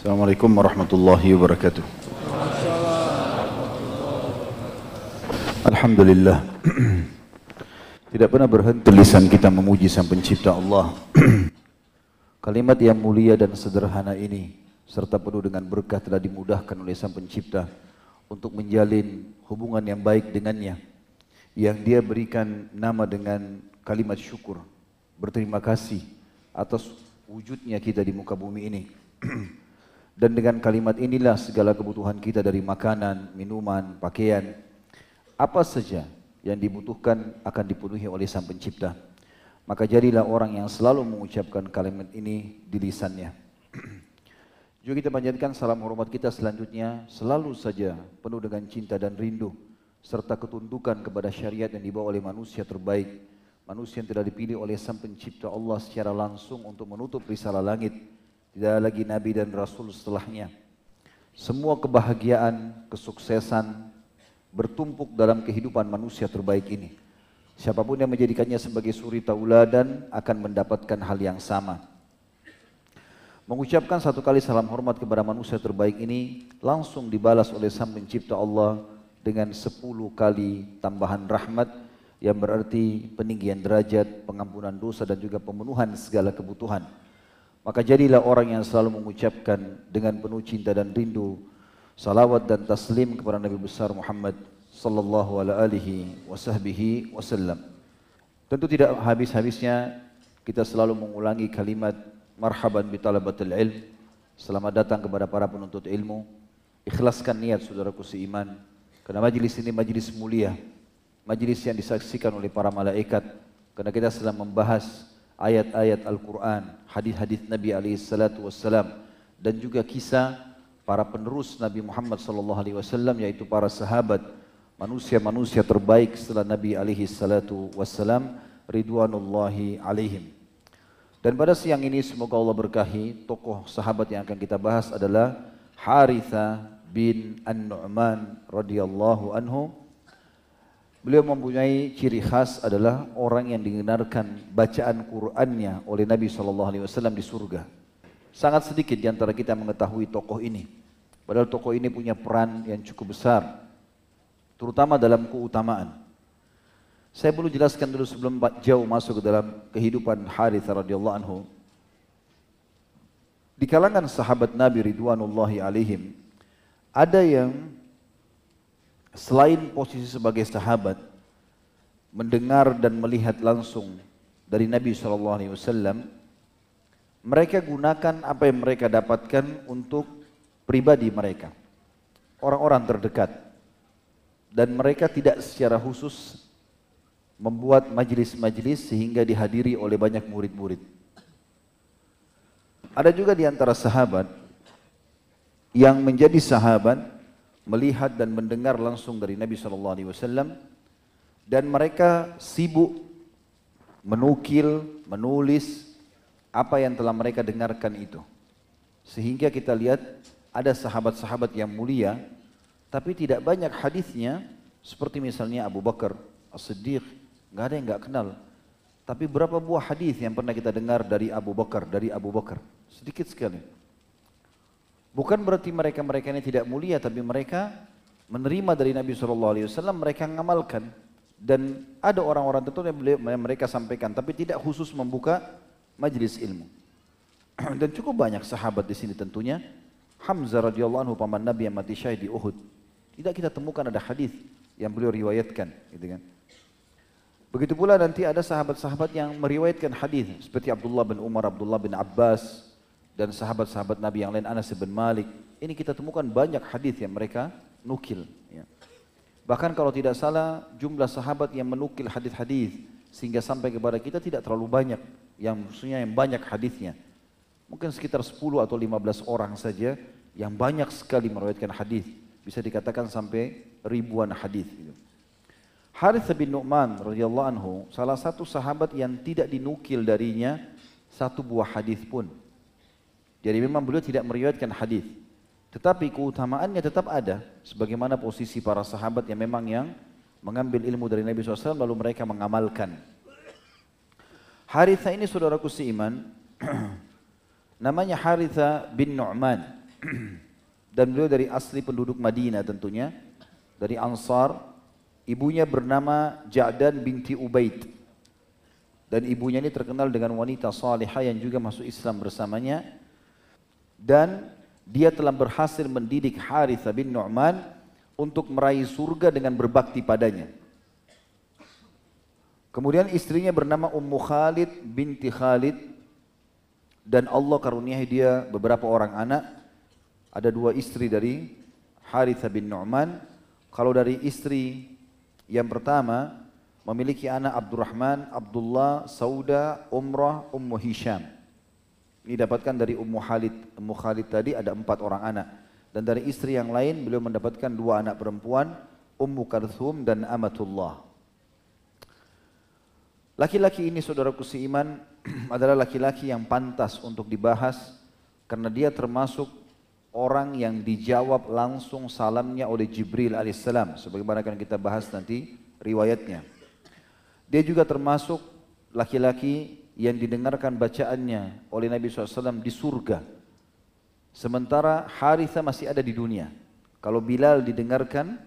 Assalamualaikum warahmatullahi wabarakatuh. Alhamdulillah. Tidak pernah berhenti lisan kita memuji Sang Pencipta Allah. Kalimat yang mulia dan sederhana ini serta penuh dengan berkah telah dimudahkan oleh Sang Pencipta untuk menjalin hubungan yang baik dengannya yang dia berikan nama dengan kalimat syukur berterima kasih atas wujudnya kita di muka bumi ini dan dengan kalimat inilah segala kebutuhan kita dari makanan, minuman, pakaian. Apa saja yang dibutuhkan akan dipenuhi oleh Sang Pencipta. Maka jadilah orang yang selalu mengucapkan kalimat ini di lisannya. Juga kita panjatkan salam hormat kita selanjutnya. Selalu saja penuh dengan cinta dan rindu serta ketundukan kepada syariat yang dibawa oleh manusia terbaik. Manusia yang telah dipilih oleh sang pencipta Allah secara langsung untuk menutup risalah langit tidak lagi nabi dan rasul setelahnya. Semua kebahagiaan kesuksesan bertumpuk dalam kehidupan manusia terbaik ini. Siapa pun yang menjadikannya sebagai suri tauladan akan mendapatkan hal yang sama. Mengucapkan satu kali salam hormat kepada manusia terbaik ini langsung dibalas oleh sang pencipta Allah dengan sepuluh kali tambahan rahmat yang berarti peninggian derajat, pengampunan dosa dan juga pemenuhan segala kebutuhan. Maka jadilah orang yang selalu mengucapkan dengan penuh cinta dan rindu salawat dan taslim kepada Nabi besar Muhammad sallallahu alaihi wasallam. Tentu tidak habis-habisnya kita selalu mengulangi kalimat marhaban bi talabatil ilm. Selamat datang kepada para penuntut ilmu. Ikhlaskan niat saudaraku seiman karena majlis ini majlis mulia, majlis yang disaksikan oleh para malaikat. Karena kita sedang membahas ayat-ayat Al-Quran, hadis-hadis Nabi alaihi salatu wassalam dan juga kisah para penerus Nabi Muhammad sallallahu alaihi wasallam yaitu para sahabat manusia-manusia terbaik setelah Nabi alaihi salatu ridwanullahi alaihim. Dan pada siang ini semoga Allah berkahi tokoh sahabat yang akan kita bahas adalah Haritha bin An-Nu'man radhiyallahu anhu Beliau mempunyai ciri khas adalah orang yang didengarkan bacaan Qur'annya oleh Nabi SAW di surga. Sangat sedikit di antara kita mengetahui tokoh ini. Padahal tokoh ini punya peran yang cukup besar. Terutama dalam keutamaan. Saya perlu jelaskan dulu sebelum jauh masuk ke dalam kehidupan Harithah radhiyallahu anhu. Di kalangan sahabat Nabi Ridwanullahi alaihim, ada yang selain posisi sebagai sahabat mendengar dan melihat langsung dari Nabi SAW mereka gunakan apa yang mereka dapatkan untuk pribadi mereka. Orang-orang terdekat. Dan mereka tidak secara khusus membuat majlis-majlis sehingga dihadiri oleh banyak murid-murid. Ada juga di antara sahabat yang menjadi sahabat melihat dan mendengar langsung dari Nabi sallallahu alaihi wasallam dan mereka sibuk menukil, menulis apa yang telah mereka dengarkan itu. Sehingga kita lihat ada sahabat-sahabat yang mulia tapi tidak banyak hadisnya seperti misalnya Abu Bakar As-Siddiq, nggak ada yang nggak kenal. Tapi berapa buah hadis yang pernah kita dengar dari Abu Bakar, dari Abu Bakar? Sedikit sekali. Bukan berarti mereka-mereka ini tidak mulia, tapi mereka menerima dari Nabi SAW, mereka mengamalkan. Dan ada orang-orang tertentu yang mereka sampaikan, tapi tidak khusus membuka majlis ilmu. Dan cukup banyak sahabat di sini tentunya. Hamzah radhiyallahu anhu paman Nabi yang mati syahid di Uhud. Tidak kita temukan ada hadis yang beliau riwayatkan, gitu kan. Begitu pula nanti ada sahabat-sahabat yang meriwayatkan hadis seperti Abdullah bin Umar, Abdullah bin Abbas, dan sahabat-sahabat Nabi yang lain Anas bin Malik. Ini kita temukan banyak hadis yang mereka nukil. Ya. Bahkan kalau tidak salah jumlah sahabat yang menukil hadis-hadis sehingga sampai kepada kita tidak terlalu banyak. Yang maksudnya yang banyak hadisnya. Mungkin sekitar 10 atau 15 orang saja yang banyak sekali meriwayatkan hadis. Bisa dikatakan sampai ribuan hadis. Gitu. Harith bin Nu'man radhiyallahu anhu salah satu sahabat yang tidak dinukil darinya satu buah hadis pun. Jadi memang beliau tidak meriwayatkan hadis. Tetapi keutamaannya tetap ada. Sebagaimana posisi para sahabat yang memang yang mengambil ilmu dari Nabi SAW lalu mereka mengamalkan. Haritha ini saudaraku seiman, namanya Haritha bin Nu'man. dan beliau dari asli penduduk Madinah tentunya, dari Ansar. Ibunya bernama Ja'dan binti Ubaid. Dan ibunya ini terkenal dengan wanita salihah yang juga masuk Islam bersamanya. Dan dia telah berhasil mendidik Haritha bin Nu'man untuk meraih surga dengan berbakti padanya. Kemudian istrinya bernama Ummu Khalid binti Khalid dan Allah karuniai dia beberapa orang anak. Ada dua istri dari Haritha bin Nu'man. Kalau dari istri yang pertama memiliki anak Abdurrahman, Abdullah, Sauda, Umrah, Ummu Hisham. Ini dapatkan dari Ummu Khalid. Ummu Khalid tadi ada empat orang anak. Dan dari istri yang lain beliau mendapatkan dua anak perempuan, Ummu Karthum dan Amatullah. Laki-laki ini saudaraku seiman adalah laki-laki yang pantas untuk dibahas karena dia termasuk orang yang dijawab langsung salamnya oleh Jibril alaihissalam sebagaimana akan kita bahas nanti riwayatnya. Dia juga termasuk laki-laki yang didengarkan bacaannya oleh Nabi SAW di surga. Sementara Haritha masih ada di dunia. Kalau Bilal didengarkan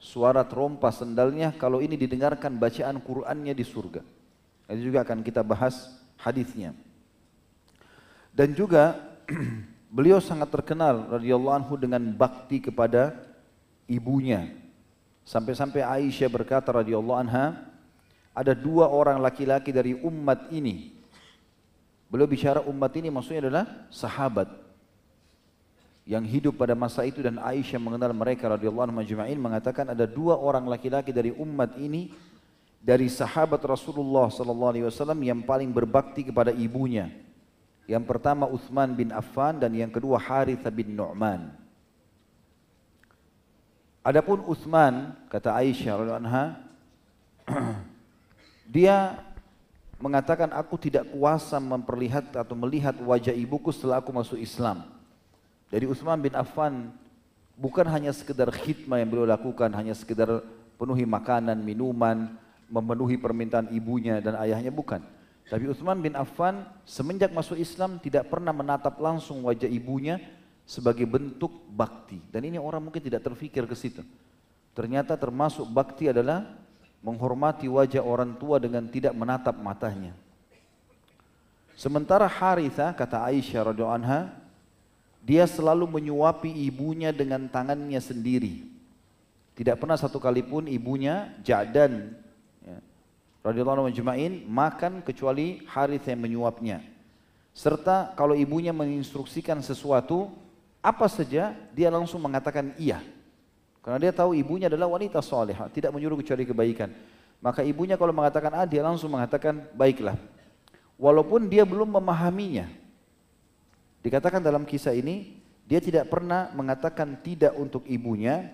suara trompa sendalnya, kalau ini didengarkan bacaan Qur'annya di surga. Itu juga akan kita bahas hadisnya. Dan juga beliau sangat terkenal radhiyallahu anhu dengan bakti kepada ibunya. Sampai-sampai Aisyah berkata radhiyallahu anha, ada dua orang laki-laki dari umat ini. Beliau bicara umat ini maksudnya adalah sahabat yang hidup pada masa itu dan Aisyah mengenal mereka radhiyallahu anhu majma'in mengatakan ada dua orang laki-laki dari umat ini dari sahabat Rasulullah sallallahu alaihi wasallam yang paling berbakti kepada ibunya. Yang pertama Uthman bin Affan dan yang kedua Harithah bin Nu'man. Adapun Uthman kata Aisyah radhiyallahu anha Dia mengatakan aku tidak kuasa memperlihat atau melihat wajah ibuku setelah aku masuk Islam. Jadi Utsman bin Affan bukan hanya sekedar khidmah yang beliau lakukan, hanya sekedar penuhi makanan, minuman, memenuhi permintaan ibunya dan ayahnya bukan. Tapi Utsman bin Affan semenjak masuk Islam tidak pernah menatap langsung wajah ibunya sebagai bentuk bakti. Dan ini orang mungkin tidak terfikir ke situ. Ternyata termasuk bakti adalah menghormati wajah orang tua dengan tidak menatap matanya. Sementara Haritha kata Aisyah radhiyallahu anha, dia selalu menyuapi ibunya dengan tangannya sendiri. Tidak pernah satu kali pun ibunya Ja'dan ya, radhiyallahu anhu majma'in makan kecuali Haritha yang menyuapnya. Serta kalau ibunya menginstruksikan sesuatu apa saja dia langsung mengatakan iya. Karena dia tahu ibunya adalah wanita soleha, tidak menyuruh kecuali kebaikan. Maka ibunya kalau mengatakan A, dia langsung mengatakan baiklah. Walaupun dia belum memahaminya. Dikatakan dalam kisah ini, dia tidak pernah mengatakan tidak untuk ibunya.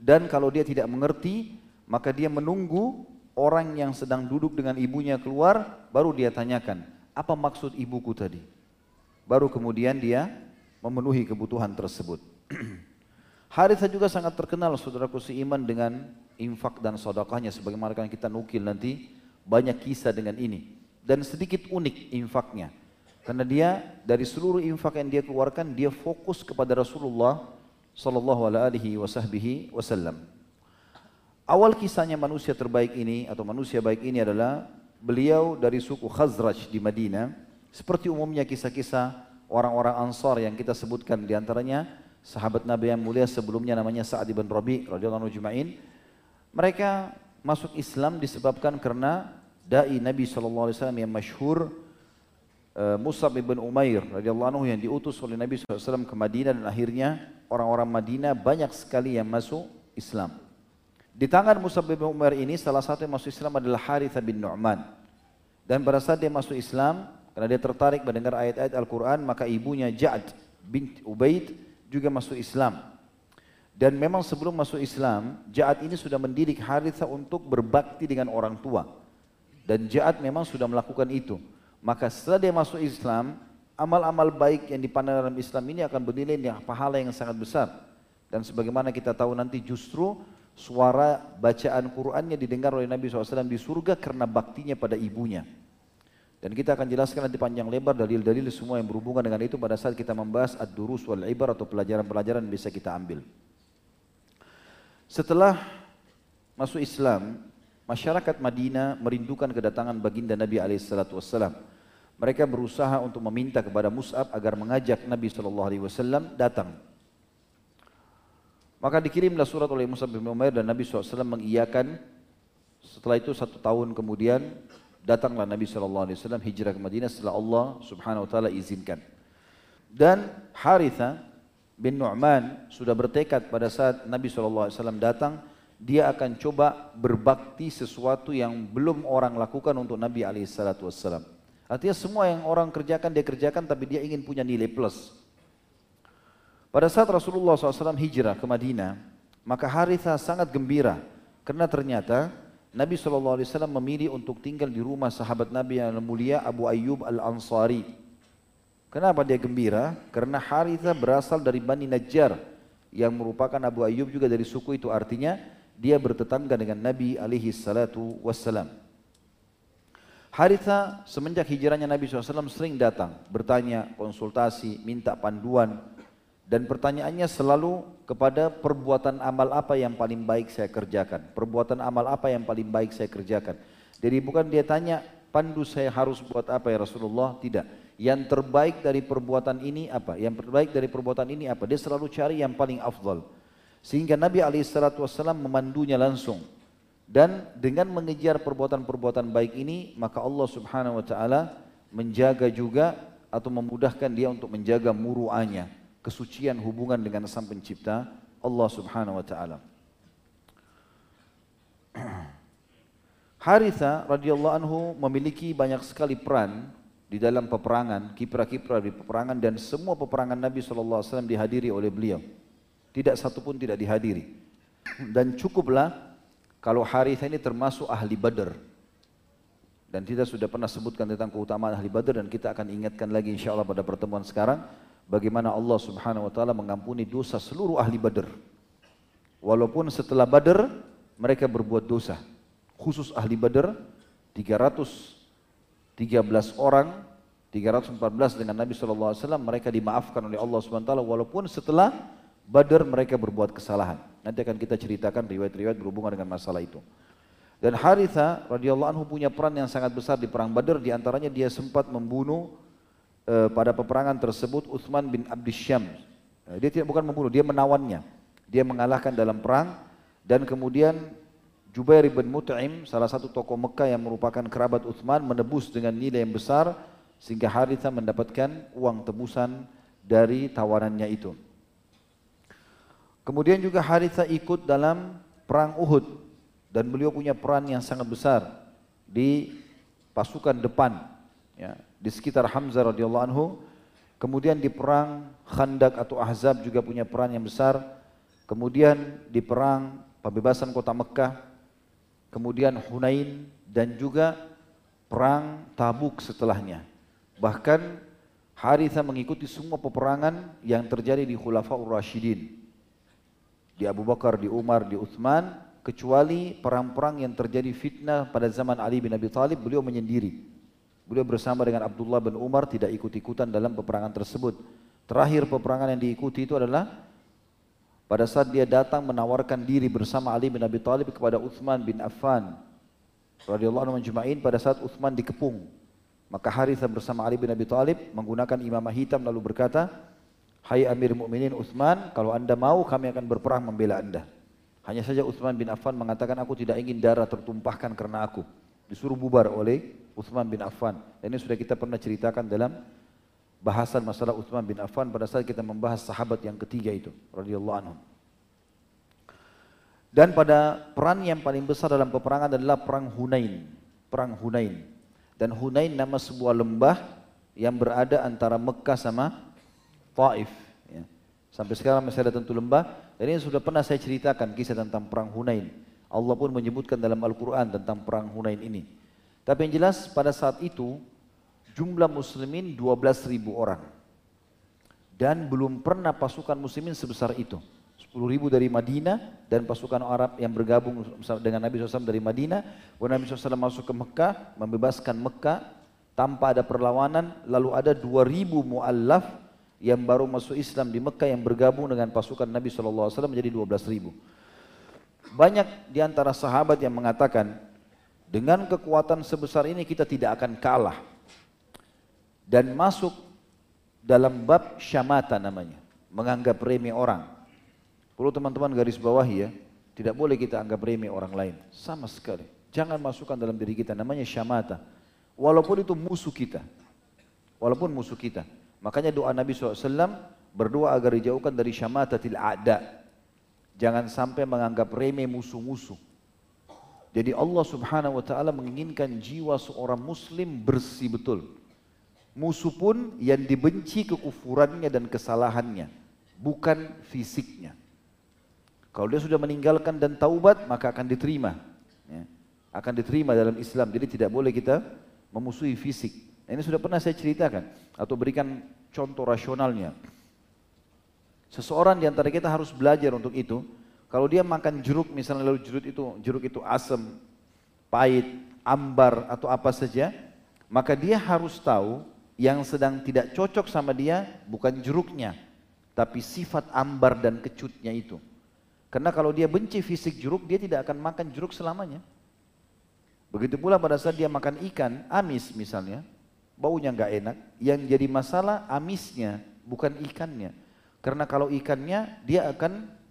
Dan kalau dia tidak mengerti, maka dia menunggu orang yang sedang duduk dengan ibunya keluar, baru dia tanyakan, apa maksud ibuku tadi? Baru kemudian dia memenuhi kebutuhan tersebut. Haritha juga sangat terkenal saudaraku seiman dengan infak dan sodakahnya sebagaimana akan kita nukil nanti banyak kisah dengan ini. Dan sedikit unik infaknya. Karena dia dari seluruh infak yang dia keluarkan dia fokus kepada Rasulullah sallallahu alaihi wasallam. Awal kisahnya manusia terbaik ini atau manusia baik ini adalah beliau dari suku Khazraj di Madinah. Seperti umumnya kisah-kisah orang-orang Ansar yang kita sebutkan di antaranya sahabat Nabi yang mulia sebelumnya namanya Sa'ad bin Rabi radhiyallahu anhu Mereka masuk Islam disebabkan karena dai Nabi sallallahu alaihi wasallam yang masyhur uh, Musab bin Umair radhiyallahu anhu yang diutus oleh Nabi SAW ke Madinah dan akhirnya orang-orang Madinah banyak sekali yang masuk Islam. Di tangan Musab bin Umair ini salah satu yang masuk Islam adalah Haritha bin Nu'man. Dan pada saat dia masuk Islam, karena dia tertarik mendengar ayat-ayat Al-Quran, maka ibunya Ja'ad bin Ubaid juga masuk Islam. Dan memang sebelum masuk Islam, Ja'ad ini sudah mendidik Haritha untuk berbakti dengan orang tua. Dan Ja'ad memang sudah melakukan itu. Maka setelah dia masuk Islam, amal-amal baik yang dipandang dalam Islam ini akan bernilai pahala yang sangat besar. Dan sebagaimana kita tahu nanti justru suara bacaan Qur'annya didengar oleh Nabi SAW di surga karena baktinya pada ibunya. Dan kita akan jelaskan nanti panjang lebar dalil-dalil semua yang berhubungan dengan itu pada saat kita membahas ad-durus wal ibar atau pelajaran-pelajaran bisa kita ambil. Setelah masuk Islam, masyarakat Madinah merindukan kedatangan baginda Nabi alaihissalatu. Mereka berusaha untuk meminta kepada Mus'ab agar mengajak Nabi sallallahu alaihi wasallam datang. Maka dikirimlah surat oleh Mus'ab bin Umair dan Nabi SAW mengiyakan. Setelah itu satu tahun kemudian datanglah Nabi SAW hijrah ke Madinah setelah Allah subhanahu wa ta'ala izinkan. Dan Haritha bin Nu'man sudah bertekad pada saat Nabi SAW datang, dia akan coba berbakti sesuatu yang belum orang lakukan untuk Nabi SAW. Artinya semua yang orang kerjakan dia kerjakan tapi dia ingin punya nilai plus. Pada saat Rasulullah SAW hijrah ke Madinah, maka Haritha sangat gembira karena ternyata Nabi SAW memilih untuk tinggal di rumah sahabat Nabi yang mulia Abu Ayyub Al-Ansari. Kenapa dia gembira? Karena Haritha berasal dari Bani Najjar yang merupakan Abu Ayyub juga dari suku itu. Artinya dia bertetangga dengan Nabi alaihi salatu wassalam. Haritha semenjak hijrahnya Nabi SAW sering datang, bertanya, konsultasi, minta panduan, dan pertanyaannya selalu kepada perbuatan amal apa yang paling baik saya kerjakan. Perbuatan amal apa yang paling baik saya kerjakan. Jadi bukan dia tanya, pandu saya harus buat apa ya Rasulullah? Tidak. Yang terbaik dari perbuatan ini apa? Yang terbaik dari perbuatan ini apa? Dia selalu cari yang paling afdal. Sehingga Nabi SAW memandunya langsung. Dan dengan mengejar perbuatan-perbuatan baik ini, maka Allah Subhanahu Wa Taala menjaga juga atau memudahkan dia untuk menjaga muru'anya kesucian hubungan dengan sang pencipta Allah subhanahu wa ta'ala. Haritha radhiyallahu anhu memiliki banyak sekali peran di dalam peperangan, kiprah-kiprah di peperangan dan semua peperangan Nabi SAW dihadiri oleh beliau. Tidak satu pun tidak dihadiri. Dan cukuplah kalau Haritha ini termasuk ahli badar. Dan kita sudah pernah sebutkan tentang keutamaan ahli badar dan kita akan ingatkan lagi insya Allah pada pertemuan sekarang bagaimana Allah Subhanahu wa taala mengampuni dosa seluruh ahli Badar. Walaupun setelah Badar mereka berbuat dosa. Khusus ahli Badar 313 orang 314 dengan Nabi SAW mereka dimaafkan oleh Allah taala walaupun setelah Badar mereka berbuat kesalahan. Nanti akan kita ceritakan riwayat-riwayat berhubungan dengan masalah itu. Dan Haritha radhiyallahu anhu punya peran yang sangat besar di perang Badar di antaranya dia sempat membunuh Eh, pada peperangan tersebut Uthman bin Abdisyam. Eh, dia tidak bukan membunuh, dia menawannya. Dia mengalahkan dalam perang dan kemudian Jubair bin Mut'im, salah satu tokoh Mekah yang merupakan kerabat Uthman menebus dengan nilai yang besar sehingga Haritha mendapatkan uang tebusan dari tawarannya itu. Kemudian juga Haritha ikut dalam perang Uhud dan beliau punya peran yang sangat besar di pasukan depan ya, di sekitar Hamzah radhiyallahu anhu. Kemudian di perang Khandak atau Ahzab juga punya peran yang besar. Kemudian di perang pembebasan kota Mekah, kemudian Hunain dan juga perang Tabuk setelahnya. Bahkan Haritha mengikuti semua peperangan yang terjadi di Khulafaur Rashidin. Di Abu Bakar, di Umar, di Uthman, kecuali perang-perang yang terjadi fitnah pada zaman Ali bin Abi Thalib, beliau menyendiri. Beliau bersama dengan Abdullah bin Umar tidak ikut-ikutan dalam peperangan tersebut. Terakhir peperangan yang diikuti itu adalah pada saat dia datang menawarkan diri bersama Ali bin Abi Thalib kepada Uthman bin Affan radhiyallahu anhu majma'in pada saat Uthman dikepung. Maka Haritha bersama Ali bin Abi Thalib menggunakan imamah hitam lalu berkata, "Hai Amir Mukminin Uthman, kalau Anda mau kami akan berperang membela Anda." Hanya saja Uthman bin Affan mengatakan aku tidak ingin darah tertumpahkan karena aku. Disuruh bubar oleh Uthman bin Affan. Dan ini sudah kita pernah ceritakan dalam bahasan masalah Uthman bin Affan pada saat kita membahas sahabat yang ketiga itu radhiyallahu anhu. Dan pada peran yang paling besar dalam peperangan adalah perang Hunain, perang Hunain. Dan Hunain nama sebuah lembah yang berada antara Mekah sama Taif. Ya. Sampai sekarang masih ada tentu lembah. Dan ini sudah pernah saya ceritakan kisah tentang perang Hunain. Allah pun menyebutkan dalam Al-Quran tentang perang Hunain ini. Tapi yang jelas pada saat itu jumlah muslimin 12 ribu orang. Dan belum pernah pasukan muslimin sebesar itu. 10 ribu dari Madinah dan pasukan Arab yang bergabung dengan Nabi SAW dari Madinah. Kemudian Nabi SAW masuk ke Mekah, membebaskan Mekah tanpa ada perlawanan lalu ada 2000 muallaf yang baru masuk Islam di Mekah yang bergabung dengan pasukan Nabi SAW menjadi 12 ribu. Banyak di antara sahabat yang mengatakan, dengan kekuatan sebesar ini kita tidak akan kalah. Dan masuk dalam bab syamata namanya, menganggap remeh orang. Perlu teman-teman garis bawahi ya, tidak boleh kita anggap remeh orang lain, sama sekali. Jangan masukkan dalam diri kita, namanya syamata. Walaupun itu musuh kita, walaupun musuh kita. Makanya doa Nabi SAW berdoa agar dijauhkan dari syamatatil a'da. Jangan sampai menganggap remeh musuh-musuh. Jadi Allah subhanahu wa ta'ala menginginkan jiwa seorang muslim bersih betul. Musuh pun yang dibenci kekufurannya dan kesalahannya. Bukan fisiknya. Kalau dia sudah meninggalkan dan taubat maka akan diterima. Ya. Akan diterima dalam Islam. Jadi tidak boleh kita memusuhi fisik. Ini sudah pernah saya ceritakan atau berikan contoh rasionalnya. Seseorang di antara kita harus belajar untuk itu. Kalau dia makan jeruk misalnya lalu jeruk itu jeruk itu asam, pahit, ambar atau apa saja, maka dia harus tahu yang sedang tidak cocok sama dia bukan jeruknya, tapi sifat ambar dan kecutnya itu. Karena kalau dia benci fisik jeruk, dia tidak akan makan jeruk selamanya. Begitu pula pada saat dia makan ikan, amis misalnya, baunya nggak enak. Yang jadi masalah amisnya, bukan ikannya. Karena kalau ikannya, dia akan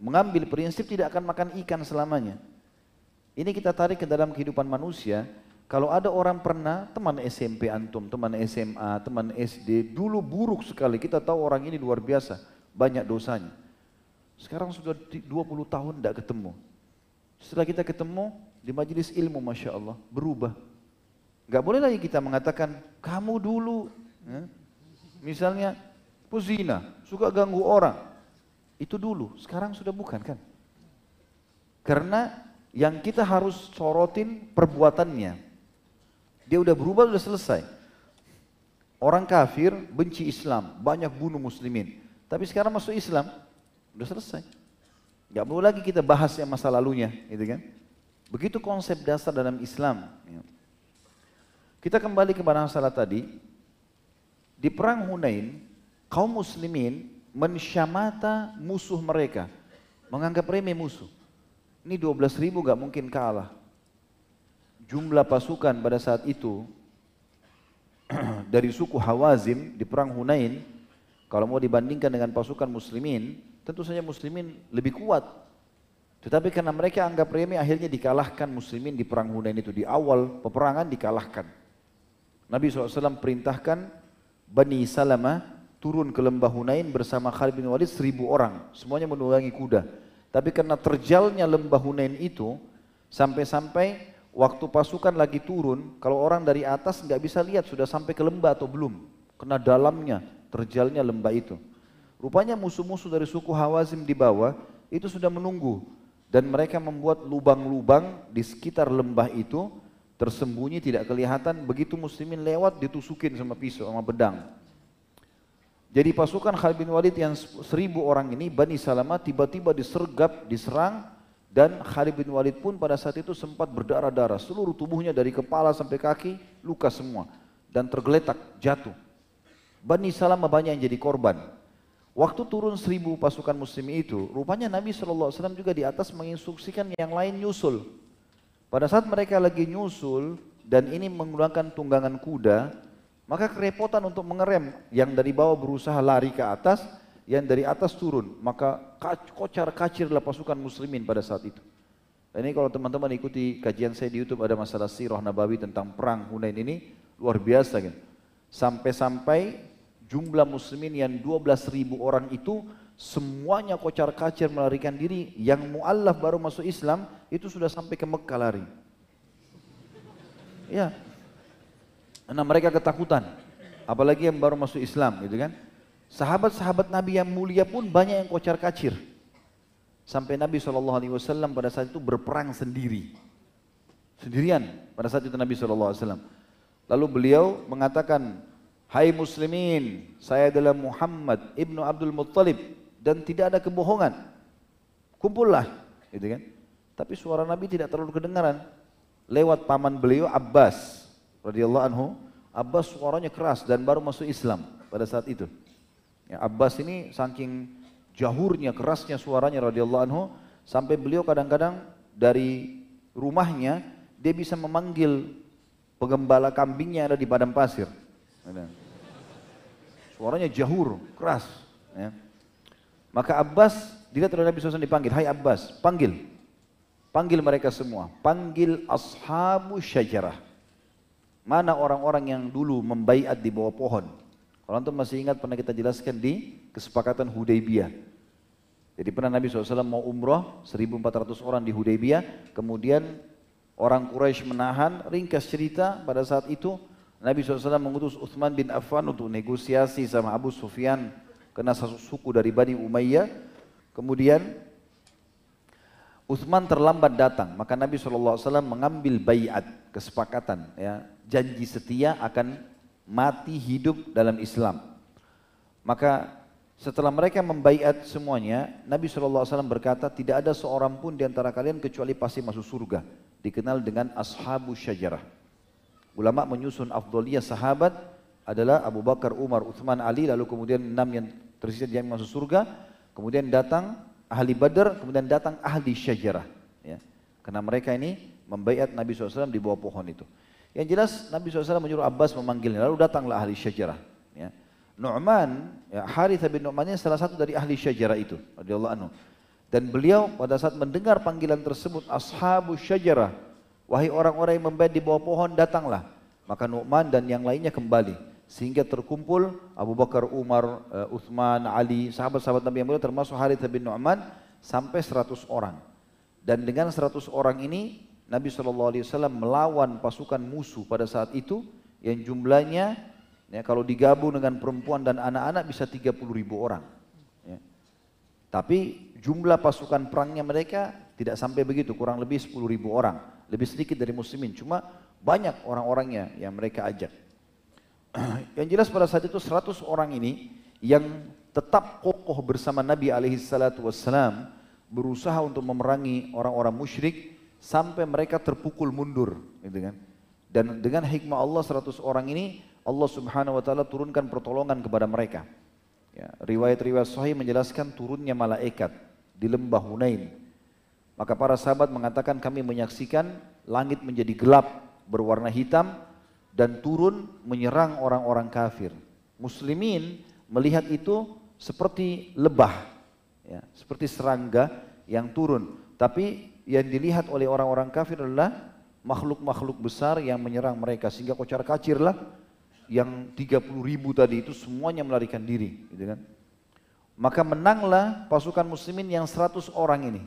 mengambil prinsip tidak akan makan ikan selamanya. Ini kita tarik ke dalam kehidupan manusia. Kalau ada orang pernah, teman SMP antum, teman SMA, teman SD, dulu buruk sekali. Kita tahu orang ini luar biasa, banyak dosanya. Sekarang sudah 20 tahun tidak ketemu. Setelah kita ketemu di majelis ilmu, Masya Allah, berubah Gak boleh lagi kita mengatakan kamu dulu, ya. misalnya puzina, suka ganggu orang. Itu dulu, sekarang sudah bukan kan? Karena yang kita harus sorotin perbuatannya. Dia udah berubah, udah selesai. Orang kafir benci Islam, banyak bunuh muslimin. Tapi sekarang masuk Islam, udah selesai. Gak perlu lagi kita bahas yang masa lalunya, gitu kan? Begitu konsep dasar dalam Islam. Ya. Kita kembali kepada masalah tadi. Di perang Hunain, kaum muslimin mensyamata musuh mereka. Menganggap remeh musuh. Ini 12 ribu gak mungkin kalah. Jumlah pasukan pada saat itu dari suku Hawazim di perang Hunain, kalau mau dibandingkan dengan pasukan muslimin, tentu saja muslimin lebih kuat. Tetapi karena mereka anggap remeh akhirnya dikalahkan muslimin di perang Hunain itu. Di awal peperangan dikalahkan. Nabi SAW perintahkan Bani Salamah turun ke lembah Hunain bersama Khalid bin Walid seribu orang. Semuanya menunggangi kuda. Tapi karena terjalnya lembah Hunain itu, sampai-sampai waktu pasukan lagi turun, kalau orang dari atas nggak bisa lihat sudah sampai ke lembah atau belum. Kena dalamnya, terjalnya lembah itu. Rupanya musuh-musuh dari suku Hawazim di bawah itu sudah menunggu dan mereka membuat lubang-lubang di sekitar lembah itu tersembunyi tidak kelihatan begitu muslimin lewat ditusukin sama pisau sama pedang jadi pasukan Khalid bin Walid yang seribu orang ini Bani Salamah tiba-tiba disergap diserang dan Khalid bin Walid pun pada saat itu sempat berdarah-darah. Seluruh tubuhnya dari kepala sampai kaki luka semua. Dan tergeletak jatuh. Bani Salamah banyak yang jadi korban. Waktu turun seribu pasukan muslim itu, rupanya Nabi SAW juga di atas menginstruksikan yang lain nyusul. Pada saat mereka lagi nyusul dan ini menggunakan tunggangan kuda, maka kerepotan untuk mengerem yang dari bawah berusaha lari ke atas, yang dari atas turun, maka kocar kacirlah pasukan muslimin pada saat itu. Dan ini kalau teman-teman ikuti kajian saya di YouTube ada masalah sirah Nabawi tentang perang Hunain ini luar biasa kan. Sampai-sampai jumlah muslimin yang 12 ribu orang itu semuanya kocar kacir melarikan diri yang mu'allaf baru masuk Islam itu sudah sampai ke Mekah lari ya karena mereka ketakutan apalagi yang baru masuk Islam gitu kan sahabat-sahabat Nabi yang mulia pun banyak yang kocar kacir sampai Nabi SAW pada saat itu berperang sendiri sendirian pada saat itu Nabi SAW lalu beliau mengatakan Hai muslimin saya adalah Muhammad ibnu Abdul Muttalib dan tidak ada kebohongan. Kumpullah, gitu kan? Tapi suara Nabi tidak terlalu kedengaran. Lewat paman beliau Abbas radhiyallahu anhu, Abbas suaranya keras dan baru masuk Islam pada saat itu. Ya, Abbas ini saking jahurnya, kerasnya suaranya radhiyallahu anhu sampai beliau kadang-kadang dari rumahnya dia bisa memanggil pengembala kambingnya ada di padang pasir. Suaranya jahur, keras. Ya. Maka Abbas dilihat oleh Nabi SAW dipanggil, Hai Abbas, panggil. Panggil mereka semua. Panggil ashabu syajarah. Mana orang-orang yang dulu membaiat di bawah pohon? Kalau antum masih ingat pernah kita jelaskan di kesepakatan Hudaybiyah. Jadi pernah Nabi SAW mau umroh 1400 orang di Hudaybiyah, kemudian orang Quraisy menahan, ringkas cerita pada saat itu Nabi SAW mengutus Uthman bin Affan untuk negosiasi sama Abu Sufyan kena satu suku dari Bani Umayyah. Kemudian Uthman terlambat datang, maka Nabi SAW mengambil bayat kesepakatan, ya, janji setia akan mati hidup dalam Islam. Maka setelah mereka membaiat semuanya, Nabi SAW berkata, tidak ada seorang pun di antara kalian kecuali pasti masuk surga. Dikenal dengan ashabu syajarah. Ulama menyusun afdoliyah sahabat adalah Abu Bakar, Umar, Uthman, Ali, lalu kemudian enam yang tersisa yang masuk surga. Kemudian datang ahli Badar, kemudian datang ahli syajarah. Ya. Karena mereka ini membaiat Nabi SAW di bawah pohon itu. Yang jelas Nabi SAW menyuruh Abbas memanggilnya, lalu datanglah ahli syajarah. Ya. Nu'man, ya, Harith bin Nu'man ini salah satu dari ahli syajarah itu. Anhu. Dan beliau pada saat mendengar panggilan tersebut, ashabu syajarah, wahai orang-orang yang membaiat di bawah pohon, datanglah. Maka Nu'man dan yang lainnya kembali sehingga terkumpul Abu Bakar, Umar, uh, Uthman, Ali, sahabat-sahabat Nabi yang mulia termasuk Harith bin Nu'man sampai 100 orang. Dan dengan 100 orang ini Nabi SAW melawan pasukan musuh pada saat itu yang jumlahnya ya, kalau digabung dengan perempuan dan anak-anak bisa 30 ribu orang. Ya. Tapi jumlah pasukan perangnya mereka tidak sampai begitu, kurang lebih 10 ribu orang. Lebih sedikit dari muslimin, cuma banyak orang-orangnya yang mereka ajak. yang jelas pada saat itu 100 orang ini yang tetap kokoh bersama Nabi alaihi salatu wassalam berusaha untuk memerangi orang-orang musyrik sampai mereka terpukul mundur gitu kan. Dan dengan hikmah Allah 100 orang ini Allah Subhanahu wa taala turunkan pertolongan kepada mereka. Ya, riwayat-riwayat sahih menjelaskan turunnya malaikat di lembah Hunain. Maka para sahabat mengatakan kami menyaksikan langit menjadi gelap berwarna hitam dan turun menyerang orang-orang kafir. Muslimin melihat itu seperti lebah, ya, seperti serangga yang turun. Tapi yang dilihat oleh orang-orang kafir adalah makhluk-makhluk besar yang menyerang mereka sehingga kocar kacirlah yang 30 ribu tadi itu semuanya melarikan diri, gitu kan? Maka menanglah pasukan muslimin yang 100 orang ini.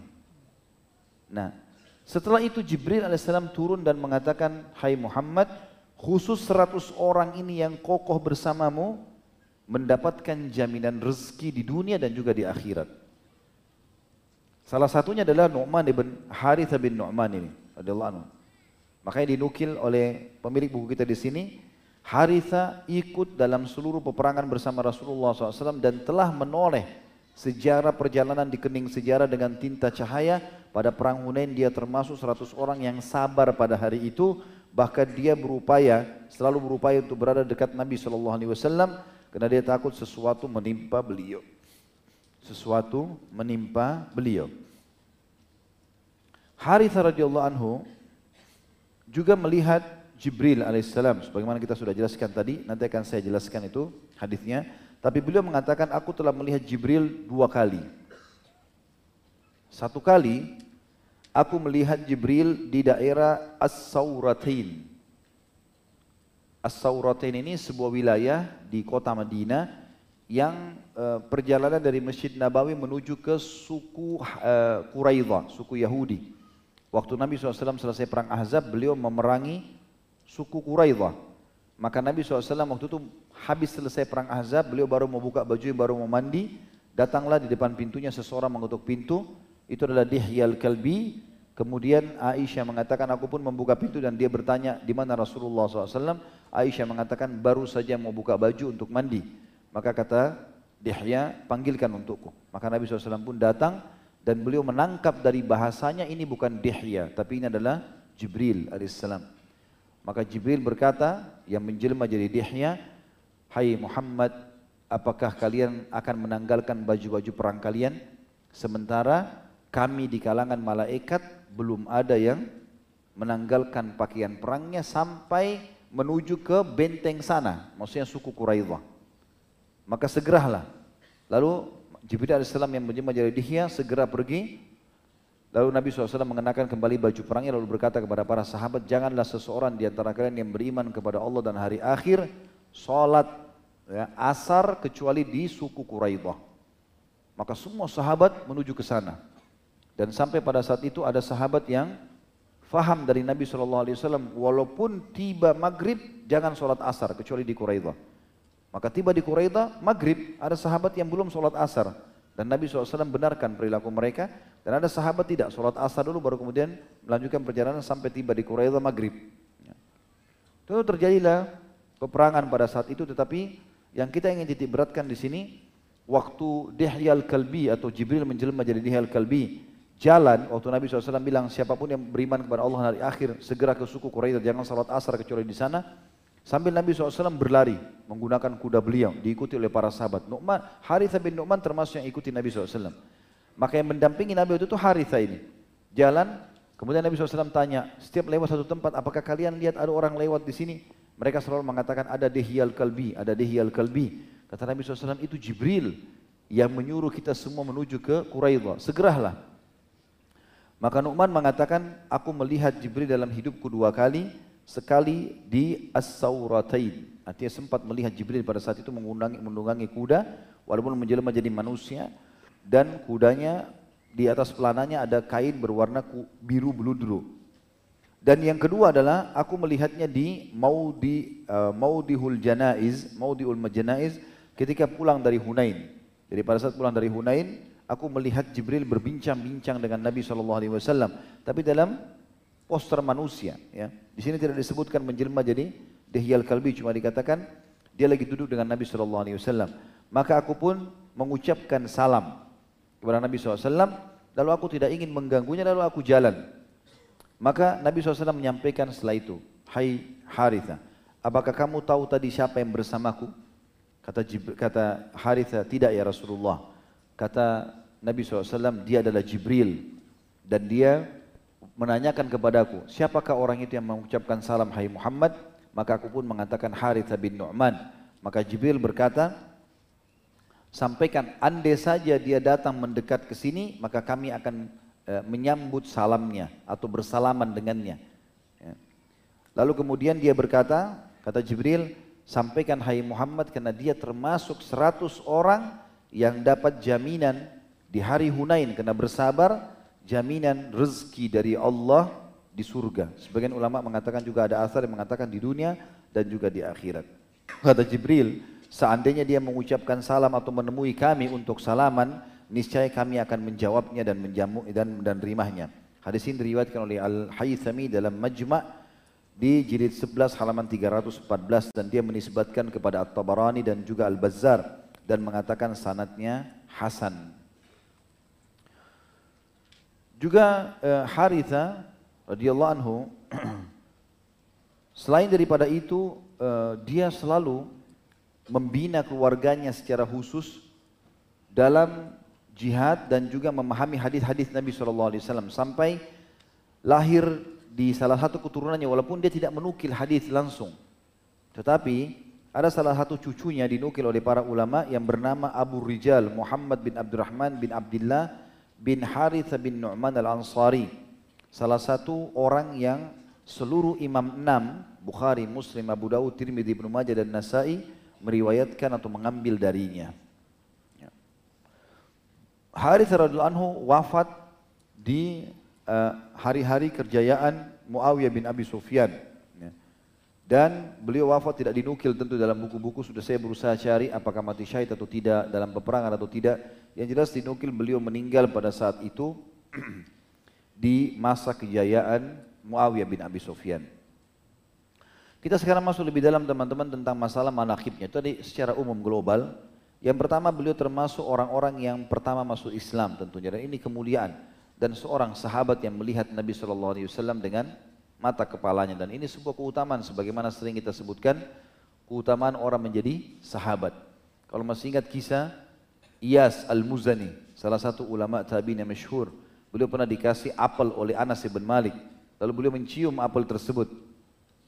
Nah, setelah itu Jibril alaihissalam turun dan mengatakan, Hai Muhammad, Khusus 100 orang ini yang kokoh bersamamu mendapatkan jaminan rezeki di dunia dan juga di akhirat. Salah satunya adalah Nu'man ibn Harith bin Nu'man ini. Radiyallahu anhu. Makanya dinukil oleh pemilik buku kita di sini. Haritha ikut dalam seluruh peperangan bersama Rasulullah SAW dan telah menoleh sejarah perjalanan di kening sejarah dengan tinta cahaya. Pada perang Hunain dia termasuk 100 orang yang sabar pada hari itu bahkan dia berupaya selalu berupaya untuk berada dekat Nabi Wasallam karena dia takut sesuatu menimpa beliau sesuatu menimpa beliau. Harithah radhiyallahu anhu juga melihat Jibril alaihissalam. Sebagaimana kita sudah jelaskan tadi nanti akan saya jelaskan itu hadisnya. Tapi beliau mengatakan aku telah melihat Jibril dua kali. Satu kali aku melihat Jibril di daerah As-Sauratain. As-Sauratain ini sebuah wilayah di kota Madinah yang uh, perjalanan dari Masjid Nabawi menuju ke suku uh, suku Yahudi. Waktu Nabi SAW selesai perang Ahzab, beliau memerangi suku Quraidah. Maka Nabi SAW waktu itu habis selesai perang Ahzab, beliau baru mau buka baju, baru mau mandi, datanglah di depan pintunya seseorang mengetuk pintu, itu adalah Dihyal Kalbi. Kemudian Aisyah mengatakan aku pun membuka pintu dan dia bertanya di mana Rasulullah SAW. Aisyah mengatakan baru saja mau buka baju untuk mandi. Maka kata Dihya panggilkan untukku. Maka Nabi SAW pun datang dan beliau menangkap dari bahasanya ini bukan Dihya tapi ini adalah Jibril alaihissalam. Maka Jibril berkata yang menjelma jadi Dihya, Hai Muhammad, apakah kalian akan menanggalkan baju-baju perang kalian? Sementara kami di kalangan malaikat belum ada yang menanggalkan pakaian perangnya sampai menuju ke benteng sana, maksudnya suku Quraidah. Maka segeralah. Lalu Jibril AS yang menjelma jadi Dihya segera pergi Lalu Nabi SAW mengenakan kembali baju perangnya lalu berkata kepada para sahabat, janganlah seseorang di antara kalian yang beriman kepada Allah dan hari akhir, sholat ya, asar kecuali di suku Quraidah. Maka semua sahabat menuju ke sana. Dan sampai pada saat itu ada sahabat yang faham dari Nabi SAW, walaupun tiba maghrib, jangan sholat asar kecuali di Quraidah. Maka tiba di Quraidah, maghrib, ada sahabat yang belum sholat asar. Dan Nabi SAW benarkan perilaku mereka. Dan ada sahabat tidak, sholat asar dulu baru kemudian melanjutkan perjalanan sampai tiba di Quraidah maghrib. Ya. Itu terjadilah peperangan pada saat itu tetapi yang kita ingin titik beratkan di sini waktu Dihyal Kalbi atau Jibril menjelma jadi Dihyal Kalbi jalan waktu Nabi SAW bilang siapa pun yang beriman kepada Allah hari akhir segera ke suku Quraidah jangan salat asar kecuali di sana Sambil Nabi SAW berlari menggunakan kuda beliau diikuti oleh para sahabat. Nu'man, Haritha bin Nu'man termasuk yang ikuti Nabi SAW. Maka yang mendampingi Nabi waktu itu Haritha ini. Jalan, kemudian Nabi SAW tanya, setiap lewat satu tempat, apakah kalian lihat ada orang lewat di sini? Mereka selalu mengatakan ada dehiyal kalbi, ada dehiyal kalbi. Kata Nabi SAW itu Jibril yang menyuruh kita semua menuju ke Quraidah. Segeralah. Maka Nu'man mengatakan, aku melihat Jibril dalam hidupku dua kali, sekali di As-Sauratain. Artinya sempat melihat Jibril pada saat itu mengundang, menunggangi kuda, walaupun menjelma jadi manusia, dan kudanya di atas pelananya ada kain berwarna biru beludru. Dan yang kedua adalah aku melihatnya di Maudi uh, Maudihul Janaiz, Maudiul Majanaiz ketika pulang dari Hunain. Jadi pada saat pulang dari Hunain, aku melihat Jibril berbincang-bincang dengan Nabi SAW. Tapi dalam poster manusia. Ya. Di sini tidak disebutkan menjelma jadi dehyal kalbi, cuma dikatakan dia lagi duduk dengan Nabi Shallallahu Alaihi Wasallam. Maka aku pun mengucapkan salam kepada Nabi SAW, lalu aku tidak ingin mengganggunya, lalu aku jalan. Maka Nabi SAW menyampaikan setelah itu, Hai Haritha, apakah kamu tahu tadi siapa yang bersamaku? Kata, kata Haritha, tidak ya Rasulullah. Kata Nabi SAW, dia adalah Jibril. Dan dia menanyakan kepadaku, siapakah orang itu yang mengucapkan salam hai Muhammad? Maka aku pun mengatakan Harithah bin Nu'man. Maka Jibril berkata, sampaikan andai saja dia datang mendekat ke sini, maka kami akan e, menyambut salamnya atau bersalaman dengannya. Ya. Lalu kemudian dia berkata, kata Jibril, sampaikan hai Muhammad karena dia termasuk seratus orang yang dapat jaminan di hari Hunain karena bersabar jaminan rezeki dari Allah di surga. Sebagian ulama mengatakan juga ada asar yang mengatakan di dunia dan juga di akhirat. Kata Jibril, seandainya dia mengucapkan salam atau menemui kami untuk salaman, niscaya kami akan menjawabnya dan menjamu dan dan rimahnya. Hadis ini diriwayatkan oleh Al-Haythami dalam Majma' di jilid 11 halaman 314 dan dia menisbatkan kepada At-Tabarani dan juga Al-Bazzar dan mengatakan sanatnya hasan. Juga uh, Haritha radhiyallahu anhu selain daripada itu uh, dia selalu membina keluarganya secara khusus dalam jihad dan juga memahami hadis-hadis Nabi SAW sampai lahir di salah satu keturunannya walaupun dia tidak menukil hadis langsung. Tetapi ada salah satu cucunya dinukil oleh para ulama yang bernama Abu Rijal Muhammad bin Abdurrahman bin Abdullah bin Harith bin Nu'man al-Ansari. Salah satu orang yang seluruh imam enam, Bukhari, Muslim, Abu Dawud, Tirmidzi, Ibnu Majah dan Nasai meriwayatkan atau mengambil darinya. Ya. Harith radhiyallahu anhu wafat di eh, hari-hari uh, kerjayaan Muawiyah bin Abi Sufyan. Dan beliau wafat tidak dinukil tentu dalam buku-buku sudah saya berusaha cari apakah mati syahid atau tidak dalam peperangan atau tidak yang jelas dinukil beliau meninggal pada saat itu di masa kejayaan Muawiyah bin Abi Sufyan. Kita sekarang masuk lebih dalam teman-teman tentang masalah manakibnya. Tadi secara umum global. Yang pertama beliau termasuk orang-orang yang pertama masuk Islam tentunya. Dan ini kemuliaan. Dan seorang sahabat yang melihat Nabi SAW dengan mata kepalanya dan ini sebuah keutamaan sebagaimana sering kita sebutkan keutamaan orang menjadi sahabat. Kalau masih ingat kisah Iyas Al-Muzani, salah satu ulama tabi'in yang masyhur. Beliau pernah dikasih apel oleh Anas bin Malik. Lalu beliau mencium apel tersebut.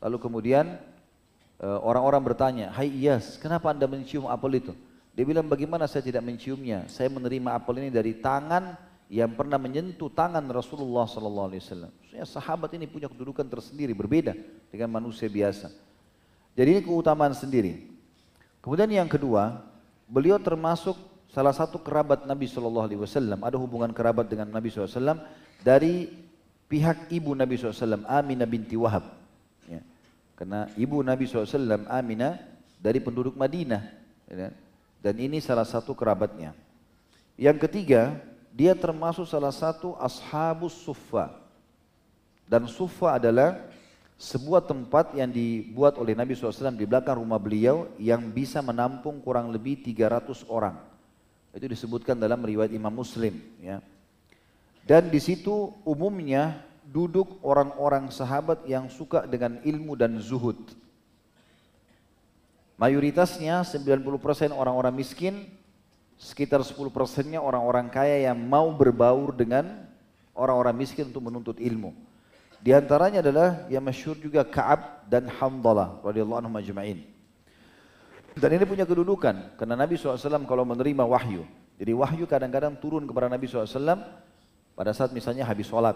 Lalu kemudian eh, orang-orang bertanya, "Hai Iyas, kenapa Anda mencium apel itu?" Dia bilang, "Bagaimana saya tidak menciumnya? Saya menerima apel ini dari tangan yang pernah menyentuh tangan Rasulullah sallallahu alaihi wasallam. sahabat ini punya kedudukan tersendiri berbeda dengan manusia biasa. Jadi ini keutamaan sendiri. Kemudian yang kedua, beliau termasuk salah satu kerabat Nabi sallallahu alaihi wasallam, ada hubungan kerabat dengan Nabi sallallahu alaihi wasallam dari pihak ibu Nabi SAW, Aminah binti Wahab. Ya. Karena ibu Nabi SAW, Aminah dari penduduk Madinah. Ya. Dan ini salah satu kerabatnya. Yang ketiga, dia termasuk salah satu ashabus suffa. Dan suffa adalah sebuah tempat yang dibuat oleh Nabi SAW di belakang rumah beliau yang bisa menampung kurang lebih 300 orang. Itu disebutkan dalam riwayat Imam Muslim. Ya. Dan di situ umumnya duduk orang-orang sahabat yang suka dengan ilmu dan zuhud. Mayoritasnya 90% orang-orang miskin sekitar 10 persennya orang-orang kaya yang mau berbaur dengan orang-orang miskin untuk menuntut ilmu. Di antaranya adalah yang masyhur juga Ka'ab dan Hamdalah radhiyallahu anhum ajma'in. Dan ini punya kedudukan karena Nabi SAW kalau menerima wahyu. Jadi wahyu kadang-kadang turun kepada Nabi SAW pada saat misalnya habis sholat.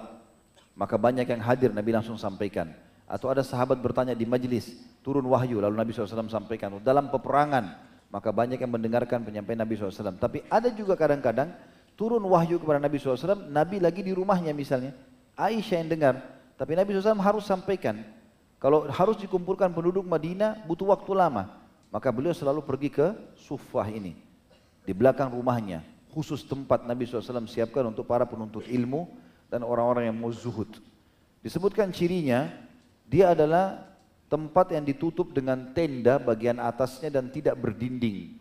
Maka banyak yang hadir Nabi langsung sampaikan. Atau ada sahabat bertanya di majlis, turun wahyu lalu Nabi SAW sampaikan. Dalam peperangan maka banyak yang mendengarkan penyampaian Nabi SAW. Tapi ada juga kadang-kadang turun wahyu kepada Nabi SAW, Nabi lagi di rumahnya misalnya. Aisyah yang dengar, tapi Nabi SAW harus sampaikan. Kalau harus dikumpulkan penduduk Madinah butuh waktu lama. Maka beliau selalu pergi ke Sufah ini. Di belakang rumahnya. Khusus tempat Nabi SAW siapkan untuk para penuntut ilmu dan orang-orang yang mau zuhud. Disebutkan cirinya, dia adalah tempat yang ditutup dengan tenda bagian atasnya dan tidak berdinding.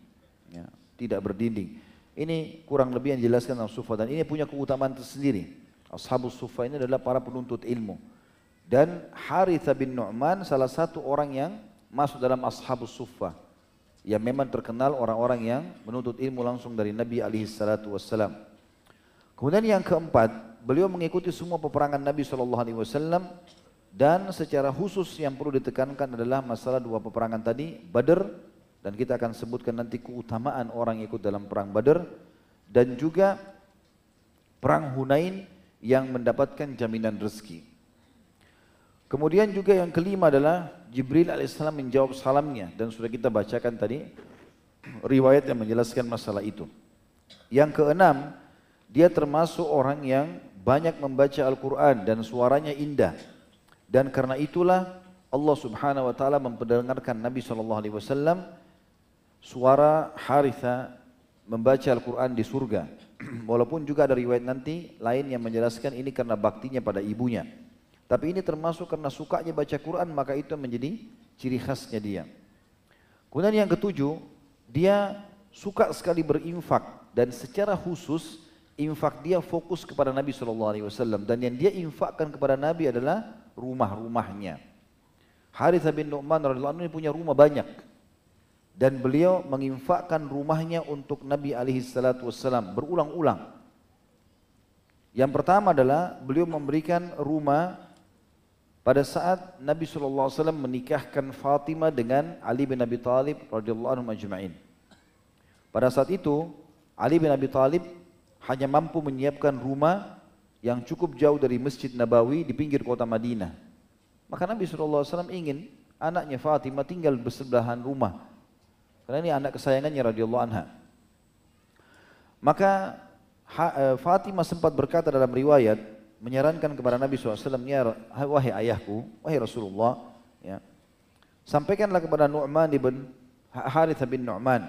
Ya, tidak berdinding. Ini kurang lebih yang dijelaskan dalam sufa dan ini punya keutamaan tersendiri. Ashabus sufa ini adalah para penuntut ilmu. Dan Haritha bin Nu'man salah satu orang yang masuk dalam ashabus sufa. Yang memang terkenal orang-orang yang menuntut ilmu langsung dari Nabi alaihi salatu wassalam. Kemudian yang keempat, beliau mengikuti semua peperangan Nabi sallallahu alaihi wasallam dan secara khusus yang perlu ditekankan adalah masalah dua peperangan tadi, Badr dan kita akan sebutkan nanti keutamaan orang ikut dalam perang Badr dan juga perang Hunain yang mendapatkan jaminan rezeki. Kemudian juga yang kelima adalah Jibril alaihissalam menjawab salamnya dan sudah kita bacakan tadi riwayat yang menjelaskan masalah itu. Yang keenam, dia termasuk orang yang banyak membaca Al-Quran dan suaranya indah. Dan karena itulah Allah Subhanahu wa taala memperdengarkan Nabi sallallahu alaihi wasallam suara Haritha membaca Al-Qur'an di surga. Walaupun juga ada riwayat nanti lain yang menjelaskan ini karena baktinya pada ibunya. Tapi ini termasuk karena sukanya baca Quran maka itu menjadi ciri khasnya dia. Kemudian yang ketujuh, dia suka sekali berinfak dan secara khusus infak dia fokus kepada Nabi Shallallahu Alaihi Wasallam dan yang dia infakkan kepada Nabi adalah rumah-rumahnya. Harithah bin Nu'man radhiyallahu anhu punya rumah banyak dan beliau menginfakkan rumahnya untuk Nabi alaihi salatu wassalam berulang-ulang. Yang pertama adalah beliau memberikan rumah pada saat Nabi SAW menikahkan Fatimah dengan Ali bin Abi Thalib radhiyallahu anhu majma'in. Pada saat itu Ali bin Abi Thalib hanya mampu menyiapkan rumah yang cukup jauh dari Masjid Nabawi di pinggir kota Madinah. Maka Nabi SAW ingin anaknya Fatimah tinggal bersebelahan rumah. Karena ini anak kesayangannya radhiyallahu anha. Maka e, Fatimah sempat berkata dalam riwayat menyarankan kepada Nabi SAW, ya wahai ayahku, wahai Rasulullah, ya, sampaikanlah kepada Nu'man ibn Harith bin Nu'man.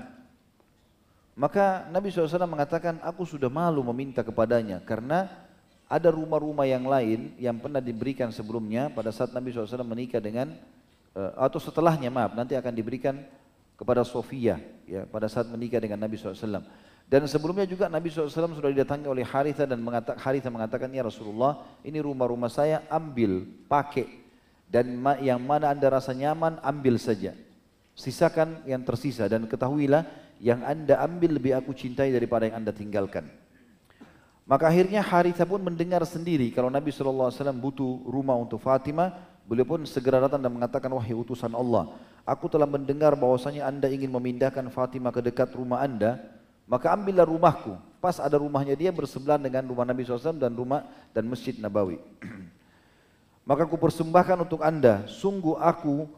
Maka Nabi SAW mengatakan, aku sudah malu meminta kepadanya karena ada rumah-rumah yang lain yang pernah diberikan sebelumnya pada saat Nabi SAW menikah dengan eh, atau setelahnya maaf nanti akan diberikan kepada Sofia ya pada saat menikah dengan Nabi SAW. Dan sebelumnya juga Nabi SAW sudah didatangi oleh Haritha dan mengatakan Haritha mengatakan ya Rasulullah ini rumah-rumah saya ambil pakai dan yang mana anda rasa nyaman ambil saja. Sisakan yang tersisa dan ketahuilah yang anda ambil lebih aku cintai daripada yang anda tinggalkan. Maka akhirnya Haritha pun mendengar sendiri kalau Nabi SAW butuh rumah untuk Fatimah, beliau pun segera datang dan mengatakan, wahai utusan Allah, aku telah mendengar bahwasanya anda ingin memindahkan Fatimah ke dekat rumah anda, maka ambillah rumahku. Pas ada rumahnya dia bersebelahan dengan rumah Nabi SAW dan rumah dan Masjid Nabawi. maka aku persembahkan untuk anda, sungguh aku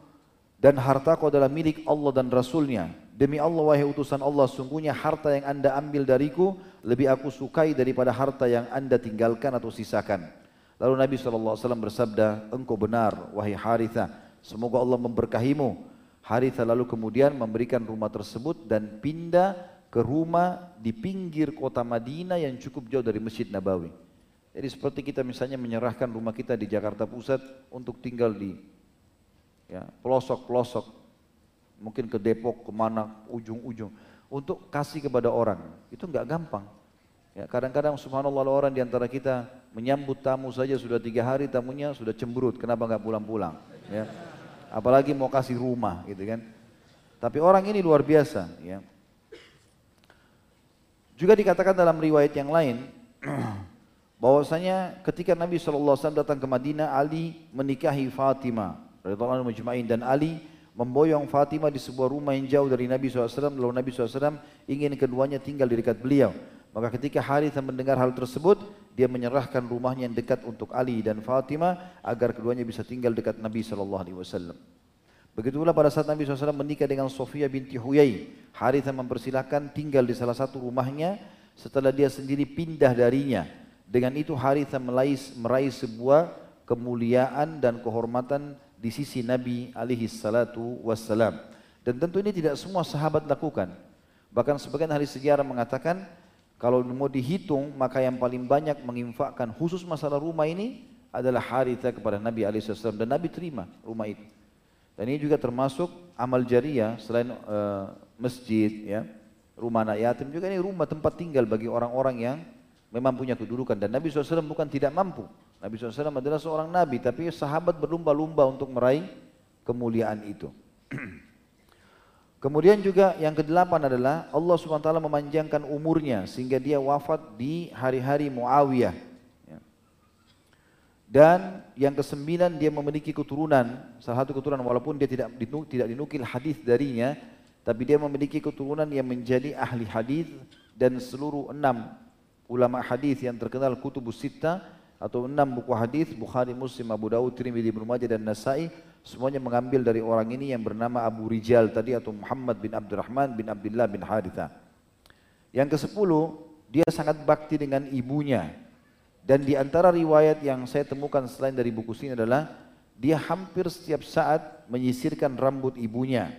dan hartaku adalah milik Allah dan Rasulnya. Demi Allah wahai utusan Allah, sungguhnya harta yang anda ambil dariku lebih aku sukai daripada harta yang anda tinggalkan atau sisakan. Lalu Nabi SAW bersabda, engkau benar wahai Haritha, semoga Allah memberkahimu. Haritha lalu kemudian memberikan rumah tersebut dan pindah ke rumah di pinggir kota Madinah yang cukup jauh dari Masjid Nabawi. Jadi seperti kita misalnya menyerahkan rumah kita di Jakarta Pusat untuk tinggal di ya, pelosok-pelosok mungkin ke Depok, ke mana, ujung-ujung, untuk kasih kepada orang. Itu enggak gampang. Ya, kadang-kadang subhanallah orang di antara kita menyambut tamu saja sudah tiga hari tamunya sudah cemberut, kenapa enggak pulang-pulang? Ya. Apalagi mau kasih rumah gitu kan. Tapi orang ini luar biasa. Ya. Juga dikatakan dalam riwayat yang lain, bahwasanya ketika Nabi SAW datang ke Madinah, Ali menikahi Fatimah dan Ali memboyong Fatimah di sebuah rumah yang jauh dari Nabi SAW lalu Nabi SAW ingin keduanya tinggal di dekat beliau maka ketika Harithah mendengar hal tersebut dia menyerahkan rumahnya yang dekat untuk Ali dan Fatimah agar keduanya bisa tinggal dekat Nabi SAW Begitulah pada saat Nabi SAW menikah dengan Sofia binti Huyai. Harithah mempersilahkan tinggal di salah satu rumahnya setelah dia sendiri pindah darinya. Dengan itu Harithah meraih, meraih sebuah kemuliaan dan kehormatan di sisi Nabi alaihi salatu wassalam. Dan tentu ini tidak semua sahabat lakukan. Bahkan sebagian ahli sejarah mengatakan kalau mau dihitung maka yang paling banyak menginfakkan khusus masalah rumah ini adalah Haritha kepada Nabi alaihi wasallam dan Nabi terima rumah itu. Dan ini juga termasuk amal jariah selain uh, masjid ya, rumah anak yatim juga ini rumah tempat tinggal bagi orang-orang yang memang punya kedudukan dan Nabi SAW bukan tidak mampu. Nabi SAW adalah seorang Nabi tapi sahabat berlumba-lumba untuk meraih kemuliaan itu. Kemudian juga yang kedelapan adalah Allah SWT memanjangkan umurnya sehingga dia wafat di hari-hari Muawiyah. Ya. Dan yang kesembilan dia memiliki keturunan, salah satu keturunan walaupun dia tidak tidak dinukil hadis darinya, tapi dia memiliki keturunan yang menjadi ahli hadis dan seluruh enam ulama hadis yang terkenal kutubus sita atau enam buku hadis Bukhari, Muslim, Abu Dawud, Tirmidzi, Ibnu Majah dan Nasai semuanya mengambil dari orang ini yang bernama Abu Rijal tadi atau Muhammad bin Abdurrahman bin Abdullah bin Haritha. Yang ke sepuluh dia sangat bakti dengan ibunya. Dan di antara riwayat yang saya temukan selain dari buku sini adalah dia hampir setiap saat menyisirkan rambut ibunya.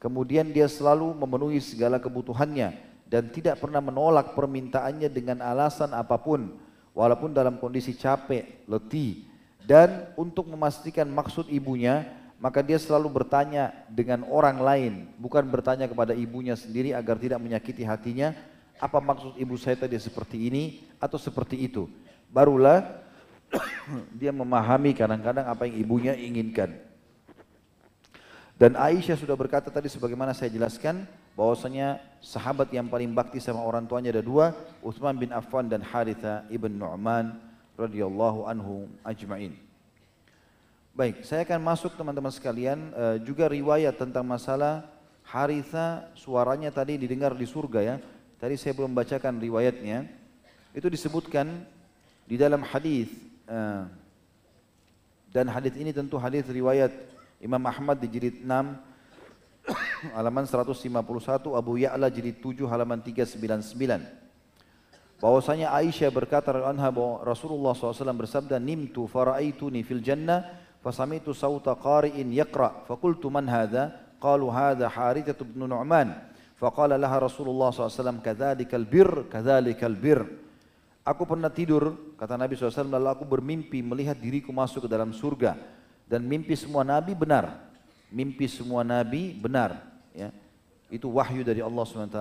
Kemudian dia selalu memenuhi segala kebutuhannya dan tidak pernah menolak permintaannya dengan alasan apa pun walaupun dalam kondisi capek, letih dan untuk memastikan maksud ibunya maka dia selalu bertanya dengan orang lain bukan bertanya kepada ibunya sendiri agar tidak menyakiti hatinya apa maksud ibu saya tadi seperti ini atau seperti itu. Barulah dia memahami kadang-kadang apa yang ibunya inginkan. Dan Aisyah sudah berkata tadi sebagaimana saya jelaskan bahwasanya sahabat yang paling bakti sama orang tuanya ada dua, Utsman bin Affan dan Haritha ibn Nu'man radhiyallahu anhu ajma'in. Baik, saya akan masuk teman-teman sekalian uh, juga riwayat tentang masalah Haritha suaranya tadi didengar di surga ya. Tadi saya belum bacakan riwayatnya. Itu disebutkan di dalam hadis uh, dan hadis ini tentu hadis riwayat Imam Ahmad di jilid 6 halaman 151 Abu Ya'la jilid 7 halaman 399 bahwasanya Aisyah berkata anha bahwa Rasulullah SAW bersabda nimtu faraaituni fil jannah fasamitu sauta qari'in yaqra. Fakultu man hadha? Qalu hadha Harithah bin Nu'man. Faqala laha Rasulullah SAW kadzalikal bir kadzalikal bir Aku pernah tidur, kata Nabi SAW, lalu aku bermimpi melihat diriku masuk ke dalam surga. Dan mimpi semua Nabi benar mimpi semua nabi benar ya itu wahyu dari Allah SWT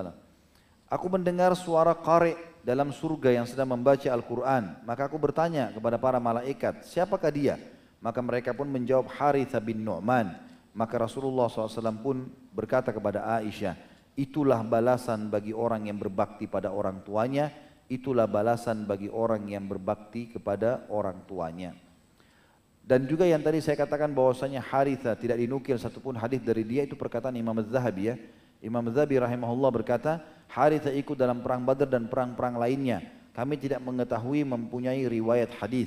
aku mendengar suara qari dalam surga yang sedang membaca Al-Quran maka aku bertanya kepada para malaikat siapakah dia Maka mereka pun menjawab Haritha bin Nu'man. Maka Rasulullah SAW pun berkata kepada Aisyah, itulah balasan bagi orang yang berbakti pada orang tuanya, itulah balasan bagi orang yang berbakti kepada orang tuanya. Dan juga yang tadi saya katakan bahwasanya Haritha tidak dinukil satupun hadis dari dia itu perkataan Imam Az-Zahabi ya. Imam Az-Zahabi rahimahullah berkata, Haritha ikut dalam perang Badar dan perang-perang lainnya. Kami tidak mengetahui mempunyai riwayat hadis.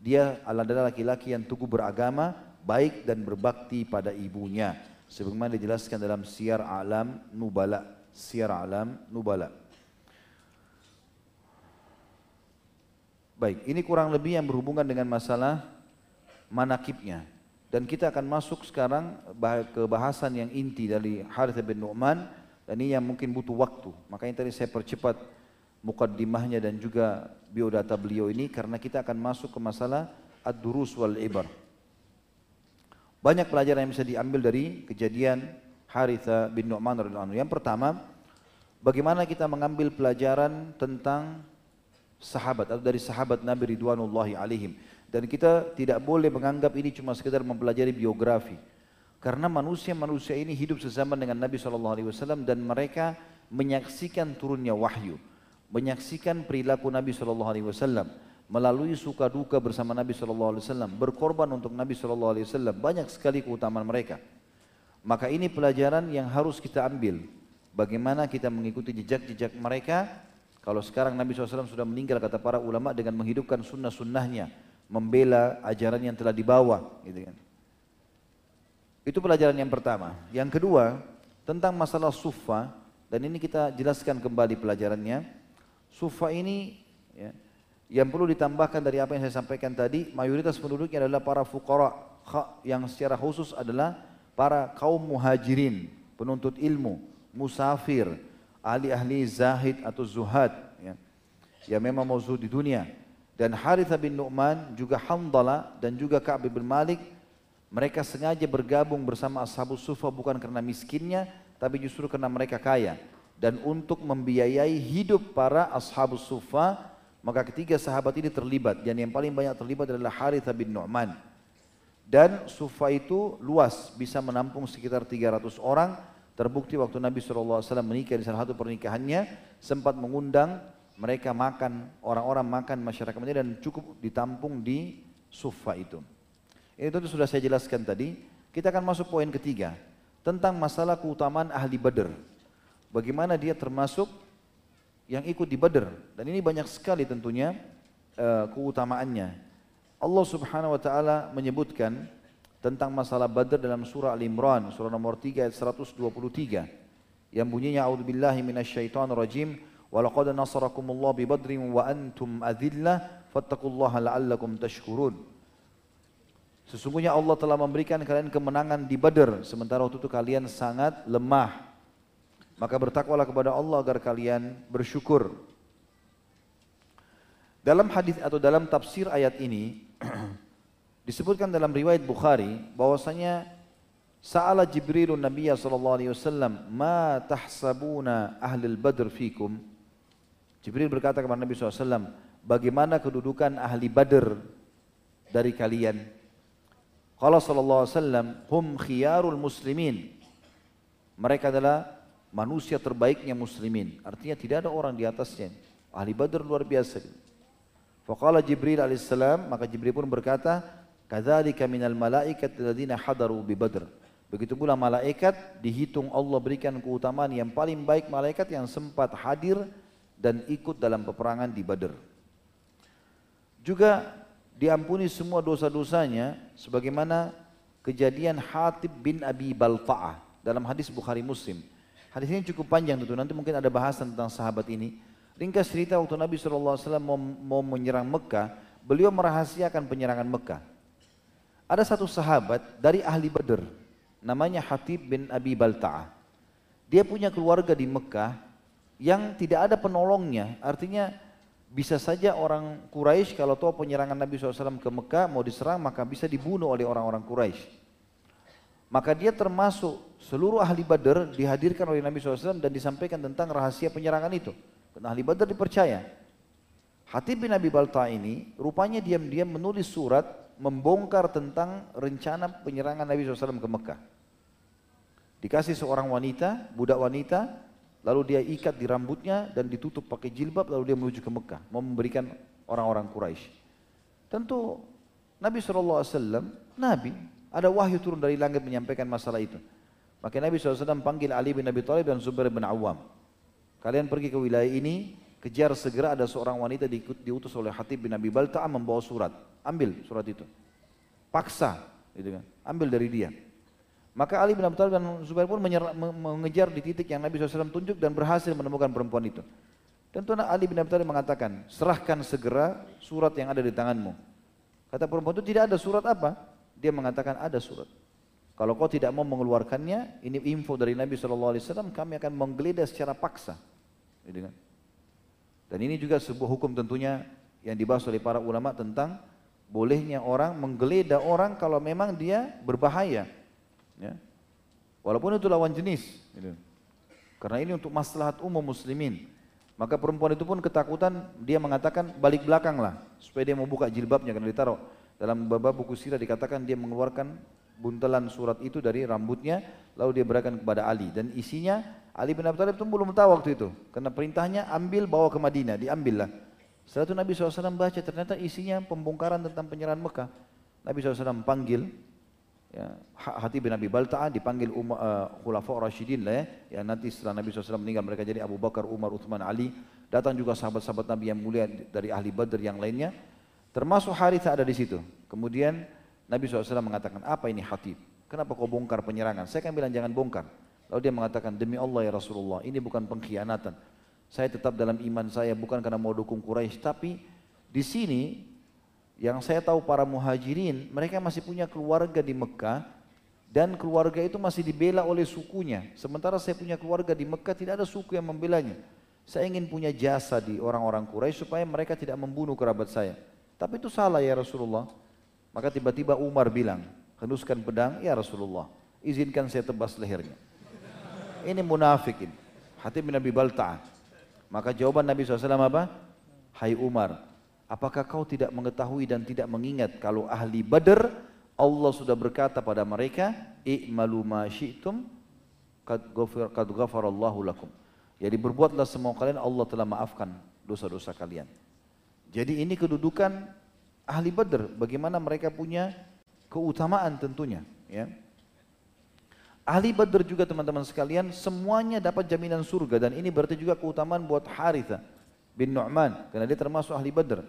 Dia adalah laki-laki yang teguh beragama, baik dan berbakti pada ibunya. Sebagaimana dijelaskan dalam Syiar Alam Nubala. Syiar Alam Nubala. Baik, ini kurang lebih yang berhubungan dengan masalah manakibnya. Dan kita akan masuk sekarang ke bahasan yang inti dari Harith bin Nu'man dan ini yang mungkin butuh waktu. Makanya tadi saya percepat mukaddimahnya dan juga biodata beliau ini karena kita akan masuk ke masalah ad-durus wal ibar. Banyak pelajaran yang bisa diambil dari kejadian Haritha bin Nu'man radhiyallahu Yang pertama, bagaimana kita mengambil pelajaran tentang sahabat atau dari sahabat Nabi Ridwanullahi alaihim. Dan kita tidak boleh menganggap ini cuma sekedar mempelajari biografi. Karena manusia-manusia ini hidup sesama dengan Nabi SAW dan mereka menyaksikan turunnya wahyu. Menyaksikan perilaku Nabi SAW. Melalui suka duka bersama Nabi SAW. Berkorban untuk Nabi SAW. Banyak sekali keutamaan mereka. Maka ini pelajaran yang harus kita ambil. Bagaimana kita mengikuti jejak-jejak mereka. Kalau sekarang Nabi SAW sudah meninggal kata para ulama dengan menghidupkan sunnah-sunnahnya membela ajaran yang telah dibawa gitu kan. Itu pelajaran yang pertama. Yang kedua, tentang masalah sufa dan ini kita jelaskan kembali pelajarannya. Sufa ini ya, yang perlu ditambahkan dari apa yang saya sampaikan tadi, mayoritas penduduknya adalah para fuqara yang secara khusus adalah para kaum muhajirin, penuntut ilmu, musafir, ahli-ahli zahid atau zuhad ya. Yang memang mau di dunia dan Haritha bin Nu'man juga Hamdala dan juga Ka'b bin Malik mereka sengaja bergabung bersama Ashabus Sufa bukan karena miskinnya tapi justru karena mereka kaya. Dan untuk membiayai hidup para Ashabus Sufa maka ketiga sahabat ini terlibat. Dan yang paling banyak terlibat adalah Haritha bin Nu'man. Dan Sufa itu luas bisa menampung sekitar 300 orang. Terbukti waktu Nabi SAW menikah di salah satu pernikahannya sempat mengundang mereka makan, orang-orang makan masyarakat Madinah dan cukup ditampung di Sufa itu. Ini tentu sudah saya jelaskan tadi. Kita akan masuk poin ketiga tentang masalah keutamaan ahli Badr. Bagaimana dia termasuk yang ikut di Badr dan ini banyak sekali tentunya uh, keutamaannya. Allah Subhanahu wa taala menyebutkan tentang masalah Badr dalam surah Al-Imran surah nomor 3 ayat 123 yang bunyinya a'udzubillahi minasyaitonirrajim Walaqad nasarakumullah bi badrin wa antum adillah fattaqullaha la'allakum tashkurun. Sesungguhnya Allah telah memberikan kalian kemenangan di Badr sementara waktu itu kalian sangat lemah. Maka bertakwalah kepada Allah agar kalian bersyukur. Dalam hadis atau dalam tafsir ayat ini disebutkan dalam riwayat Bukhari bahwasanya Sa'ala Jibril Nabi sallallahu alaihi wasallam, "Ma tahsabuna ahli al-Badr fikum?" Jibril berkata kepada Nabi SAW, bagaimana kedudukan ahli badr dari kalian? Kalau sallallahu alaihi wasallam, hum khiyarul muslimin. Mereka adalah manusia terbaiknya muslimin. Artinya tidak ada orang di atasnya. Ahli badr luar biasa. Faqala Jibril alaihissalam, maka Jibril pun berkata, Kadzalika minal malaikat alladziina hadaru bi Badr. Begitu pula malaikat dihitung Allah berikan keutamaan yang paling baik malaikat yang sempat hadir dan ikut dalam peperangan di Badr. Juga diampuni semua dosa-dosanya sebagaimana kejadian Hatib bin Abi Balta'ah dalam hadis Bukhari Muslim. Hadis ini cukup panjang tentu, nanti mungkin ada bahasan tentang sahabat ini. Ringkas cerita waktu Nabi SAW mau, mau menyerang Mekah, beliau merahasiakan penyerangan Mekah. Ada satu sahabat dari ahli Badr, namanya Hatib bin Abi Balta'ah. Dia punya keluarga di Mekah yang tidak ada penolongnya. Artinya bisa saja orang Quraisy kalau tahu penyerangan Nabi SAW ke Mekah mau diserang maka bisa dibunuh oleh orang-orang Quraisy. Maka dia termasuk seluruh ahli Badar dihadirkan oleh Nabi SAW dan disampaikan tentang rahasia penyerangan itu. Dan ahli Badar dipercaya. Hatib bin Abi Balta ini rupanya diam-diam menulis surat membongkar tentang rencana penyerangan Nabi SAW ke Mekah. Dikasih seorang wanita, budak wanita, lalu dia ikat di rambutnya dan ditutup pakai jilbab, lalu dia menuju ke Mekah, mau memberikan orang-orang Quraisy. Tentu Nabi SAW, Nabi, ada wahyu turun dari langit menyampaikan masalah itu. Maka Nabi SAW panggil Ali bin Abi Thalib dan Zubair bin Awam. Kalian pergi ke wilayah ini, kejar segera ada seorang wanita diutus oleh Hatib bin Abi Balta'a membawa surat. Ambil surat itu. Paksa, gitu kan. Ambil dari dia. Maka Ali bin Abi Thalib dan Zubair pun mengejar di titik yang Nabi SAW tunjuk dan berhasil menemukan perempuan itu. Tentu Ali bin Abi Thalib mengatakan, serahkan segera surat yang ada di tanganmu. Kata perempuan itu tidak ada surat apa? Dia mengatakan ada surat. Kalau kau tidak mau mengeluarkannya, ini info dari Nabi SAW, kami akan menggeledah secara paksa. Dan ini juga sebuah hukum tentunya yang dibahas oleh para ulama tentang bolehnya orang menggeledah orang kalau memang dia berbahaya. Ya. Walaupun itu lawan jenis. Gitu. Karena ini untuk maslahat umum muslimin. Maka perempuan itu pun ketakutan, dia mengatakan balik belakanglah supaya dia mau buka jilbabnya karena ditaruh dalam bab buku sirah dikatakan dia mengeluarkan buntelan surat itu dari rambutnya lalu dia berikan kepada Ali dan isinya Ali bin Abi Thalib itu belum tahu waktu itu karena perintahnya ambil bawa ke Madinah diambillah setelah itu Nabi SAW baca ternyata isinya pembongkaran tentang penyerahan Mekah Nabi SAW panggil ya, Hati bin Abi Balta'a dipanggil Umar, uh, Khulafa Rashidin lah ya yang nanti setelah Nabi SAW meninggal mereka jadi Abu Bakar, Umar, Uthman, Ali datang juga sahabat-sahabat Nabi yang mulia dari ahli Badr yang lainnya termasuk Haritha ada di situ kemudian Nabi SAW mengatakan, apa ini hatib? Kenapa kau bongkar penyerangan? Saya kan bilang jangan bongkar. Lalu dia mengatakan, demi Allah ya Rasulullah, ini bukan pengkhianatan. Saya tetap dalam iman saya bukan karena mau dukung Quraisy, tapi di sini yang saya tahu para muhajirin, mereka masih punya keluarga di Mekah dan keluarga itu masih dibela oleh sukunya. Sementara saya punya keluarga di Mekah tidak ada suku yang membelanya. Saya ingin punya jasa di orang-orang Quraisy supaya mereka tidak membunuh kerabat saya. Tapi itu salah ya Rasulullah. Maka tiba-tiba Umar bilang, henuskan pedang, ya Rasulullah, izinkan saya tebas lehernya. Ini munafikin. Hati bin Nabi Balta'ah. Maka jawaban Nabi SAW apa? Hai Umar, apakah kau tidak mengetahui dan tidak mengingat kalau ahli Badr Allah sudah berkata pada mereka, "I'malu ma syi'tum qad ghafarallahu lakum." Jadi berbuatlah semua kalian Allah telah maafkan dosa-dosa kalian. Jadi ini kedudukan ahli Badr, bagaimana mereka punya keutamaan tentunya. Ya. Ahli Badr juga teman-teman sekalian semuanya dapat jaminan surga dan ini berarti juga keutamaan buat Haritha bin Nu'man karena dia termasuk ahli Badr.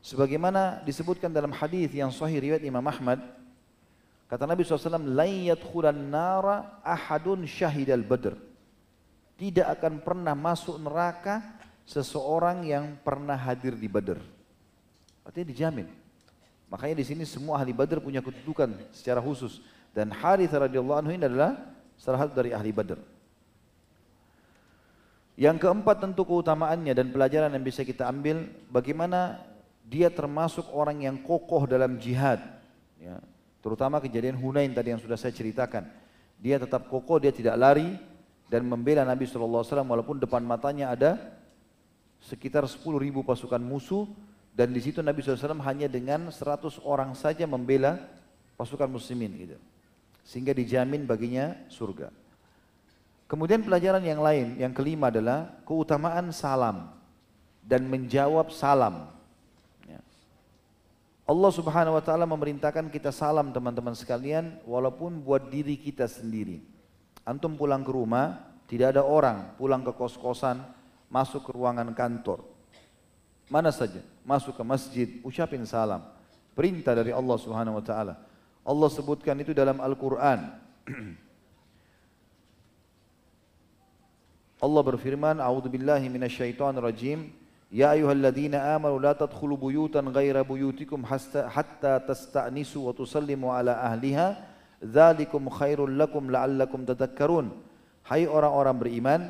Sebagaimana disebutkan dalam hadis yang sahih riwayat Imam Ahmad kata Nabi SAW la yadkhulan nara ahadun syahidal badr tidak akan pernah masuk neraka seseorang yang pernah hadir di Badr. Artinya dijamin. Makanya di sini semua ahli Badr punya kedudukan secara khusus dan Harith radhiyallahu anhu ini adalah salah satu dari ahli Badr. Yang keempat tentu keutamaannya dan pelajaran yang bisa kita ambil bagaimana dia termasuk orang yang kokoh dalam jihad. Ya, terutama kejadian Hunain tadi yang sudah saya ceritakan. Dia tetap kokoh, dia tidak lari dan membela Nabi SAW walaupun depan matanya ada sekitar 10 ribu pasukan musuh dan di situ Nabi SAW hanya dengan 100 orang saja membela pasukan muslimin gitu. Sehingga dijamin baginya surga. Kemudian pelajaran yang lain, yang kelima adalah keutamaan salam dan menjawab salam. Ya. Allah Subhanahu wa taala memerintahkan kita salam teman-teman sekalian walaupun buat diri kita sendiri. Antum pulang ke rumah, tidak ada orang pulang ke kos-kosan, masuk ke ruangan kantor. Mana saja, masuk ke masjid, ucapin salam. Perintah dari Allah Subhanahu wa taala. Allah sebutkan itu dalam Al-Qur'an. Allah berfirman, "A'udzu billahi minasyaitonir rajim. Ya ayyuhalladzina amanu la tadkhulu buyutan ghaira buyutikum hatta tasta'nisu wa tusallimu ala ahliha. Dzalikum khairul lakum la'allakum tadhakkarun." Hai orang-orang beriman,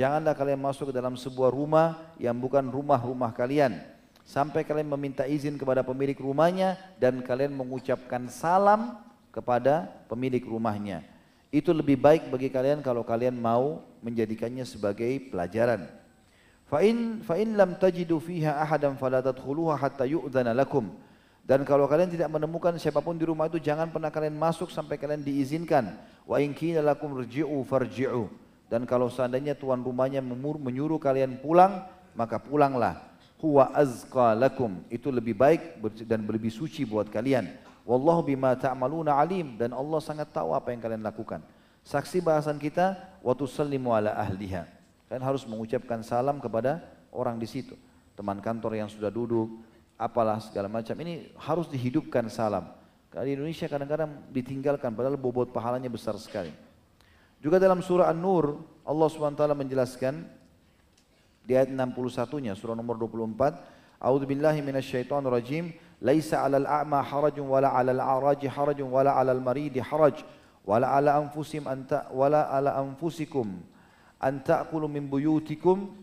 Janganlah kalian masuk ke dalam sebuah rumah yang bukan rumah-rumah kalian. Sampai kalian meminta izin kepada pemilik rumahnya dan kalian mengucapkan salam kepada pemilik rumahnya. Itu lebih baik bagi kalian kalau kalian mau menjadikannya sebagai pelajaran. Fa'in fa'in lam tajidu fiha ahadan fala tadkhuluha hatta yu'dhana lakum. Dan kalau kalian tidak menemukan siapa pun di rumah itu jangan pernah kalian masuk sampai kalian diizinkan. Wa in qila lakum rji'u farji'u. Dan kalau seandainya tuan rumahnya menyuruh kalian pulang, maka pulanglah. Huwa azqa lakum. Itu lebih baik dan lebih suci buat kalian. Wallahu bima ta'maluna alim dan Allah sangat tahu apa yang kalian lakukan. Saksi bahasan kita wa tusallimu ala ahliha. Kalian harus mengucapkan salam kepada orang di situ. Teman kantor yang sudah duduk, apalah segala macam. Ini harus dihidupkan salam. Karena di Indonesia kadang-kadang ditinggalkan padahal bobot pahalanya besar sekali. Juga dalam surah An-Nur Allah SWT menjelaskan di ayat 61-nya surah nomor 24, A'udzu billahi minasyaitonir rajim, laisa 'alal a'ma harajun wala 'alal a'raji harajun wala 'alal maridi haraj. Wala 'ala anfusim anta wala 'ala anfusikum an ta'kulu min buyutikum.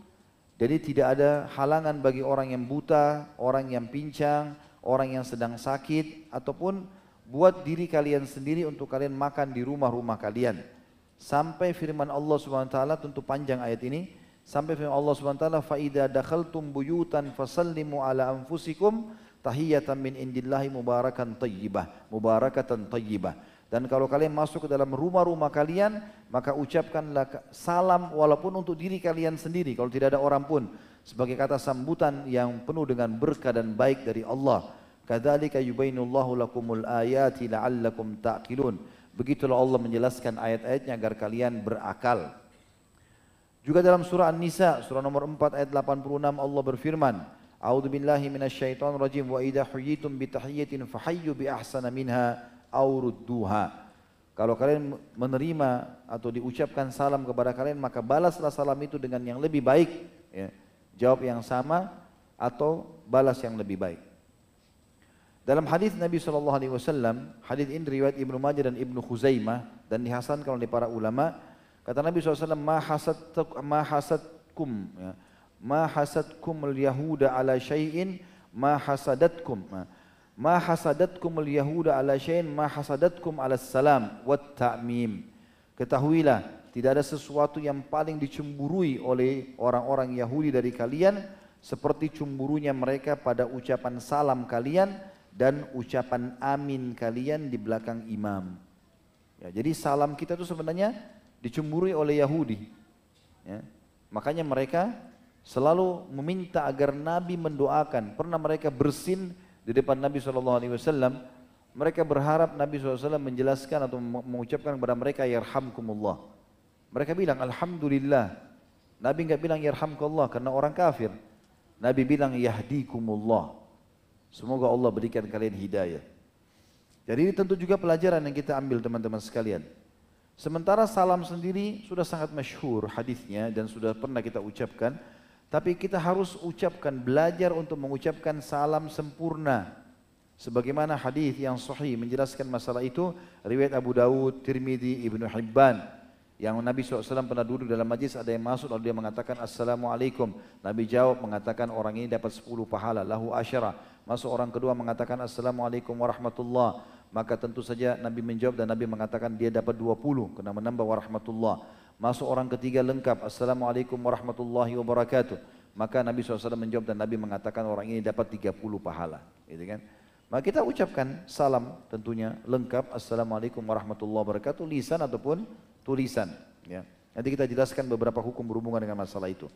Jadi tidak ada halangan bagi orang yang buta, orang yang pincang, orang yang sedang sakit ataupun buat diri kalian sendiri untuk kalian makan di rumah-rumah kalian. Sampai firman Allah Subhanahu wa taala tentu panjang ayat ini. Sampai firman Allah Subhanahu wa taala fa idza dakhaltum buyutan fasallimu ala anfusikum tahiyatan min indillahi mubarakan tayyibah mubarakatan tayyibah dan kalau kalian masuk ke dalam rumah-rumah kalian, maka ucapkanlah salam walaupun untuk diri kalian sendiri. Kalau tidak ada orang pun. Sebagai kata sambutan yang penuh dengan berkah dan baik dari Allah. Kadzalika yubainullahu lakumul ayati la'allakum ta'qilun. Begitulah Allah menjelaskan ayat-ayatnya agar kalian berakal. Juga dalam surah An-Nisa, surah nomor 4 ayat 86 Allah berfirman, A'udzu billahi minasyaitonir rajim wa idza huyitum bi tahiyyatin fahayyu bi ahsana minha aurudduha. Kalau kalian menerima atau diucapkan salam kepada kalian maka balaslah salam itu dengan yang lebih baik. Ya. Jawab yang sama atau balas yang lebih baik. Dalam hadis Nabi Shallallahu Alaihi Wasallam, hadis ini riwayat Ibnu Majah dan Ibnu Khuzaimah dan dihasankan oleh para ulama. Kata Nabi SAW, ma hasad ma hasadkum, ya. Ma hasadkum al yahuda ala syai'in ma hasadatkum. Ma hasadatkum al-yahuda ala syai'in ma hasadatkum ala salam wat ta'mim. Ketahuilah, tidak ada sesuatu yang paling dicemburui oleh orang-orang Yahudi dari kalian seperti cemburunya mereka pada ucapan salam kalian dan ucapan amin kalian di belakang imam. Ya, jadi salam kita itu sebenarnya dicemburui oleh Yahudi. Ya. Makanya mereka selalu meminta agar Nabi mendoakan. Pernah mereka bersin di depan Nabi SAW, mereka berharap Nabi SAW menjelaskan atau mengucapkan kepada mereka yarhamkumullah. Mereka bilang alhamdulillah. Nabi enggak bilang yarhamkumullah karena orang kafir. Nabi bilang yahdikumullah. Semoga Allah berikan kalian hidayah. Jadi ini tentu juga pelajaran yang kita ambil teman-teman sekalian. Sementara salam sendiri sudah sangat masyhur hadisnya dan sudah pernah kita ucapkan. Tapi kita harus ucapkan, belajar untuk mengucapkan salam sempurna. Sebagaimana hadis yang sahih menjelaskan masalah itu, riwayat Abu Dawud, Tirmidzi, Ibnu Hibban. Yang Nabi SAW pernah duduk dalam majlis ada yang masuk lalu dia mengatakan Assalamualaikum. Nabi jawab mengatakan orang ini dapat 10 pahala, lahu asyara. Masuk orang kedua mengatakan Assalamualaikum warahmatullah. Maka tentu saja Nabi menjawab dan Nabi mengatakan dia dapat 20 kena menambah warahmatullah. Masuk orang ketiga lengkap. Assalamualaikum warahmatullahi wabarakatuh. Maka Nabi SAW menjawab dan Nabi mengatakan orang ini dapat 30 pahala. Gitu kan? Maka kita ucapkan salam tentunya lengkap. Assalamualaikum warahmatullahi wabarakatuh. Lisan ataupun tulisan. Ya. Nanti kita jelaskan beberapa hukum berhubungan dengan masalah itu.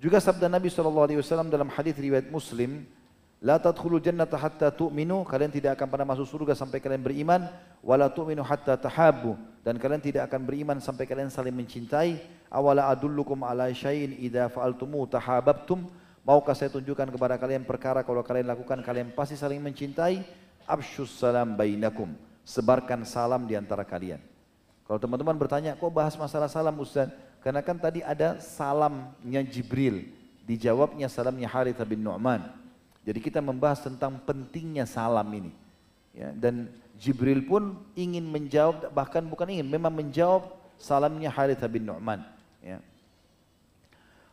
Juga sabda Nabi SAW dalam hadis riwayat Muslim La tadkhulul jannata hatta tu'minu, kalian tidak akan pernah masuk surga sampai kalian beriman, wala tu'minu hatta tahabbu, dan kalian tidak akan beriman sampai kalian saling mencintai. Awala adullukum ala syai'in idza fa'altumu tahabbtum, maukah saya tunjukkan kepada kalian perkara kalau kalian lakukan kalian pasti saling mencintai? Absyus salam bainakum, sebarkan salam di antara kalian. Kalau teman-teman bertanya, kok bahas masalah salam Ustaz? Karena kan tadi ada salamnya Jibril, dijawabnya salamnya Harith bin Nu'man. Jadi kita membahas tentang pentingnya salam ini. Ya, dan Jibril pun ingin menjawab, bahkan bukan ingin, memang menjawab salamnya Harith bin Nu'man. Ya.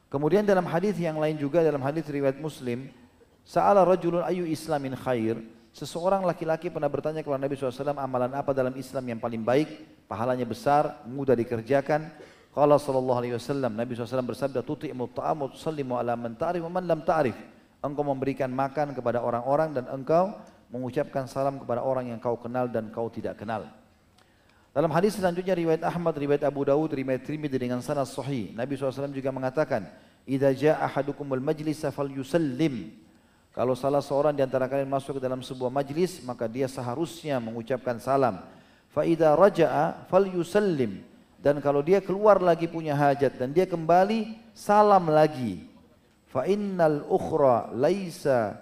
Kemudian dalam hadis yang lain juga dalam hadis riwayat Muslim, Sa'ala rajulun ayu islamin khair, seseorang laki-laki pernah bertanya kepada Nabi SAW, amalan apa dalam Islam yang paling baik, pahalanya besar, mudah dikerjakan. Qala sallallahu alaihi wasallam, Nabi SAW bersabda, tuti'mu ta'am wa tusallimu ala man ta'rif wa man lam ta'rif engkau memberikan makan kepada orang-orang dan engkau mengucapkan salam kepada orang yang kau kenal dan kau tidak kenal. Dalam hadis selanjutnya riwayat Ahmad, riwayat Abu Dawud, riwayat Tirmidzi dengan sanad sahih. Nabi SAW juga mengatakan, "Idza jaa ahadukumul majlisa falyusallim." Kalau salah seorang di antara kalian masuk ke dalam sebuah majlis, maka dia seharusnya mengucapkan salam. Fa idza raja'a falyusallim. Dan kalau dia keluar lagi punya hajat dan dia kembali, salam lagi. Fa innal ukhra laisa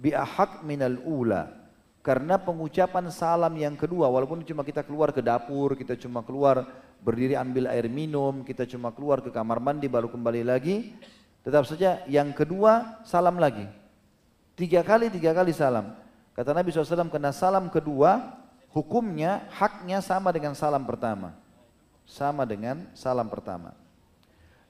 bi ahaq minal ula. Karena pengucapan salam yang kedua, walaupun cuma kita keluar ke dapur, kita cuma keluar berdiri ambil air minum, kita cuma keluar ke kamar mandi baru kembali lagi, tetap saja yang kedua salam lagi. Tiga kali, tiga kali salam. Kata Nabi SAW, kena salam kedua, hukumnya, haknya sama dengan salam pertama. Sama dengan salam pertama.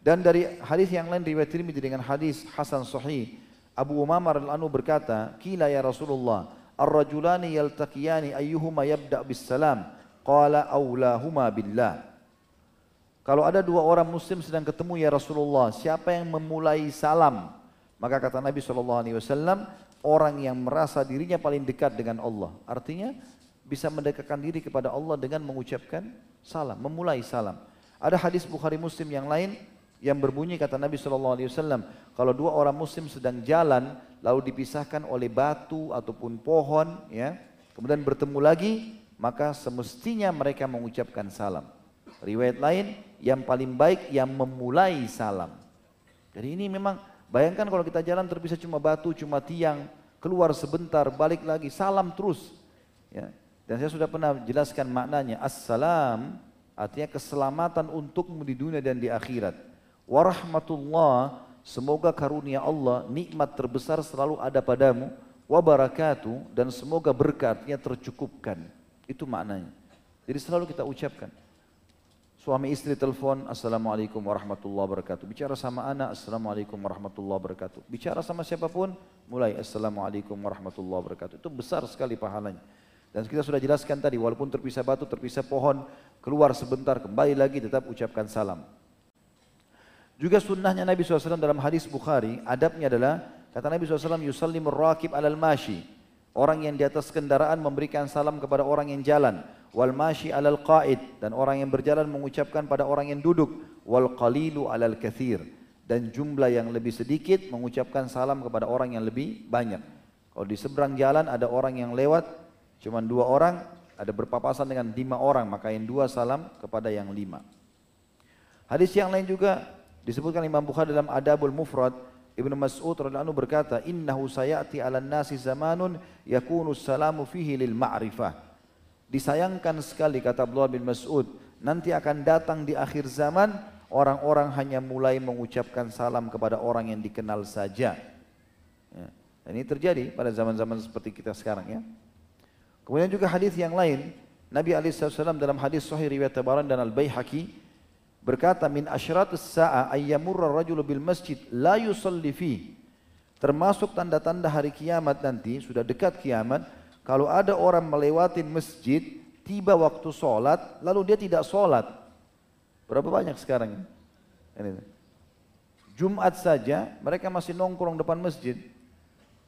Dan dari hadis yang lain riwayat Tirmidzi dengan hadis Hasan Sahih, Abu Umamah al-Anu berkata, "Kila ya Rasulullah, ar-rajulani yaltaqiyani ayyuhuma yabda bis salam?" Qala aulahuma billah. Kalau ada dua orang muslim sedang ketemu ya Rasulullah, siapa yang memulai salam? Maka kata Nabi SAW, orang yang merasa dirinya paling dekat dengan Allah. Artinya bisa mendekatkan diri kepada Allah dengan mengucapkan salam, memulai salam. Ada hadis Bukhari Muslim yang lain yang berbunyi kata Nabi Shallallahu Alaihi Wasallam kalau dua orang Muslim sedang jalan lalu dipisahkan oleh batu ataupun pohon ya kemudian bertemu lagi maka semestinya mereka mengucapkan salam. Riwayat lain yang paling baik yang memulai salam. Jadi ini memang bayangkan kalau kita jalan terpisah cuma batu cuma tiang keluar sebentar balik lagi salam terus ya. Dan saya sudah pernah jelaskan maknanya assalam artinya keselamatan untukmu di dunia dan di akhirat warahmatullah semoga karunia Allah nikmat terbesar selalu ada padamu. Wabarakatuh dan semoga berkatnya tercukupkan. Itu maknanya. Jadi selalu kita ucapkan. Suami istri telepon assalamualaikum warahmatullahi wabarakatuh. Bicara sama anak assalamualaikum warahmatullahi wabarakatuh. Bicara sama siapa pun mulai assalamualaikum warahmatullahi wabarakatuh. Itu besar sekali pahalanya. Dan kita sudah jelaskan tadi walaupun terpisah batu terpisah pohon keluar sebentar kembali lagi tetap ucapkan salam juga sunnahnya Nabi SAW dalam hadis Bukhari, adabnya adalah, kata Nabi SAW, yusallimur rakib alal mashi. Orang yang di atas kendaraan memberikan salam kepada orang yang jalan. Wal mashi alal qaid. Dan orang yang berjalan mengucapkan pada orang yang duduk. Wal qalilu alal kathir. Dan jumlah yang lebih sedikit mengucapkan salam kepada orang yang lebih banyak. Kalau di seberang jalan ada orang yang lewat, cuma dua orang, ada berpapasan dengan lima orang, maka yang dua salam kepada yang lima. Hadis yang lain juga Disebutkan Imam Bukhari dalam Adabul Mufrad, Ibnu Mas'ud radhiyallahu berkata, "Innahu sayati 'alan nasi zamanun yakunu salamu fihi lil ma'rifah." Disayangkan sekali kata Abdullah bin Mas'ud, nanti akan datang di akhir zaman orang-orang hanya mulai mengucapkan salam kepada orang yang dikenal saja. Ya. Ini terjadi pada zaman-zaman seperti kita sekarang ya. Kemudian juga hadis yang lain, Nabi SAW dalam hadis Sahih riwayat Tabaran dan Al Baihaqi berkata min asyratus sa'a ayyamurra rajulu bil masjid la yusalli fi. Termasuk tanda-tanda hari kiamat nanti sudah dekat kiamat kalau ada orang melewati masjid tiba waktu sholat lalu dia tidak sholat. Berapa banyak sekarang ini? Jumat saja mereka masih nongkrong depan masjid.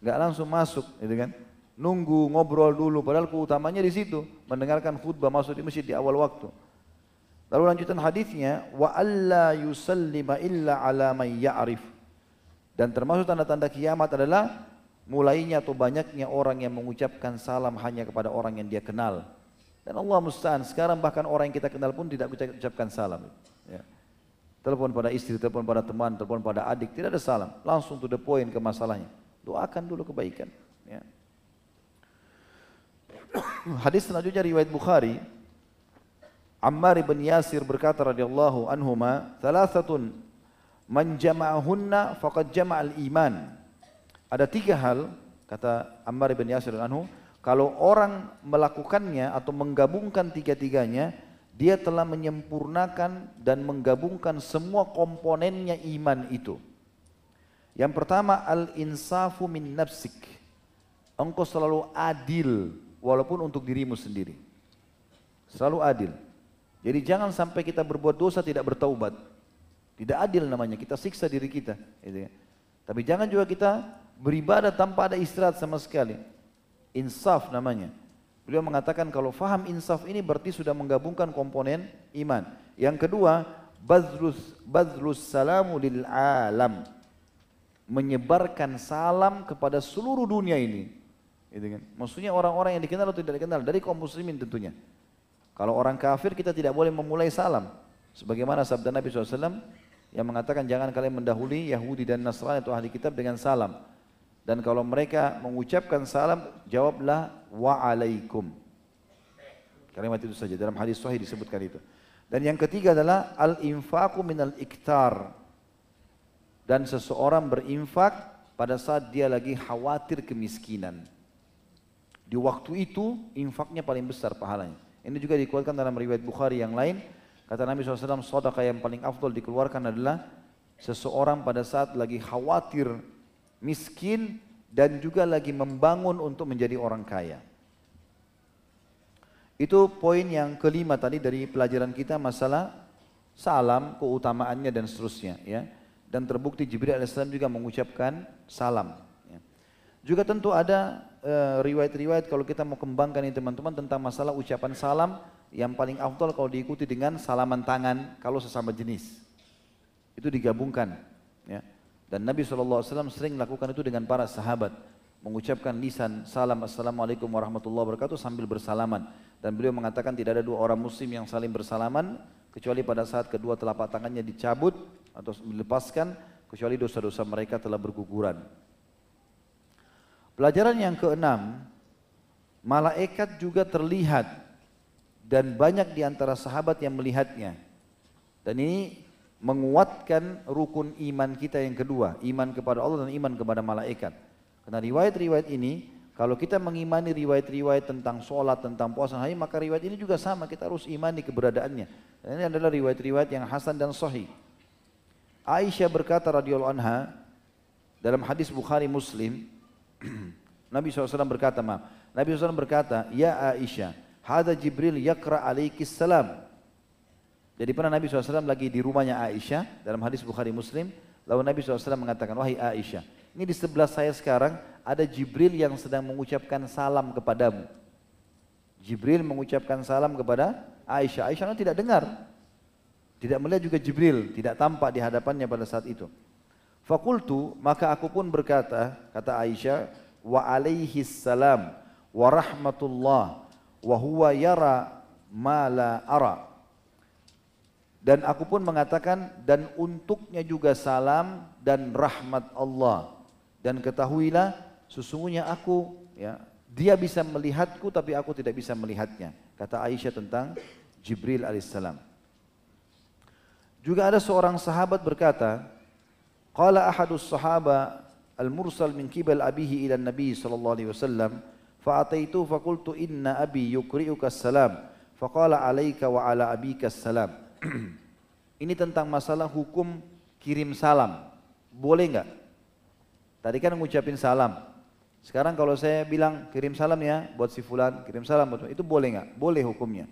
Nggak langsung masuk gitu kan? Nunggu ngobrol dulu padahal keutamanya di situ. Mendengarkan khutbah masuk di masjid di awal waktu Lalu lanjutan hadisnya wa alla yusallima illa ala man ya'rif. Dan termasuk tanda-tanda kiamat adalah mulainya atau banyaknya orang yang mengucapkan salam hanya kepada orang yang dia kenal. Dan Allah musta'an, sekarang bahkan orang yang kita kenal pun tidak ucapkan salam. Ya. Telepon pada istri, telepon pada teman, telepon pada adik, tidak ada salam. Langsung to the point ke masalahnya. Doakan dulu kebaikan. Ya. Hadis selanjutnya riwayat Bukhari Ammar bin Yasir berkata radhiyallahu anhuma, "Thalathatun man jama'ahunna faqad jama'al iman." Ada tiga hal kata Ammar bin Yasir anhu, kalau orang melakukannya atau menggabungkan tiga-tiganya, dia telah menyempurnakan dan menggabungkan semua komponennya iman itu. Yang pertama al-insafu min nafsik. Engkau selalu adil walaupun untuk dirimu sendiri. Selalu adil. Jadi jangan sampai kita berbuat dosa tidak bertaubat. Tidak adil namanya, kita siksa diri kita. Gitu ya. Tapi jangan juga kita beribadah tanpa ada istirahat sama sekali. insaf namanya. Beliau mengatakan kalau faham insaf ini berarti sudah menggabungkan komponen iman. Yang kedua, badrus badrus salamu lil alam. Menyebarkan salam kepada seluruh dunia ini. Gitu kan? Maksudnya orang-orang yang dikenal atau tidak dikenal dari kaum muslimin tentunya. Kalau orang kafir kita tidak boleh memulai salam. Sebagaimana sabda Nabi SAW yang mengatakan jangan kalian mendahului Yahudi dan Nasrani atau ahli kitab dengan salam. Dan kalau mereka mengucapkan salam, jawablah wa'alaikum. Kalimat itu saja dalam hadis sahih disebutkan itu. Dan yang ketiga adalah al-infaqu minal iktar. Dan seseorang berinfak pada saat dia lagi khawatir kemiskinan. Di waktu itu infaknya paling besar pahalanya. Ini juga dikuatkan dalam riwayat Bukhari yang lain. Kata Nabi SAW, sedekah yang paling afdol dikeluarkan adalah seseorang pada saat lagi khawatir miskin dan juga lagi membangun untuk menjadi orang kaya. Itu poin yang kelima tadi dari pelajaran kita masalah salam, keutamaannya dan seterusnya. Ya. Dan terbukti Jibril AS juga mengucapkan salam. Ya. Juga tentu ada riwayat-riwayat kalau kita mau kembangkan ini teman-teman tentang masalah ucapan salam yang paling afdal kalau diikuti dengan salaman tangan kalau sesama jenis. Itu digabungkan. Ya. Dan Nabi SAW sering melakukan itu dengan para sahabat. Mengucapkan lisan salam assalamualaikum warahmatullahi wabarakatuh sambil bersalaman. Dan beliau mengatakan tidak ada dua orang muslim yang saling bersalaman kecuali pada saat kedua telapak tangannya dicabut atau dilepaskan kecuali dosa-dosa mereka telah berguguran. Pelajaran yang keenam, malaikat juga terlihat dan banyak di antara sahabat yang melihatnya. Dan ini menguatkan rukun iman kita yang kedua, iman kepada Allah dan iman kepada malaikat. Karena riwayat-riwayat ini, kalau kita mengimani riwayat-riwayat tentang sholat, tentang puasa, hari, maka riwayat ini juga sama, kita harus imani keberadaannya. Dan ini adalah riwayat-riwayat yang hasan dan sahih. Aisyah berkata radhiyallahu anha dalam hadis Bukhari Muslim, Nabi SAW berkata, maaf. Nabi SAW berkata, Ya Aisyah, Hada Jibril yakra alaikis salam. Jadi pernah Nabi SAW lagi di rumahnya Aisyah, dalam hadis Bukhari Muslim, lalu Nabi SAW mengatakan, Wahai Aisyah, ini di sebelah saya sekarang ada Jibril yang sedang mengucapkan salam kepadamu. Jibril mengucapkan salam kepada Aisyah. Aisyah tidak dengar. Tidak melihat juga Jibril, tidak tampak di hadapannya pada saat itu. Fakultu maka aku pun berkata kata Aisyah wa alaihi salam wa rahmatullah wa huwa yara ma la ara. Dan aku pun mengatakan dan untuknya juga salam dan rahmat Allah. Dan ketahuilah sesungguhnya aku ya dia bisa melihatku tapi aku tidak bisa melihatnya. Kata Aisyah tentang Jibril alaihissalam. Juga ada seorang sahabat berkata Qala ahadus sahaba al-mursal min kibal abihi ila nabi sallallahu alaihi wasallam fa'ataitu faqultu inna abi yukri'uka salam faqala alaika wa ala abika salam ini tentang masalah hukum kirim salam. Boleh enggak tadi kan ngucapin salam. Sekarang kalau saya bilang kirim salam ya buat si fulan kirim salam buat itu boleh enggak boleh hukumnya.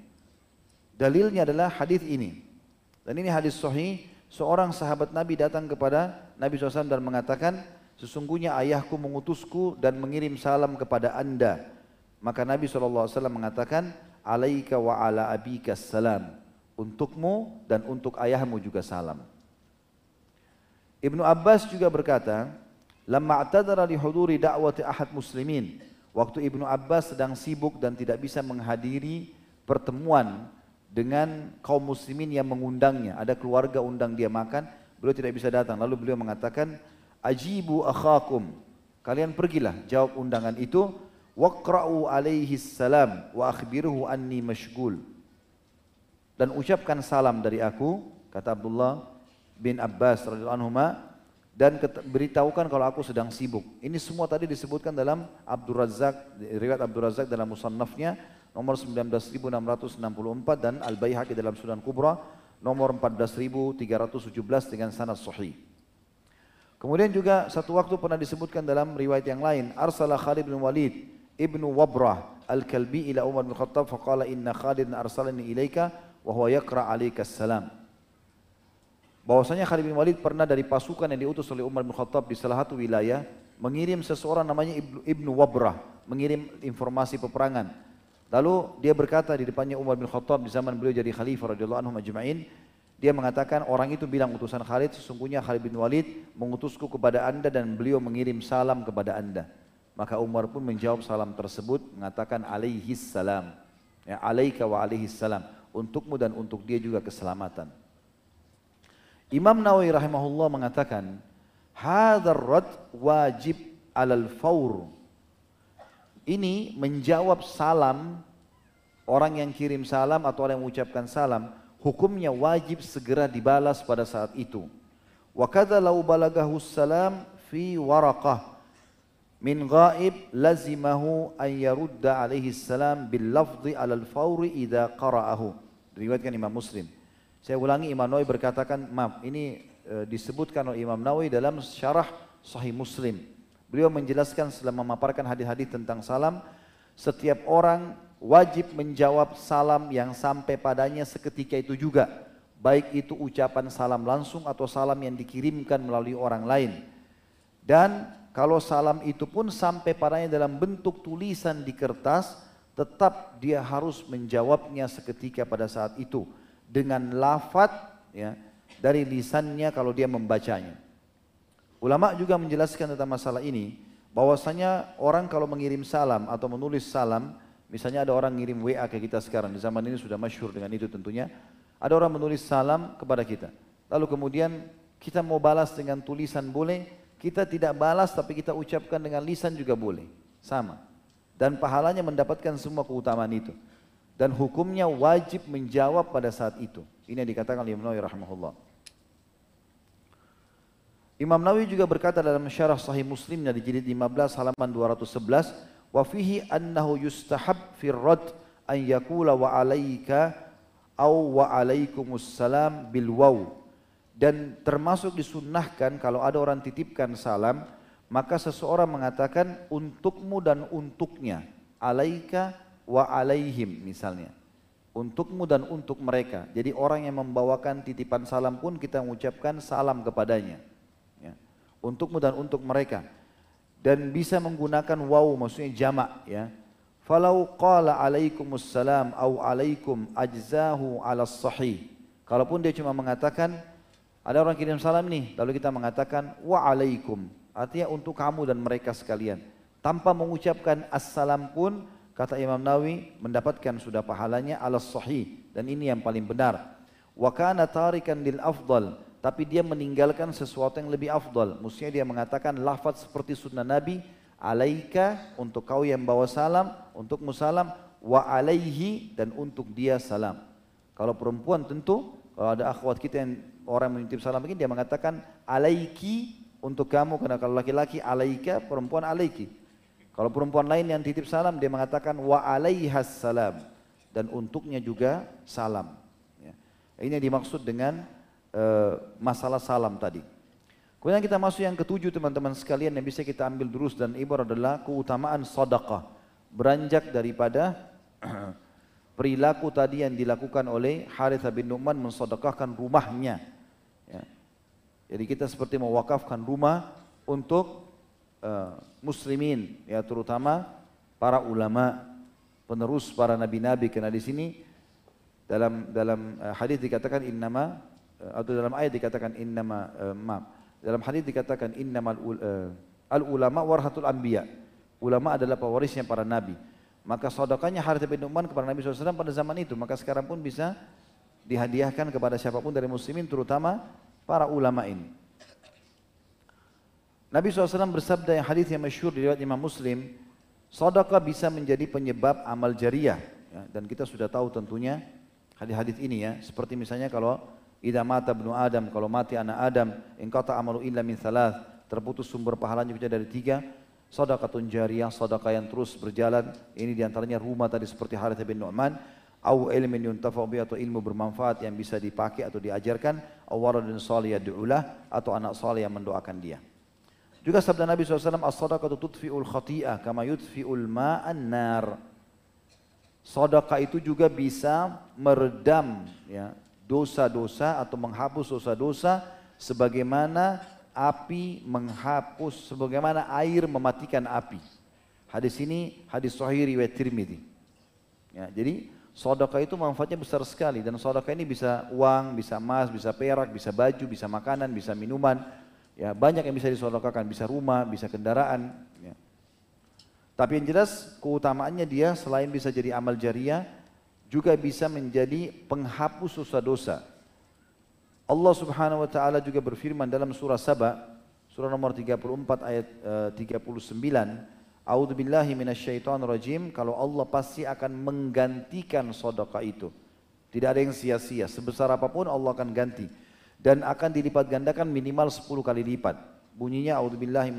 Dalilnya adalah hadis ini. Dan ini hadis sahih seorang sahabat Nabi datang kepada Nabi SAW dan mengatakan, sesungguhnya ayahku mengutusku dan mengirim salam kepada anda. Maka Nabi SAW mengatakan, alaika wa ala abika salam. Untukmu dan untuk ayahmu juga salam. Ibnu Abbas juga berkata, Lama atadara li huduri da'wati ahad muslimin. Waktu Ibnu Abbas sedang sibuk dan tidak bisa menghadiri pertemuan dengan kaum muslimin yang mengundangnya. Ada keluarga undang dia makan, beliau tidak bisa datang. Lalu beliau mengatakan, "Ajibu akhakum." Kalian pergilah jawab undangan itu, waqra'u alaihi salam wa akhbiruhu anni mashgul. Dan ucapkan salam dari aku, kata Abdullah bin Abbas radhiyallahu anhu dan beritahukan kalau aku sedang sibuk. Ini semua tadi disebutkan dalam Abdul Razak, riwayat Abdul Razak dalam musannafnya nomor 19664 dan Al-Baihaqi dalam Sunan Kubra nomor 14317 dengan sanad sahih. Kemudian juga satu waktu pernah disebutkan dalam riwayat yang lain, arsala Khalid bin Walid ibnu Wabrah al-Kalbi ila Umar bin Khattab faqala inna Khalid arsalani ilaika wa huwa yaqra alayka salam. bahwasanya Khalid bin Walid pernah dari pasukan yang diutus oleh Umar bin Khattab di salah satu wilayah mengirim seseorang namanya Ibnu Wabrah mengirim informasi peperangan. Lalu dia berkata di depannya Umar bin Khattab di zaman beliau jadi khalifah radhiyallahu anhu majma'in, dia mengatakan orang itu bilang utusan Khalid sesungguhnya Khalid bin Walid mengutusku kepada anda dan beliau mengirim salam kepada anda. Maka Umar pun menjawab salam tersebut mengatakan alaihi salam. Ya, alaika wa alaihi salam. Untukmu dan untuk dia juga keselamatan. Imam Nawawi rahimahullah mengatakan, Hadar rad wajib alal faur. Ini menjawab salam orang yang kirim salam atau orang yang mengucapkan salam, hukumnya wajib segera dibalas pada saat itu. Wa kadza law balagahu salam fi waraqah min ghaib lazimahu an yarudda alaihi salam bil lafzi alal fauri idza qara'ahu. Diriwayatkan Imam Muslim. Saya ulangi Imam Nawawi berkatakan, maaf, ini e, disebutkan oleh Imam Nawawi dalam syarah Sahih Muslim. Beliau menjelaskan setelah memaparkan hadis-hadis tentang salam, setiap orang wajib menjawab salam yang sampai padanya seketika itu juga. Baik itu ucapan salam langsung atau salam yang dikirimkan melalui orang lain. Dan kalau salam itu pun sampai padanya dalam bentuk tulisan di kertas, tetap dia harus menjawabnya seketika pada saat itu dengan lafat ya dari lisannya kalau dia membacanya. Ulama juga menjelaskan tentang masalah ini bahwasanya orang kalau mengirim salam atau menulis salam, misalnya ada orang ngirim WA ke kita sekarang di zaman ini sudah masyhur dengan itu tentunya. Ada orang menulis salam kepada kita. Lalu kemudian kita mau balas dengan tulisan boleh, kita tidak balas tapi kita ucapkan dengan lisan juga boleh. Sama. Dan pahalanya mendapatkan semua keutamaan itu dan hukumnya wajib menjawab pada saat itu. Ini yang dikatakan oleh Imam Nawawi rahimahullah. Imam Nawawi juga berkata dalam syarah sahih Muslimnya di jilid 15 halaman 211, wa fihi annahu yustahab fir rad an yakula wa alaika au wa alaikumussalam bil waw. Dan termasuk disunnahkan kalau ada orang titipkan salam, maka seseorang mengatakan untukmu dan untuknya. Alaika wa alaihim misalnya. Untukmu dan untuk mereka. Jadi orang yang membawakan titipan salam pun kita mengucapkan salam kepadanya. Untukmu dan untuk mereka. Dan bisa menggunakan waw maksudnya jamak ya. Falau qala alaikumussalam au alaikum ajzahu ala sahih. Kalaupun dia cuma mengatakan ada orang kirim salam nih, lalu kita mengatakan wa alaikum. Artinya untuk kamu dan mereka sekalian. Tanpa mengucapkan assalam pun Kata Imam Nawawi mendapatkan sudah pahalanya ala sahih dan ini yang paling benar. Wa kana tarikan lil afdal tapi dia meninggalkan sesuatu yang lebih afdal. Maksudnya dia mengatakan lafaz seperti sunnah Nabi alaika untuk kau yang bawa salam, untuk musalam wa alaihi dan untuk dia salam. Kalau perempuan tentu kalau ada akhwat kita yang orang menitip salam begini dia mengatakan alaiki untuk kamu karena kalau laki-laki alaika perempuan alaiki. Kalau perempuan lain yang titip salam dia mengatakan wa alaihas salam dan untuknya juga salam. Ya. Ini yang dimaksud dengan uh, masalah salam tadi. Kemudian kita masuk yang ketujuh teman-teman sekalian yang bisa kita ambil terus dan ibarat adalah keutamaan sedekah. Beranjak daripada perilaku tadi yang dilakukan oleh Harith bin Nu'man mensedekahkan rumahnya. Ya. Jadi kita seperti mewakafkan rumah untuk uh, muslimin ya terutama para ulama penerus para nabi-nabi karena di sini dalam dalam uh, hadis dikatakan innama atau dalam ayat dikatakan innama uh, maaf dalam hadis dikatakan innamal uh, al ulama warhatul anbiya. Ulama adalah pewarisnya para nabi. Maka saudakannya Harith bin Nu'man kepada Nabi SAW pada zaman itu. Maka sekarang pun bisa dihadiahkan kepada siapa pun dari muslimin terutama para ulama ini. Nabi SAW bersabda yang hadis yang masyhur di Imam Muslim, sedekah bisa menjadi penyebab amal jariah. Ya, dan kita sudah tahu tentunya hadis-hadis ini ya, seperti misalnya kalau idza mata ibnu Adam, kalau mati anak Adam, engkau tak amalu illa min thalath, terputus sumber pahalanya dari tiga, sedekahun jariyah, sedekah yang terus berjalan. Ini di antaranya rumah tadi seperti Harith bin Nu'man, au ilmin yuntafa'u atau ilmu bermanfaat yang bisa dipakai atau diajarkan, au waladun salih atau anak saleh yang mendoakan dia. Juga sabda Nabi SAW, As-sadaqatu tudfi'ul khati'ah kama yudfi'ul ma'an nar. Sadaqah itu juga bisa meredam ya, dosa-dosa atau menghapus dosa-dosa sebagaimana api menghapus sebagaimana air mematikan api. Hadis ini hadis sahih riwayat Tirmidzi. Ya, jadi sedekah itu manfaatnya besar sekali dan sedekah ini bisa uang, bisa emas, bisa perak, bisa baju, bisa makanan, bisa minuman. Ya, banyak yang bisa disedekahkan, bisa rumah, bisa kendaraan, ya. Tapi yang jelas keutamaannya dia selain bisa jadi amal jariah juga bisa menjadi penghapus dosa-dosa. Allah Subhanahu wa taala juga berfirman dalam surah Saba, surah nomor 34 ayat uh, 39, A'udzu billahi rajim, kalau Allah pasti akan menggantikan sedekah itu. Tidak ada yang sia-sia, sebesar apa pun Allah akan ganti dan akan dilipat gandakan minimal 10 kali lipat. Bunyinya A'udzu billahi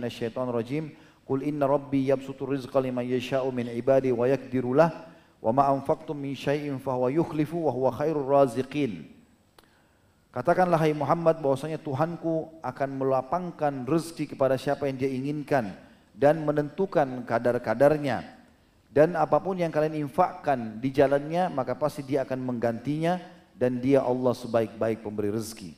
rajim, Qul inna rabbi yabsutur rizqa liman yasha'u min ibadi wa yakdiru lah wa ma anfaqtum min syai'in fahuwa yukhlifu wa huwa khairur raziqin. Katakanlah hai Muhammad bahwasanya Tuhanku akan melapangkan rezeki kepada siapa yang dia inginkan dan menentukan kadar-kadarnya. Dan apa pun yang kalian infakkan di jalannya maka pasti dia akan menggantinya dan dia Allah sebaik-baik pemberi rezeki.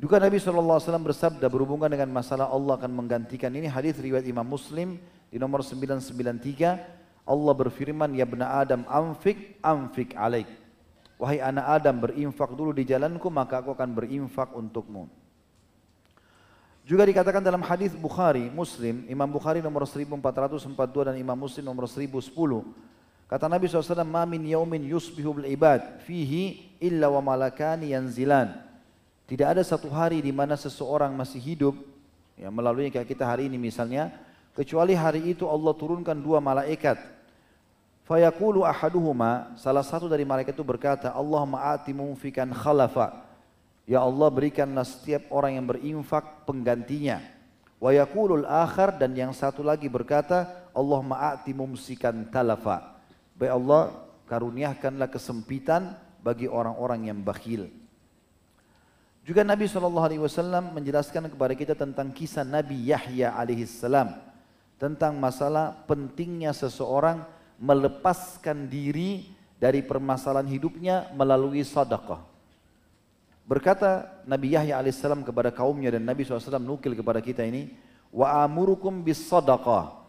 Juga Nabi SAW bersabda berhubungan dengan masalah Allah akan menggantikan ini hadis riwayat Imam Muslim di nomor 993 Allah berfirman ya bena Adam amfik amfik alaik Wahai anak Adam berinfak dulu di jalanku maka aku akan berinfak untukmu. Juga dikatakan dalam hadis Bukhari, Muslim, Imam Bukhari nomor 1442 dan Imam Muslim nomor 1010. Kata Nabi SAW, Ma min yaumin yusbihu bil ibad fihi illa wa malakani yanzilan. Tidak ada satu hari di mana seseorang masih hidup, ya, melalui kayak kita hari ini misalnya, kecuali hari itu Allah turunkan dua malaikat Fayaqulu ahaduhuma, salah satu dari mereka itu berkata, Allahumma ati mumfikan khalafa. Ya Allah berikanlah setiap orang yang berinfak penggantinya. Wa yaqulul akhar dan yang satu lagi berkata, Allahumma ati mumsikan talafa. Baik Allah karuniakanlah kesempitan bagi orang-orang yang bakhil. Juga Nabi SAW menjelaskan kepada kita tentang kisah Nabi Yahya alaihissalam tentang masalah pentingnya seseorang melepaskan diri dari permasalahan hidupnya melalui sadaqah. Berkata Nabi Yahya alaihissalam kepada kaumnya dan Nabi SAW nukil kepada kita ini, wa amurukum bis sadaqah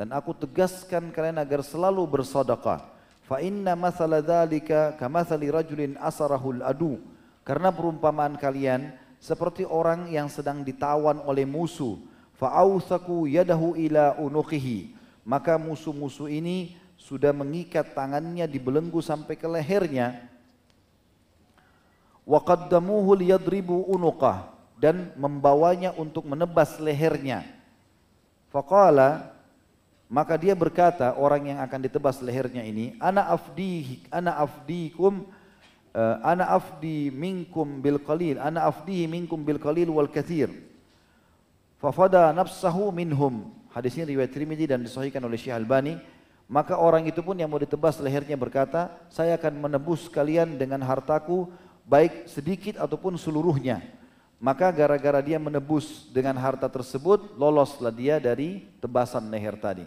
dan aku tegaskan kalian agar selalu bersadaqah. Fa inna mathala dzalika kamathali rajulin asarahul adu. Karena perumpamaan kalian seperti orang yang sedang ditawan oleh musuh. Fa ausaku yadahu ila unuqihi. Maka musuh-musuh ini sudah mengikat tangannya di belenggu sampai ke lehernya. Wa qaddamuhu liyadribu unuqah dan membawanya untuk menebas lehernya. Faqala maka dia berkata orang yang akan ditebas lehernya ini ana afdi ana afdikum uh, ana afdi minkum bil qalil ana afdihi minkum bil qalil wal kathir. Fafada nafsahu minhum. Hadis ini riwayat Tirmidzi dan disahihkan oleh Syekh Albani maka orang itu pun yang mau ditebas lehernya berkata, saya akan menebus kalian dengan hartaku baik sedikit ataupun seluruhnya. Maka gara-gara dia menebus dengan harta tersebut, loloslah dia dari tebasan leher tadi.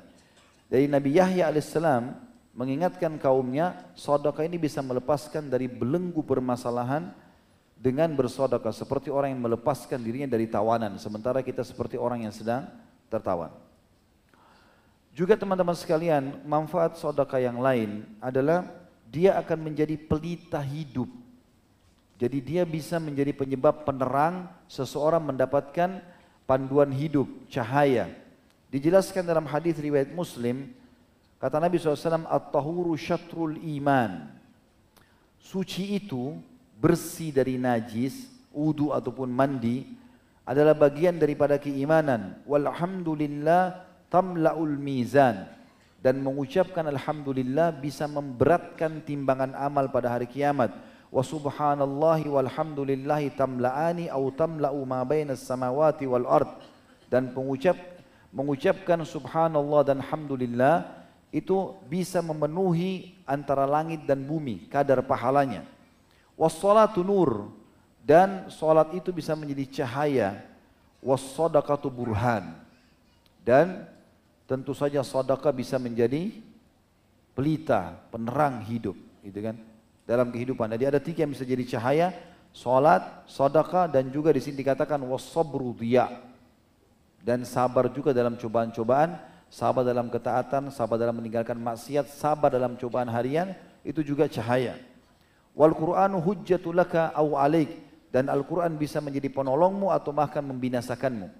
Dari Nabi Yahya alaihissalam mengingatkan kaumnya, sodaka ini bisa melepaskan dari belenggu permasalahan dengan bersodaka seperti orang yang melepaskan dirinya dari tawanan, sementara kita seperti orang yang sedang tertawan. Juga teman-teman sekalian, manfaat sodaka yang lain adalah dia akan menjadi pelita hidup. Jadi dia bisa menjadi penyebab penerang seseorang mendapatkan panduan hidup, cahaya. Dijelaskan dalam hadis riwayat Muslim, kata Nabi SAW, At-tahuru syatrul iman. Suci itu bersih dari najis, udu ataupun mandi, adalah bagian daripada keimanan. Walhamdulillah tamla'ul mizan. Dan mengucapkan alhamdulillah bisa memberatkan timbangan amal pada hari kiamat. Wa subhanallahi walhamdulillahi tamla'ani au tamla'u ma bainas samawati wal ard. Dan pengucap mengucapkan subhanallah dan alhamdulillah itu bisa memenuhi antara langit dan bumi kadar pahalanya. Wassalatu nur. Dan salat itu bisa menjadi cahaya. Wassadaqatu burhan. Dan tentu saja sedekah bisa menjadi pelita, penerang hidup, gitu kan? dalam kehidupan. Jadi ada tiga yang bisa jadi cahaya, salat, sedekah dan juga di sini dikatakan wasabru diya. Dan sabar juga dalam cobaan-cobaan, sabar dalam ketaatan, sabar dalam meninggalkan maksiat, sabar dalam cobaan harian, itu juga cahaya. Wal Qur'anu hujjatul laka aw alaik dan Al-Quran bisa menjadi penolongmu atau bahkan membinasakanmu.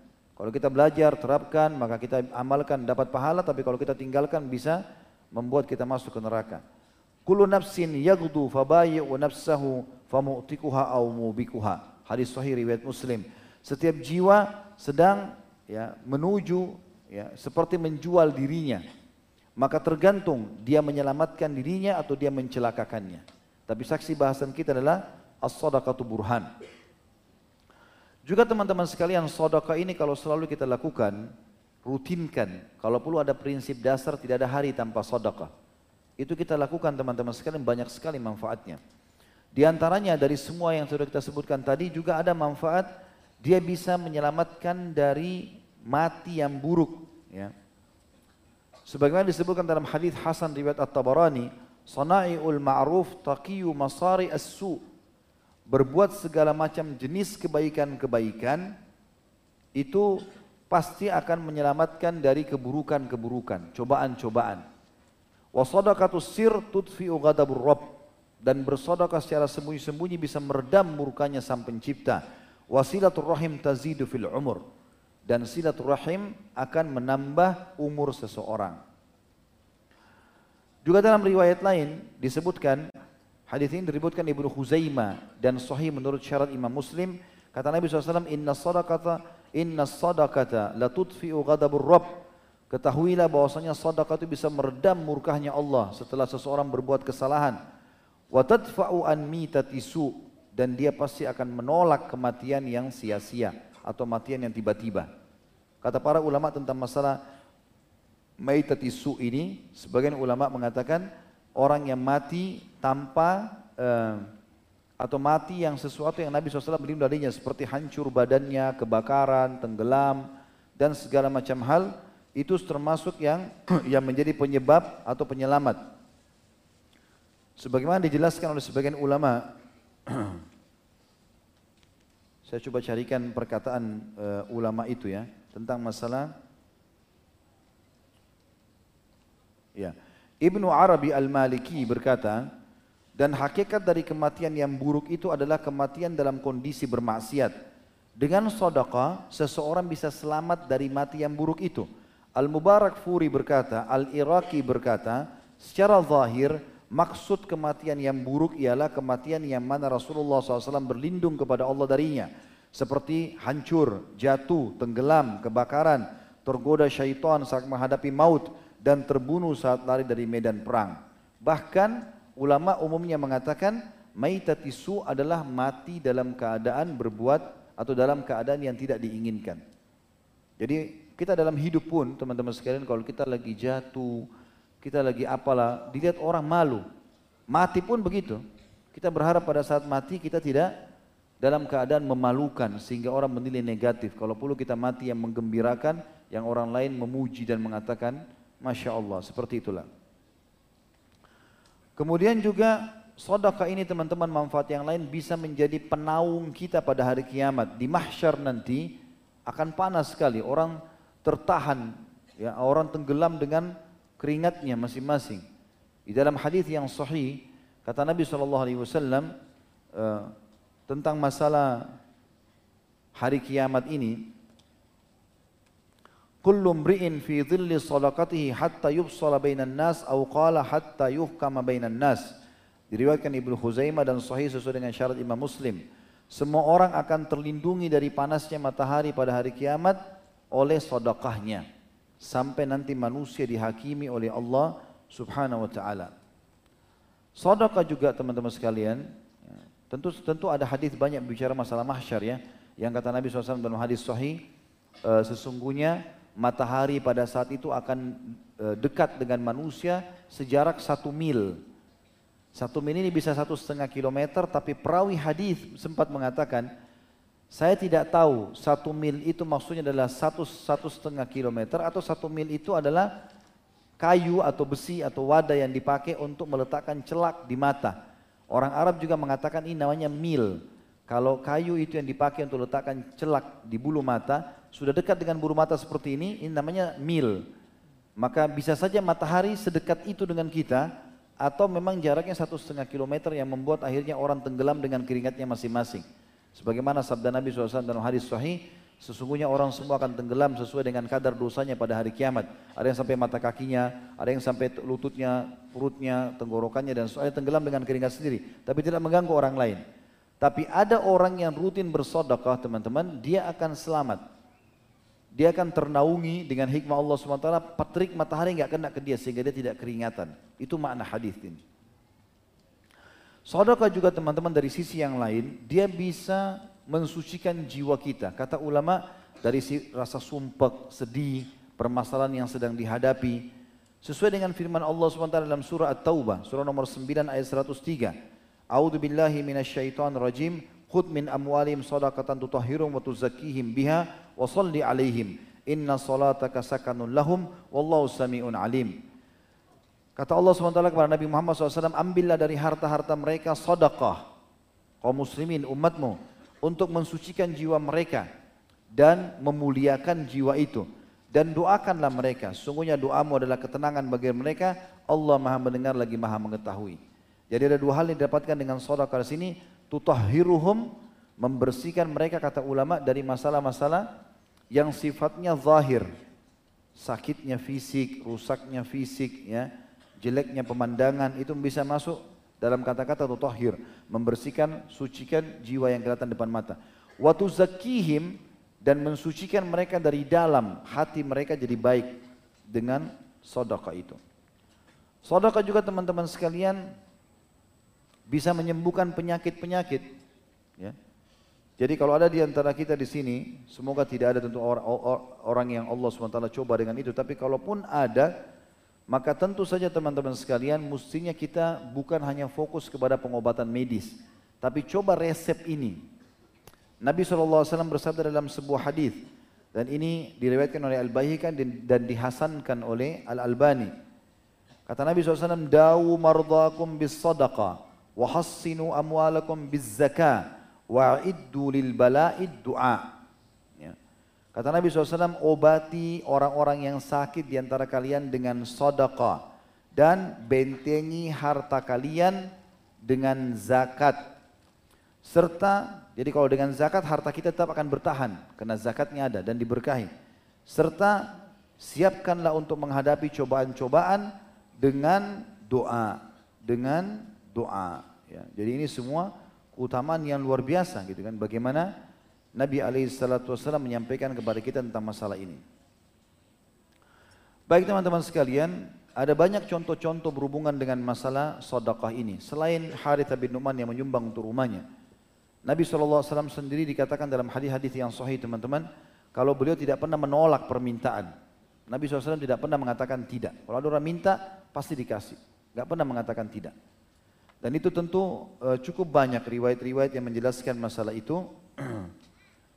Kalau kita belajar, terapkan, maka kita amalkan dapat pahala, tapi kalau kita tinggalkan bisa membuat kita masuk ke neraka. Kullu nafsin yaghdu fabayi'u nafsahu famu'tikuha aw mubikuha. Hadis sahih riwayat Muslim. Setiap jiwa sedang ya menuju ya seperti menjual dirinya. Maka tergantung dia menyelamatkan dirinya atau dia mencelakakannya. Tapi saksi bahasan kita adalah as-sadaqatu burhan. Juga teman-teman sekalian, sedekah ini kalau selalu kita lakukan, rutinkan. Kalau perlu ada prinsip dasar tidak ada hari tanpa sedekah. Itu kita lakukan teman-teman sekalian banyak sekali manfaatnya. Di antaranya dari semua yang sudah kita sebutkan tadi juga ada manfaat dia bisa menyelamatkan dari mati yang buruk ya. Sebagaimana disebutkan dalam hadis Hasan riwayat At-Tabarani, "Sana'iul ma'ruf taqiyu masari as-su." Berbuat segala macam jenis kebaikan-kebaikan itu pasti akan menyelamatkan dari keburukan-keburukan, cobaan-cobaan. Wasadaqatus sir tudfi'u ghadabur rabb dan bersedekah secara sembunyi-sembunyi bisa meredam murkanya sang pencipta. Wasilatul rahim tazidu fil umur dan silaturahim akan menambah umur seseorang. Juga dalam riwayat lain disebutkan hadis ini disebutkan Ibnu Khuzaimah dan sahih menurut syarat Imam Muslim kata Nabi SAW inna sadaqata inna sadaqata la tudfi'u ghadabur rabb Ketahuilah bahwasanya sedekah itu bisa meredam murkahnya Allah setelah seseorang berbuat kesalahan. Wa tadfa'u an mitatisu dan dia pasti akan menolak kematian yang sia-sia atau matian yang tiba-tiba. Kata para ulama tentang masalah maitatisu ini, sebagian ulama mengatakan orang yang mati tanpa eh, atau mati yang sesuatu yang Nabi SAW berlindung darinya seperti hancur badannya, kebakaran, tenggelam dan segala macam hal itu termasuk yang yang menjadi penyebab atau penyelamat. Sebagaimana dijelaskan oleh sebagian ulama, saya coba carikan perkataan uh, ulama itu ya tentang masalah ya Ibnu Arabi Al-Maliki berkata dan hakikat dari kematian yang buruk itu adalah kematian dalam kondisi bermaksiat. Dengan sodaka, seseorang bisa selamat dari mati yang buruk itu. Al-Mubarak Furi berkata, Al-Iraqi berkata, secara zahir maksud kematian yang buruk ialah kematian yang mana Rasulullah SAW berlindung kepada Allah darinya. Seperti hancur, jatuh, tenggelam, kebakaran, tergoda syaitan saat menghadapi maut, dan terbunuh saat lari dari medan perang. Bahkan ulama umumnya mengatakan maitatisu adalah mati dalam keadaan berbuat atau dalam keadaan yang tidak diinginkan. Jadi kita dalam hidup pun teman-teman sekalian kalau kita lagi jatuh, kita lagi apalah, dilihat orang malu. Mati pun begitu. Kita berharap pada saat mati kita tidak dalam keadaan memalukan sehingga orang menilai negatif. Kalau perlu kita mati yang menggembirakan, yang orang lain memuji dan mengatakan, Masya Allah, seperti itulah. Kemudian juga sodaka ini teman-teman manfaat yang lain bisa menjadi penaung kita pada hari kiamat. Di mahsyar nanti akan panas sekali. Orang tertahan ya orang tenggelam dengan keringatnya masing-masing. Di dalam hadis yang sahih kata Nabi wasallam uh, tentang masalah hari kiamat ini kullu mri'in fi dhilli sadaqatihi hatta yubsala bainan nas aw qala hatta yuhkama bainan nas diriwayatkan Ibnu Khuzaimah dan sahih sesuai dengan syarat Imam Muslim semua orang akan terlindungi dari panasnya matahari pada hari kiamat oleh sodakahnya sampai nanti manusia dihakimi oleh Allah Subhanahu wa taala. Sedekah juga teman-teman sekalian, ya, tentu tentu ada hadis banyak bicara masalah mahsyar ya. Yang kata Nabi SAW dalam hadis sahih, e, sesungguhnya matahari pada saat itu akan e, dekat dengan manusia sejarak satu mil. Satu mil ini bisa satu setengah kilometer, tapi perawi hadis sempat mengatakan saya tidak tahu satu mil itu maksudnya adalah satu, satu setengah kilometer atau satu mil itu adalah kayu atau besi atau wadah yang dipakai untuk meletakkan celak di mata. Orang Arab juga mengatakan ini namanya mil. Kalau kayu itu yang dipakai untuk letakkan celak di bulu mata, sudah dekat dengan bulu mata seperti ini, ini namanya mil. Maka bisa saja matahari sedekat itu dengan kita, atau memang jaraknya satu setengah kilometer yang membuat akhirnya orang tenggelam dengan keringatnya masing-masing. Sebagaimana sabda Nabi SAW dalam hadis sahih, Sesungguhnya orang semua akan tenggelam sesuai dengan kadar dosanya pada hari kiamat. Ada yang sampai mata kakinya, ada yang sampai lututnya, perutnya, tenggorokannya dan soalnya tenggelam dengan keringat sendiri. Tapi tidak mengganggu orang lain. Tapi ada orang yang rutin bersodakah teman-teman, dia akan selamat. Dia akan ternaungi dengan hikmah Allah SWT, patrik matahari nggak kena ke dia sehingga dia tidak keringatan. Itu makna hadis ini. Sodakah juga teman-teman dari sisi yang lain, dia bisa mensucikan jiwa kita. Kata ulama dari rasa sumpah, sedih, permasalahan yang sedang dihadapi. Sesuai dengan firman Allah SWT dalam surah At-Taubah, surah nomor 9 ayat 103. A'udhu billahi rajim, khud min amwalim sadaqatan tutahhirum wa tuzakkihim biha wa salli alaihim. Inna salataka sakanun lahum wallahu sami'un alim. Kata Allah SWT kepada Nabi Muhammad SAW, ambillah dari harta-harta mereka sadaqah. Kaum muslimin, umatmu, untuk mensucikan jiwa mereka dan memuliakan jiwa itu dan doakanlah mereka sungguhnya doamu adalah ketenangan bagi mereka Allah maha mendengar lagi maha mengetahui jadi ada dua hal yang didapatkan dengan sedekah di sini tutahhiruhum membersihkan mereka kata ulama dari masalah-masalah yang sifatnya zahir sakitnya fisik rusaknya fisik ya jeleknya pemandangan itu bisa masuk dalam kata-kata tutahhir, membersihkan, sucikan jiwa yang kelihatan depan mata. Waktu zakihim dan mensucikan mereka dari dalam hati mereka jadi baik dengan sodaka itu. Sodaka juga teman-teman sekalian bisa menyembuhkan penyakit-penyakit. Ya. Jadi kalau ada di antara kita di sini, semoga tidak ada tentu orang, orang yang Allah SWT coba dengan itu. Tapi kalaupun ada, maka tentu saja teman-teman sekalian mestinya kita bukan hanya fokus kepada pengobatan medis, tapi coba resep ini. Nabi SAW bersabda dalam sebuah hadis dan ini diriwayatkan oleh Al-Baihaqi dan, dihasankan oleh Al-Albani. Kata Nabi SAW, Dawu mardakum bis sadaqa, wa hassinu amwalakum bis zakah, wa iddu lil bala'id du'a. Kata Nabi SAW, obati orang-orang yang sakit di antara kalian dengan sodaka dan bentengi harta kalian dengan zakat. Serta, jadi kalau dengan zakat harta kita tetap akan bertahan karena zakatnya ada dan diberkahi. Serta siapkanlah untuk menghadapi cobaan-cobaan dengan doa, dengan doa. Ya, jadi ini semua keutamaan yang luar biasa gitu kan. Bagaimana Nabi SAW menyampaikan kepada kita tentang masalah ini. Baik teman-teman sekalian, ada banyak contoh-contoh berhubungan dengan masalah sodakah ini. Selain Harith bin Numan yang menyumbang untuk rumahnya. Nabi SAW sendiri dikatakan dalam hadis-hadis yang sahih teman-teman, kalau beliau tidak pernah menolak permintaan. Nabi SAW tidak pernah mengatakan tidak. Kalau ada orang minta, pasti dikasih. Tidak pernah mengatakan tidak. Dan itu tentu uh, cukup banyak riwayat-riwayat yang menjelaskan masalah itu.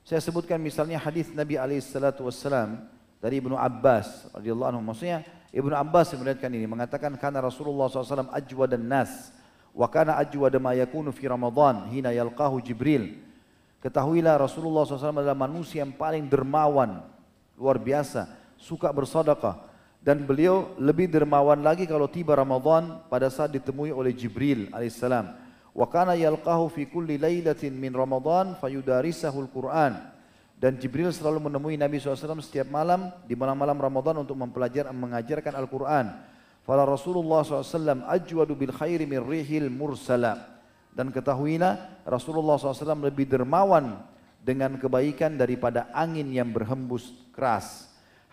Saya sebutkan misalnya hadis Nabi alaihissalatu wassalam dari Ibnu Abbas radhiyallahu anhu. Maksudnya Ibnu Abbas meriwayatkan ini mengatakan karena Rasulullah SAW ajwa dan nas wa kana ajwa ma yakunu fi Ramadan hina yalqahu Jibril. Ketahuilah Rasulullah SAW adalah manusia yang paling dermawan, luar biasa, suka bersedekah dan beliau lebih dermawan lagi kalau tiba Ramadan pada saat ditemui oleh Jibril alaihissalam. Wa kana yalqahu fi kulli lailatin min Ramadan fayudarisahul Qur'an. Dan Jibril selalu menemui Nabi SAW setiap malam di malam-malam Ramadan untuk mempelajari mengajarkan Al-Quran. Fala Rasulullah SAW ajwadu bil khairi min rihil mursala. Dan ketahuilah Rasulullah SAW lebih dermawan dengan kebaikan daripada angin yang berhembus keras.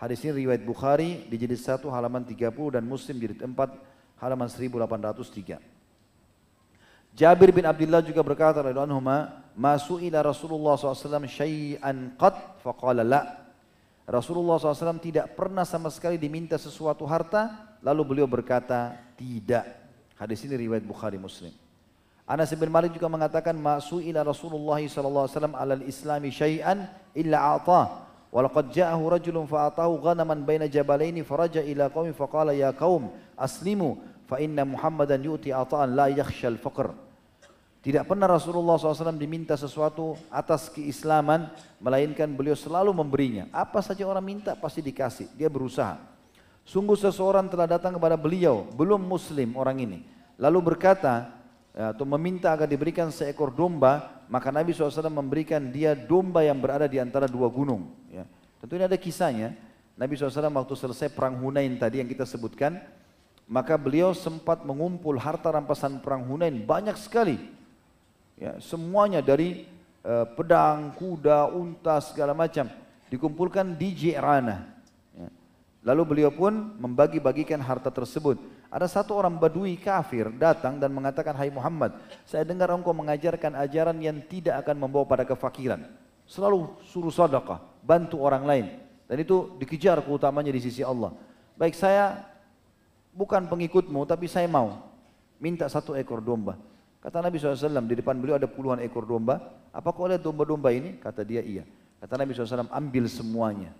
Hadis ini riwayat Bukhari di jilid 1 halaman 30 dan Muslim jilid 4 halaman 1803. Jabir bin Abdullah juga berkata radhiyallahu anhu ma su'ila Rasulullah SAW syai'an qad faqala la. Rasulullah SAW tidak pernah sama sekali diminta sesuatu harta lalu beliau berkata tidak. Hadis ini riwayat Bukhari Muslim. Anas bin Malik juga mengatakan ma su'ila Rasulullah SAW alal islami syai'an illa a'tah. Walaqad ja'ahu rajulun fa'atahu ghanaman baina jabalaini faraja ila qaumi faqala ya qaum aslimu fa inna Muhammadan yu'ti ata'an la yakhshal faqr. Tidak pernah Rasulullah SAW diminta sesuatu atas keislaman, melainkan beliau selalu memberinya. Apa saja orang minta pasti dikasih, dia berusaha. Sungguh seseorang telah datang kepada beliau, belum muslim orang ini. Lalu berkata, atau meminta agar diberikan seekor domba, maka Nabi SAW memberikan dia domba yang berada di antara dua gunung. Ya. Tentu ini ada kisahnya. Nabi SAW waktu selesai perang Hunain tadi yang kita sebutkan, maka beliau sempat mengumpul harta rampasan perang Hunain banyak sekali Ya, semuanya dari uh, pedang, kuda, unta segala macam dikumpulkan di Jirana. Lalu beliau pun membagi-bagikan harta tersebut. Ada satu orang badui kafir datang dan mengatakan, Hai Muhammad, saya dengar engkau mengajarkan ajaran yang tidak akan membawa pada kefakiran. Selalu suruh sadaqah, bantu orang lain. Dan itu dikejar keutamanya di sisi Allah. Baik saya bukan pengikutmu, tapi saya mau minta satu ekor domba. Kata Nabi SAW, di depan beliau ada puluhan ekor domba. Apa kau lihat domba-domba ini? Kata dia, iya. Kata Nabi SAW, ambil semuanya.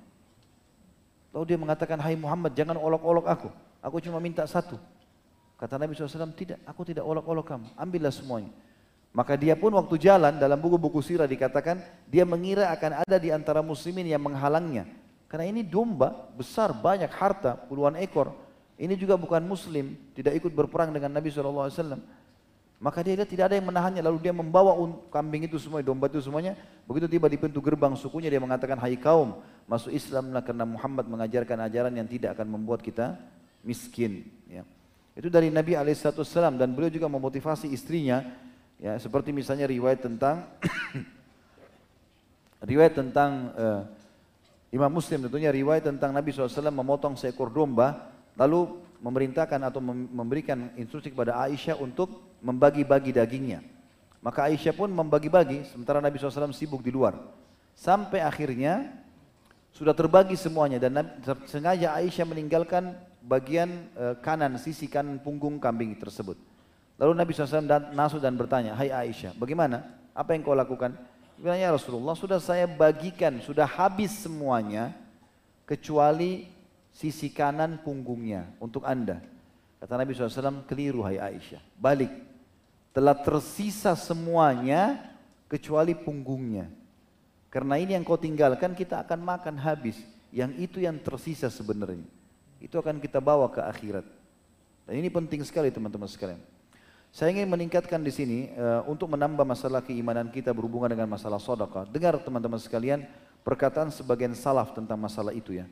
Lalu dia mengatakan, hai Muhammad, jangan olok-olok aku. Aku cuma minta satu. Kata Nabi SAW, tidak, aku tidak olok-olok kamu. Ambillah semuanya. Maka dia pun waktu jalan, dalam buku-buku sirah dikatakan, dia mengira akan ada di antara muslimin yang menghalangnya. Karena ini domba, besar, banyak harta, puluhan ekor. Ini juga bukan muslim, tidak ikut berperang dengan Nabi SAW. Maka dia lihat tidak ada yang menahannya. Lalu dia membawa kambing itu semua, domba itu semuanya. Begitu tiba di pintu gerbang sukunya dia mengatakan, Hai kaum, masuk Islamlah karena Muhammad mengajarkan ajaran yang tidak akan membuat kita miskin. Ya. Itu dari Nabi Alaihissalam dan beliau juga memotivasi istrinya. Ya, seperti misalnya riwayat tentang riwayat tentang uh, Imam Muslim tentunya riwayat tentang Nabi SAW memotong seekor domba lalu memerintahkan atau memberikan instruksi kepada Aisyah untuk membagi-bagi dagingnya. Maka Aisyah pun membagi-bagi sementara Nabi SAW sibuk di luar. Sampai akhirnya sudah terbagi semuanya dan sengaja Aisyah meninggalkan bagian eh, kanan, sisi kanan punggung kambing tersebut. Lalu Nabi SAW masuk dan bertanya, Hai Aisyah, bagaimana? Apa yang kau lakukan? Dia ya Rasulullah, sudah saya bagikan, sudah habis semuanya, kecuali sisi kanan punggungnya untuk anda. Kata Nabi SAW, keliru hai Aisyah. Balik. Telah tersisa semuanya kecuali punggungnya. Karena ini yang kau tinggalkan kita akan makan habis. Yang itu yang tersisa sebenarnya. Itu akan kita bawa ke akhirat. Dan ini penting sekali teman-teman sekalian. Saya ingin meningkatkan di sini uh, untuk menambah masalah keimanan kita berhubungan dengan masalah sodaka. Dengar teman-teman sekalian perkataan sebagian salaf tentang masalah itu ya.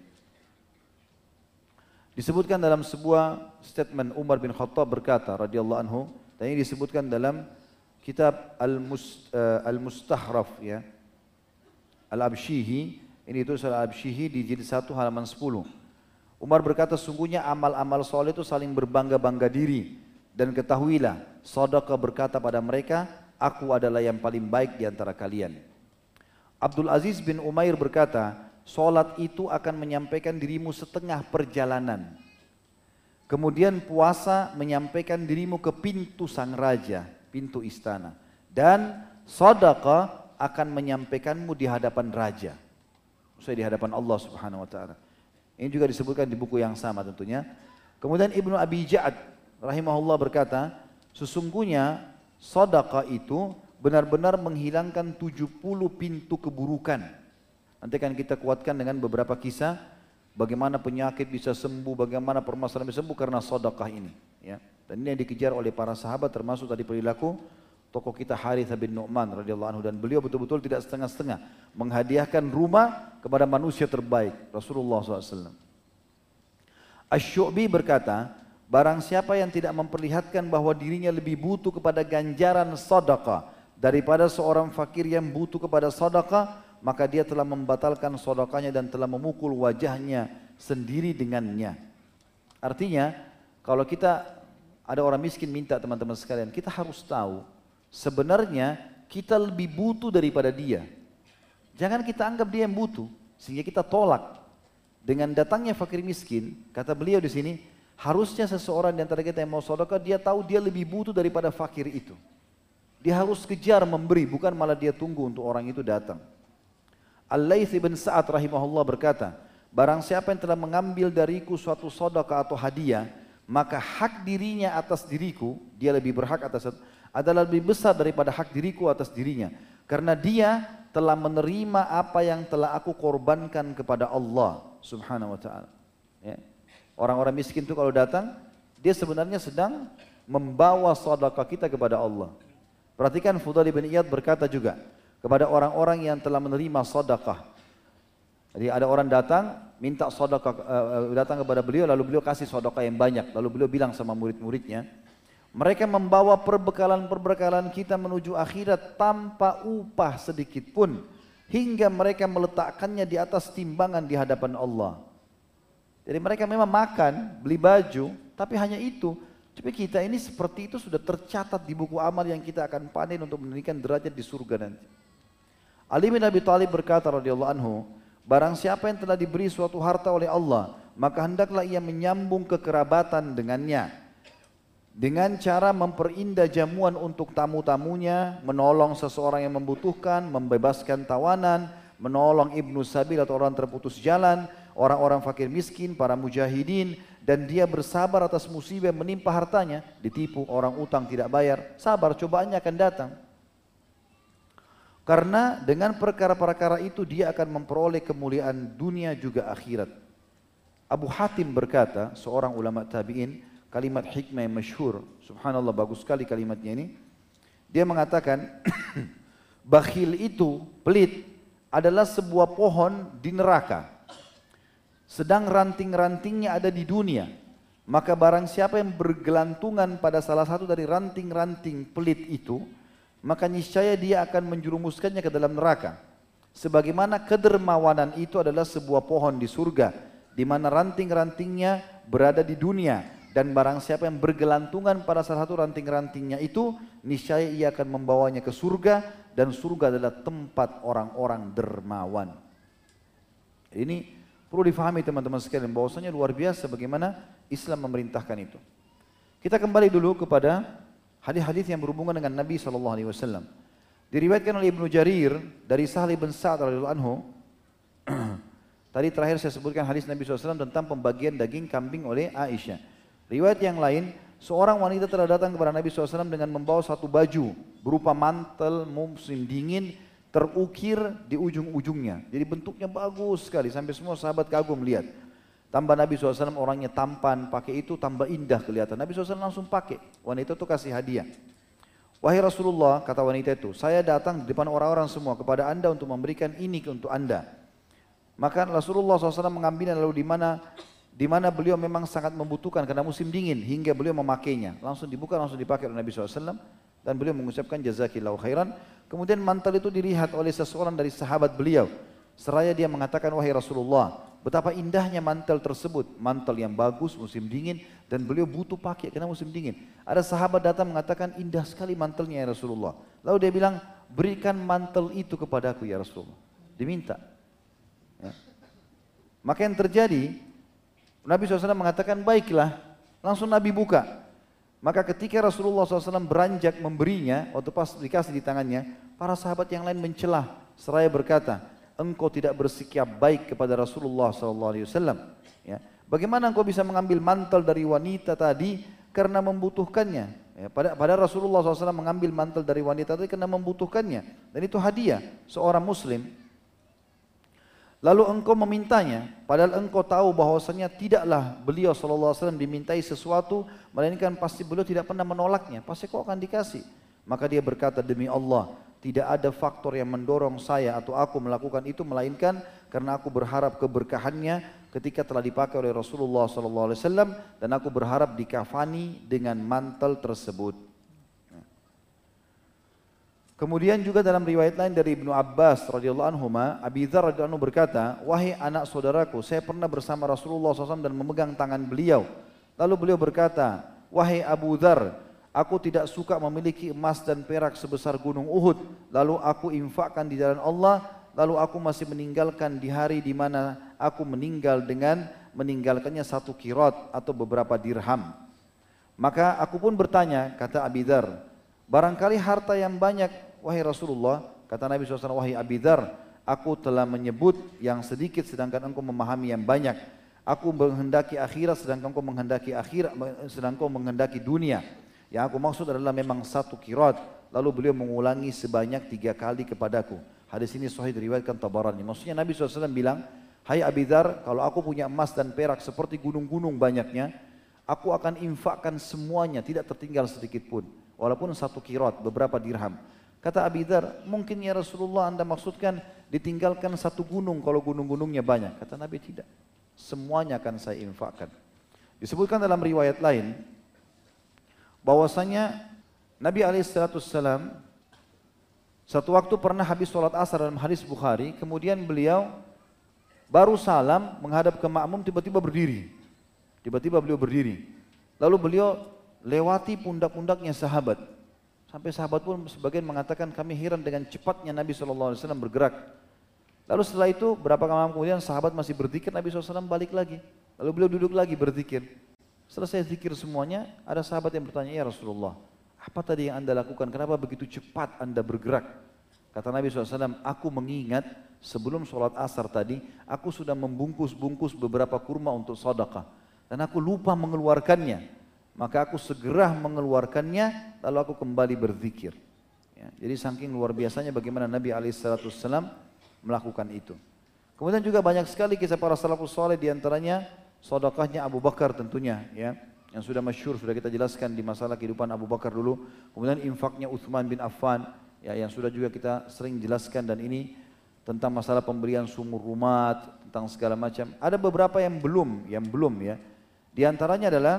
Disebutkan dalam sebuah statement Umar bin Khattab berkata radhiyallahu anhu dan ini disebutkan dalam kitab Al-Mustahraf eh, ya. Al-Abshihi ini itu Al-Abshihi di jilid 1 halaman 10. Umar berkata sungguhnya amal-amal soleh itu saling berbangga-bangga diri dan ketahuilah sedekah berkata pada mereka aku adalah yang paling baik di antara kalian. Abdul Aziz bin Umair berkata, Solat itu akan menyampaikan dirimu setengah perjalanan. Kemudian puasa menyampaikan dirimu ke pintu sang raja, pintu istana. Dan sodaka akan menyampaikanmu di hadapan raja. Saya di hadapan Allah subhanahu wa ta'ala. Ini juga disebutkan di buku yang sama tentunya. Kemudian Ibnu Abi Ja'ad rahimahullah berkata, sesungguhnya sodaka itu benar-benar menghilangkan 70 pintu keburukan Nanti akan kita kuatkan dengan beberapa kisah bagaimana penyakit bisa sembuh, bagaimana permasalahan bisa sembuh karena sodakah ini. Ya. Dan ini yang dikejar oleh para sahabat termasuk tadi perilaku tokoh kita Harith bin Nu'man radhiyallahu anhu dan beliau betul-betul tidak setengah-setengah menghadiahkan rumah kepada manusia terbaik Rasulullah SAW. Ash-Syu'bi berkata, barang siapa yang tidak memperlihatkan bahwa dirinya lebih butuh kepada ganjaran sedekah daripada seorang fakir yang butuh kepada sedekah, maka dia telah membatalkan sodokanya dan telah memukul wajahnya sendiri dengannya. Artinya, kalau kita ada orang miskin minta teman-teman sekalian, kita harus tahu sebenarnya kita lebih butuh daripada dia. Jangan kita anggap dia yang butuh sehingga kita tolak. Dengan datangnya fakir miskin, kata beliau di sini, harusnya seseorang di antara kita yang mau sodokah, dia tahu dia lebih butuh daripada fakir itu. Dia harus kejar memberi, bukan malah dia tunggu untuk orang itu datang. Al-Layth bin Sa'ad rahimahullah berkata, Barang siapa yang telah mengambil dariku suatu sodaka atau hadiah, maka hak dirinya atas diriku, dia lebih berhak atas adalah lebih besar daripada hak diriku atas dirinya. Karena dia telah menerima apa yang telah aku korbankan kepada Allah subhanahu wa ta'ala. Ya. Orang-orang miskin itu kalau datang, dia sebenarnya sedang membawa sedekah kita kepada Allah. Perhatikan Fudhal bin Iyad berkata juga kepada orang-orang yang telah menerima sedekah. Jadi ada orang datang minta sedekah uh, datang kepada beliau lalu beliau kasih sedekah yang banyak lalu beliau bilang sama murid-muridnya mereka membawa perbekalan-perbekalan kita menuju akhirat tanpa upah sedikit pun hingga mereka meletakkannya di atas timbangan di hadapan Allah. Jadi mereka memang makan, beli baju, tapi hanya itu. Tapi kita ini seperti itu sudah tercatat di buku amal yang kita akan panen untuk meninggikan derajat di surga nanti. Ali bin Abi Thalib berkata radhiyallahu anhu, barang siapa yang telah diberi suatu harta oleh Allah, maka hendaklah ia menyambung kekerabatan dengannya dengan cara memperindah jamuan untuk tamu-tamunya, menolong seseorang yang membutuhkan, membebaskan tawanan, menolong ibnu sabil atau orang terputus jalan, orang-orang fakir miskin, para mujahidin, dan dia bersabar atas musibah menimpa hartanya, ditipu orang utang tidak bayar, sabar cobaannya akan datang. Karena dengan perkara-perkara itu dia akan memperoleh kemuliaan dunia juga akhirat. Abu Hatim berkata, seorang ulama tabi'in, kalimat hikmah yang masyhur. Subhanallah bagus sekali kalimatnya ini. Dia mengatakan bakhil itu pelit adalah sebuah pohon di neraka. Sedang ranting-rantingnya ada di dunia. Maka barang siapa yang bergelantungan pada salah satu dari ranting-ranting pelit itu, maka niscaya dia akan menjerumuskannya ke dalam neraka. Sebagaimana kedermawanan itu adalah sebuah pohon di surga, di mana ranting-rantingnya berada di dunia, dan barang siapa yang bergelantungan pada salah satu ranting-rantingnya itu niscaya ia akan membawanya ke surga dan surga adalah tempat orang-orang dermawan. Ini perlu difahami teman-teman sekalian bahwasanya luar biasa bagaimana Islam memerintahkan itu. Kita kembali dulu kepada hadis-hadis yang berhubungan dengan Nabi sallallahu alaihi wasallam. Diriwayatkan oleh Ibnu Jarir dari Sahli bin Sa'ad radhiyallahu anhu. Tadi terakhir saya sebutkan hadis Nabi SAW tentang pembagian daging kambing oleh Aisyah. Riwayat yang lain, seorang wanita telah datang kepada Nabi SAW dengan membawa satu baju berupa mantel musim dingin terukir di ujung-ujungnya. Jadi bentuknya bagus sekali sampai semua sahabat kagum melihat. Tambah Nabi SAW orangnya tampan, pakai itu tambah indah kelihatan. Nabi SAW langsung pakai. Wanita itu kasih hadiah. Wahai Rasulullah, kata wanita itu, saya datang di depan orang-orang semua kepada anda untuk memberikan ini untuk anda. Maka Rasulullah SAW mengambilnya lalu di mana di mana beliau memang sangat membutuhkan karena musim dingin hingga beliau memakainya. Langsung dibuka, langsung dipakai oleh Nabi SAW dan beliau mengucapkan jazakillahu khairan. Kemudian mantel itu dilihat oleh seseorang dari sahabat beliau. Seraya dia mengatakan, wahai Rasulullah, betapa indahnya mantel tersebut. Mantel yang bagus, musim dingin, dan beliau butuh pakai karena musim dingin. Ada sahabat datang mengatakan, indah sekali mantelnya ya Rasulullah. Lalu dia bilang, berikan mantel itu kepadaku ya Rasulullah. Diminta. Ya. Maka yang terjadi, Nabi SAW mengatakan baiklah, langsung Nabi buka. Maka ketika Rasulullah SAW beranjak memberinya, waktu pas dikasih di tangannya, para sahabat yang lain mencelah, seraya berkata, engkau tidak bersikap baik kepada Rasulullah SAW. Ya. Bagaimana engkau bisa mengambil mantel dari wanita tadi karena membutuhkannya? Ya, pada, pada Rasulullah SAW mengambil mantel dari wanita tadi karena membutuhkannya. Dan itu hadiah seorang muslim Lalu engkau memintanya, padahal engkau tahu bahwasanya tidaklah beliau wasallam dimintai sesuatu, melainkan pasti beliau tidak pernah menolaknya, pasti kau akan dikasih. Maka dia berkata demi Allah, tidak ada faktor yang mendorong saya atau aku melakukan itu melainkan karena aku berharap keberkahannya ketika telah dipakai oleh Rasulullah wasallam dan aku berharap dikafani dengan mantel tersebut. Kemudian juga dalam riwayat lain dari Ibnu Abbas radhiyallahu anhu, Abi Dzar radhiyallahu anhu berkata, "Wahai anak saudaraku, saya pernah bersama Rasulullah SAW dan memegang tangan beliau. Lalu beliau berkata, "Wahai Abu Dzar, aku tidak suka memiliki emas dan perak sebesar gunung Uhud, lalu aku infakkan di jalan Allah, lalu aku masih meninggalkan di hari di mana aku meninggal dengan meninggalkannya satu kirot atau beberapa dirham." Maka aku pun bertanya, kata Abi Dzar, barangkali harta yang banyak wahai Rasulullah, kata Nabi SAW, wahai Abidar, aku telah menyebut yang sedikit sedangkan engkau memahami yang banyak. Aku menghendaki akhirat sedangkan engkau menghendaki akhirat, sedangkan engkau menghendaki dunia. Yang aku maksud adalah memang satu kirat. Lalu beliau mengulangi sebanyak tiga kali kepadaku. Hadis ini sahih diriwayatkan Tabarani. Maksudnya Nabi SAW bilang, Hai Abidar, kalau aku punya emas dan perak seperti gunung-gunung banyaknya, aku akan infakkan semuanya, tidak tertinggal sedikit pun. Walaupun satu kirat, beberapa dirham. Kata Abidar, mungkin ya Rasulullah anda maksudkan ditinggalkan satu gunung kalau gunung-gunungnya banyak. Kata Nabi tidak. Semuanya akan saya infakkan. Disebutkan dalam riwayat lain, bahwasanya Nabi Alaihissalam satu waktu pernah habis sholat asar dalam hadis Bukhari, kemudian beliau baru salam menghadap ke makmum tiba-tiba berdiri. Tiba-tiba beliau berdiri. Lalu beliau lewati pundak-pundaknya sahabat. Sampai sahabat pun sebagian mengatakan kami heran dengan cepatnya Nabi SAW bergerak. Lalu setelah itu berapa malam kemudian sahabat masih berzikir Nabi SAW balik lagi. Lalu beliau duduk lagi berzikir. Selesai zikir semuanya, ada sahabat yang bertanya, ya Rasulullah, apa tadi yang anda lakukan? Kenapa begitu cepat anda bergerak? Kata Nabi SAW, aku mengingat sebelum sholat asar tadi, aku sudah membungkus-bungkus beberapa kurma untuk sadaqah. Dan aku lupa mengeluarkannya. Maka aku segera mengeluarkannya, lalu aku kembali berzikir. Ya, jadi saking luar biasanya bagaimana Nabi SAW melakukan itu. Kemudian juga banyak sekali kisah para salafus soleh di antaranya sodakahnya Abu Bakar tentunya ya yang sudah masyur sudah kita jelaskan di masalah kehidupan Abu Bakar dulu. Kemudian infaknya Uthman bin Affan ya yang sudah juga kita sering jelaskan dan ini tentang masalah pemberian sumur rumah, tentang segala macam. Ada beberapa yang belum, yang belum ya. Di antaranya adalah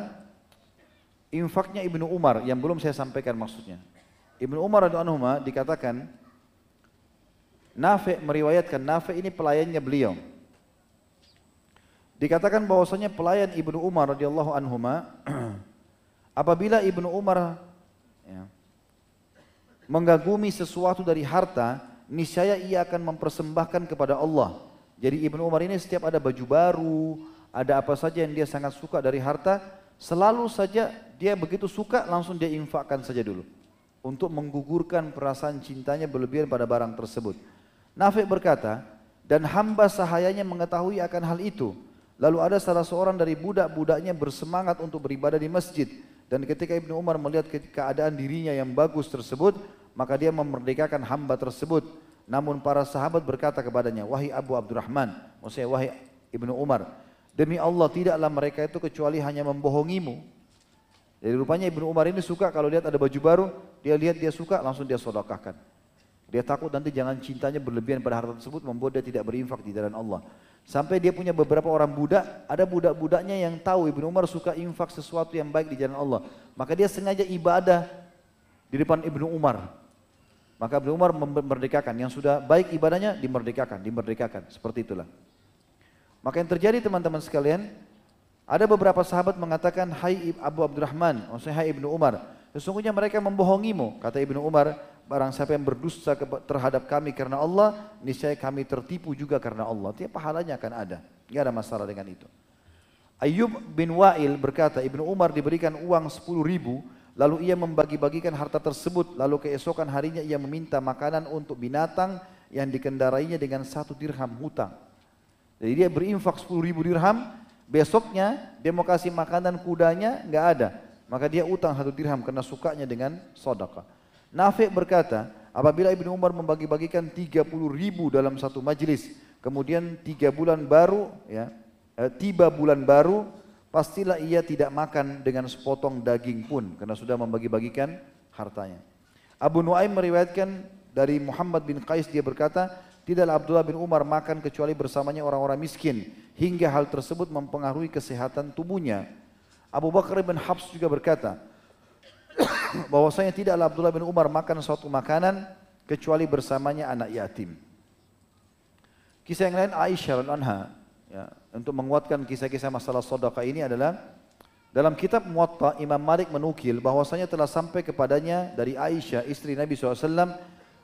infaknya Ibnu Umar yang belum saya sampaikan maksudnya. Ibnu Umar radhiyallahu dikatakan Nafi meriwayatkan Nafi ini pelayannya beliau. Dikatakan bahwasanya pelayan Ibnu Umar radhiyallahu anhu apabila Ibnu Umar ya, mengagumi sesuatu dari harta, niscaya ia akan mempersembahkan kepada Allah. Jadi Ibnu Umar ini setiap ada baju baru, ada apa saja yang dia sangat suka dari harta, selalu saja dia begitu suka langsung dia infakkan saja dulu untuk menggugurkan perasaan cintanya berlebihan pada barang tersebut. Nafi berkata, dan hamba sahayanya mengetahui akan hal itu, Lalu ada salah seorang dari budak-budaknya bersemangat untuk beribadah di masjid. Dan ketika Ibnu Umar melihat keadaan dirinya yang bagus tersebut, maka dia memerdekakan hamba tersebut. Namun para sahabat berkata kepadanya, Wahai Abu Abdurrahman, maksudnya wahai Ibnu Umar, demi Allah tidaklah mereka itu kecuali hanya membohongimu. Jadi rupanya Ibnu Umar ini suka kalau lihat ada baju baru, dia lihat dia suka langsung dia sodakahkan. Dia takut nanti jangan cintanya berlebihan pada harta tersebut membuat dia tidak berinfak di jalan Allah. Sampai dia punya beberapa orang budak, ada budak-budaknya yang tahu Ibnu Umar suka infak sesuatu yang baik di jalan Allah. Maka dia sengaja ibadah di depan Ibnu Umar. Maka Ibnu Umar memerdekakan, yang sudah baik ibadahnya dimerdekakan, dimerdekakan. Seperti itulah. Maka yang terjadi teman-teman sekalian, ada beberapa sahabat mengatakan, Hai Abu Abdurrahman, maksudnya Hai Ibnu Umar, sesungguhnya mereka membohongimu, kata Ibnu Umar, Barang siapa yang berdusta terhadap kami karena Allah, niscaya kami tertipu juga karena Allah. Tiap pahalanya akan ada. Tidak ada masalah dengan itu. Ayub bin Wa'il berkata, Ibnu Umar diberikan uang 10 ribu, lalu ia membagi-bagikan harta tersebut, lalu keesokan harinya ia meminta makanan untuk binatang yang dikendarainya dengan satu dirham hutang. Jadi dia berinfak 10 ribu dirham, besoknya dia mau kasih makanan kudanya, nggak ada. Maka dia utang satu dirham karena sukanya dengan sodakah. Nafi berkata, apabila Ibnu Umar membagi-bagikan 30 ribu dalam satu majlis, kemudian tiga bulan baru, ya, eh, tiba bulan baru, pastilah ia tidak makan dengan sepotong daging pun, karena sudah membagi-bagikan hartanya. Abu Nuaim meriwayatkan dari Muhammad bin Qais dia berkata, tidaklah Abdullah bin Umar makan kecuali bersamanya orang-orang miskin, hingga hal tersebut mempengaruhi kesehatan tubuhnya. Abu Bakar bin Habs juga berkata, bahwasanya tidaklah Abdullah bin Umar makan suatu makanan kecuali bersamanya anak yatim. Kisah yang lain Aisyah anha ya, untuk menguatkan kisah-kisah masalah sedekah ini adalah dalam kitab Muwatta Imam Malik menukil bahwasanya telah sampai kepadanya dari Aisyah istri Nabi SAW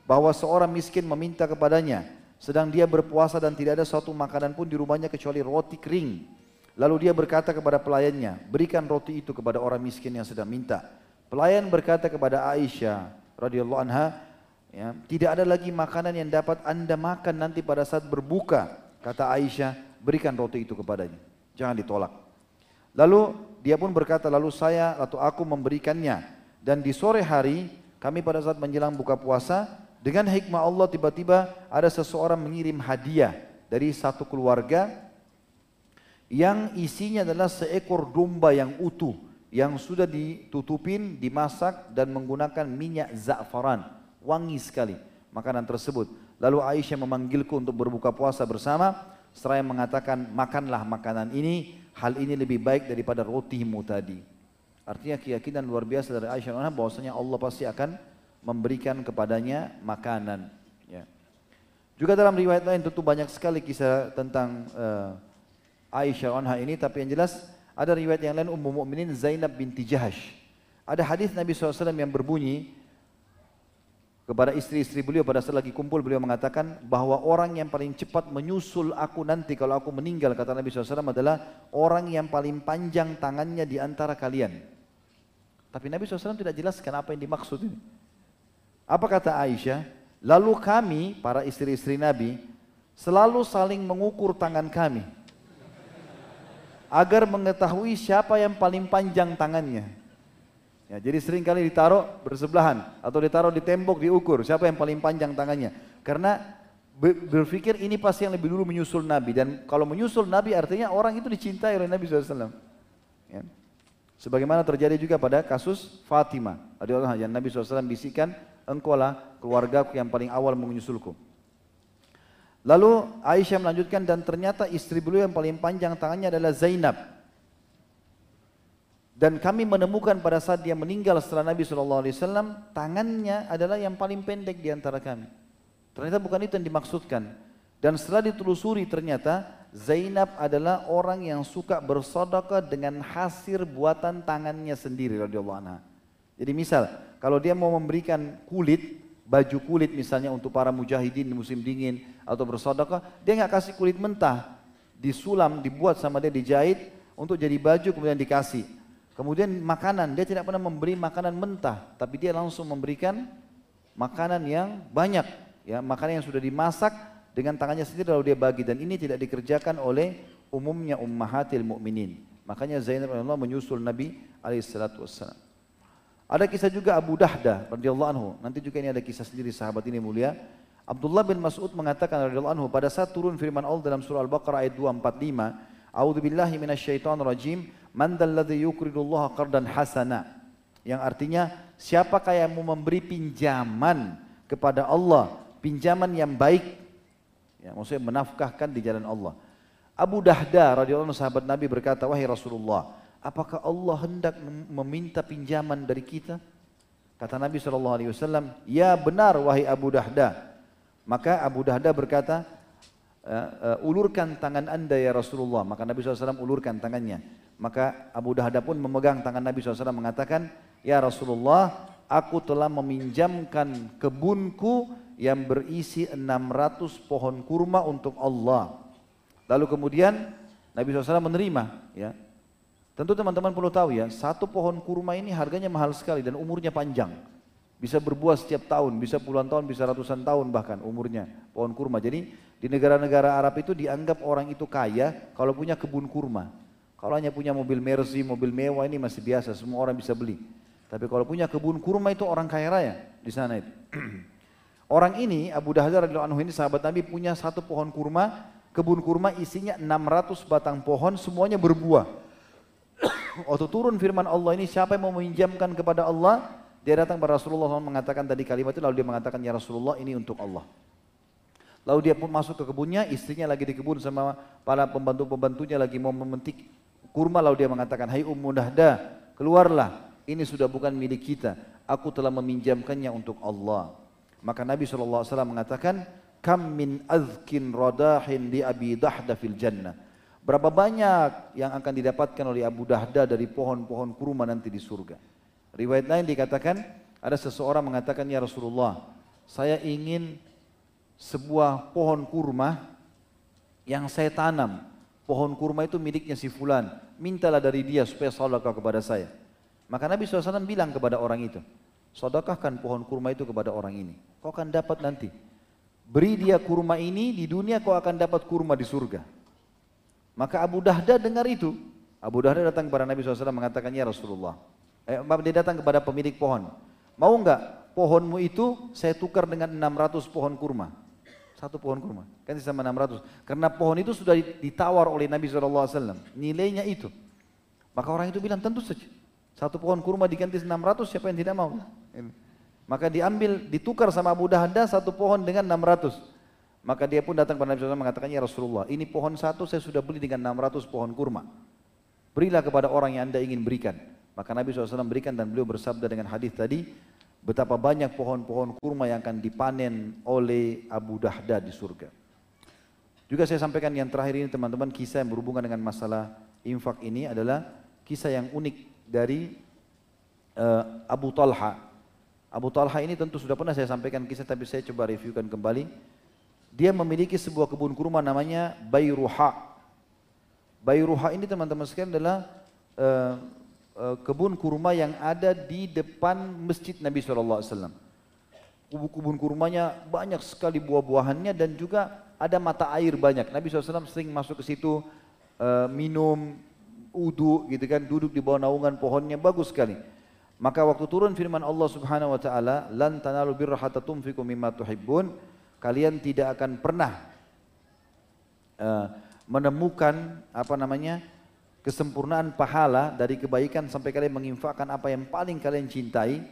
bahwa seorang miskin meminta kepadanya sedang dia berpuasa dan tidak ada suatu makanan pun di rumahnya kecuali roti kering. Lalu dia berkata kepada pelayannya, berikan roti itu kepada orang miskin yang sedang minta. Pelayan berkata kepada Aisyah radhiyallahu anha, ya, tidak ada lagi makanan yang dapat anda makan nanti pada saat berbuka. Kata Aisyah, berikan roti itu kepadanya, jangan ditolak. Lalu dia pun berkata, lalu saya atau aku memberikannya. dan di sore hari kami pada saat menjelang buka puasa dengan hikmah Allah tiba-tiba ada seseorang mengirim hadiah dari satu keluarga yang isinya adalah seekor domba yang utuh yang sudah ditutupin, dimasak dan menggunakan minyak za'faran. Wangi sekali makanan tersebut. Lalu Aisyah memanggilku untuk berbuka puasa bersama. Seraya mengatakan, makanlah makanan ini. Hal ini lebih baik daripada rotimu tadi. Artinya keyakinan luar biasa dari Aisyah bahwasanya Allah pasti akan memberikan kepadanya makanan. Ya. Juga dalam riwayat lain tentu banyak sekali kisah tentang uh, Aisyah anha ini, tapi yang jelas ada riwayat yang lain Ummu Mukminin Zainab binti Jahash. Ada hadis Nabi SAW yang berbunyi kepada istri-istri beliau pada saat lagi kumpul beliau mengatakan bahwa orang yang paling cepat menyusul aku nanti kalau aku meninggal kata Nabi SAW adalah orang yang paling panjang tangannya di antara kalian. Tapi Nabi SAW tidak jelaskan apa yang dimaksud ini. Apa kata Aisyah? Lalu kami, para istri-istri Nabi, selalu saling mengukur tangan kami. Agar mengetahui siapa yang paling panjang tangannya. Ya, jadi sering kali ditaruh bersebelahan atau ditaruh di tembok diukur siapa yang paling panjang tangannya. Karena berpikir ini pasti yang lebih dulu menyusul Nabi dan kalau menyusul Nabi artinya orang itu dicintai oleh Nabi SAW. Ya. Sebagaimana terjadi juga pada kasus Fatimah. Ada yang Nabi SAW bisikan engkau lah keluarga yang paling awal menyusulku. Lalu Aisyah melanjutkan dan ternyata istri beliau yang paling panjang tangannya adalah Zainab. Dan kami menemukan pada saat dia meninggal setelah Nabi SAW, tangannya adalah yang paling pendek di antara kami. Ternyata bukan itu yang dimaksudkan. Dan setelah ditelusuri ternyata Zainab adalah orang yang suka bersodokah dengan hasil buatan tangannya sendiri. Jadi misal, kalau dia mau memberikan kulit, baju kulit misalnya untuk para mujahidin di musim dingin atau bersodokah, dia nggak kasih kulit mentah, disulam, dibuat sama dia dijahit untuk jadi baju kemudian dikasih. Kemudian makanan, dia tidak pernah memberi makanan mentah, tapi dia langsung memberikan makanan yang banyak, ya makanan yang sudah dimasak dengan tangannya sendiri lalu dia bagi dan ini tidak dikerjakan oleh umumnya ummahatil mukminin. Makanya Zainab Allah menyusul Nabi alaihissalatu wassalam. Ada kisah juga Abu Dahda radhiyallahu anhu. Nanti juga ini ada kisah sendiri sahabat ini mulia. Abdullah bin Mas'ud mengatakan radhiyallahu anhu pada saat turun firman Allah dalam surah Al-Baqarah ayat 245, "A'udzu billahi minasyaitonir rajim, man dzalladzi yuqridullaha qardan hasana." Yang artinya, siapakah yang mau memberi pinjaman kepada Allah, pinjaman yang baik? Ya, maksudnya menafkahkan di jalan Allah. Abu Dahda radhiyallahu anhu sahabat Nabi berkata, "Wahai Rasulullah, apakah Allah hendak meminta pinjaman dari kita? Kata Nabi SAW, ya benar wahai Abu Dahda. Maka Abu Dahda berkata, uh, uh, ulurkan tangan anda ya Rasulullah. Maka Nabi SAW ulurkan tangannya. Maka Abu Dahda pun memegang tangan Nabi SAW mengatakan, Ya Rasulullah, aku telah meminjamkan kebunku yang berisi 600 pohon kurma untuk Allah. Lalu kemudian Nabi SAW menerima, ya, Tentu teman-teman perlu tahu ya, satu pohon kurma ini harganya mahal sekali dan umurnya panjang. Bisa berbuah setiap tahun, bisa puluhan tahun, bisa ratusan tahun bahkan umurnya pohon kurma. Jadi di negara-negara Arab itu dianggap orang itu kaya kalau punya kebun kurma. Kalau hanya punya mobil Mercy, mobil mewah ini masih biasa, semua orang bisa beli. Tapi kalau punya kebun kurma itu orang kaya raya di sana itu. orang ini Abu Dahdah radhiyallahu anhu ini sahabat Nabi punya satu pohon kurma, kebun kurma isinya 600 batang pohon semuanya berbuah. Waktu turun firman Allah ini siapa yang mau meminjamkan kepada Allah? Dia datang kepada Rasulullah SAW mengatakan tadi kalimat itu lalu dia mengatakan ya Rasulullah ini untuk Allah. Lalu dia pun masuk ke kebunnya, istrinya lagi di kebun sama para pembantu-pembantunya lagi mau memetik kurma lalu dia mengatakan, "Hai Ummu Dahda, keluarlah. Ini sudah bukan milik kita. Aku telah meminjamkannya untuk Allah." Maka Nabi SAW mengatakan, "Kam min azkin radahin di Abi Dahda fil jannah." Berapa banyak yang akan didapatkan oleh Abu Dahda dari pohon-pohon kurma nanti di surga. Riwayat lain dikatakan, ada seseorang mengatakan, Ya Rasulullah, saya ingin sebuah pohon kurma yang saya tanam. Pohon kurma itu miliknya si fulan. Mintalah dari dia supaya sadaqah kepada saya. Maka Nabi SAW bilang kepada orang itu, Sadaqahkan pohon kurma itu kepada orang ini. Kau akan dapat nanti. Beri dia kurma ini di dunia, kau akan dapat kurma di surga. Maka Abu Dahda dengar itu. Abu Dahda datang kepada Nabi SAW mengatakan, Ya Rasulullah, Eh, dia datang kepada pemilik pohon. Mau nggak pohonmu itu saya tukar dengan 600 pohon kurma. Satu pohon kurma. Kan sama 600. Karena pohon itu sudah ditawar oleh Nabi SAW. Nilainya itu. Maka orang itu bilang tentu saja. Satu pohon kurma diganti 600 siapa yang tidak mau? Maka diambil, ditukar sama Abu Dahda satu pohon dengan 600. Maka dia pun datang kepada Nabi SAW mengatakan, Ya Rasulullah, ini pohon satu saya sudah beli dengan 600 pohon kurma. Berilah kepada orang yang anda ingin berikan. Maka Nabi SAW berikan dan beliau bersabda dengan hadis tadi, betapa banyak pohon-pohon kurma yang akan dipanen oleh Abu Dahda di surga. Juga saya sampaikan yang terakhir ini teman-teman kisah yang berhubungan dengan masalah infak ini adalah kisah yang unik dari uh, Abu Talha. Abu Talha ini tentu sudah pernah saya sampaikan kisah tapi saya coba reviewkan kembali. Dia memiliki sebuah kebun kurma namanya Bayruha. Bayruha ini teman-teman sekalian adalah uh, uh, kebun kurma yang ada di depan masjid Nabi SAW. Kebun kurmanya banyak sekali buah-buahannya dan juga ada mata air banyak. Nabi SAW sering masuk ke situ uh, minum, udu gitu kan, duduk di bawah naungan pohonnya bagus sekali. Maka waktu turun firman Allah Subhanahu wa taala, "Lan tanalu birra hatta mimma tuhibbun." Kalian tidak akan pernah uh, menemukan apa namanya? kesempurnaan pahala dari kebaikan sampai kalian menginfakkan apa yang paling kalian cintai.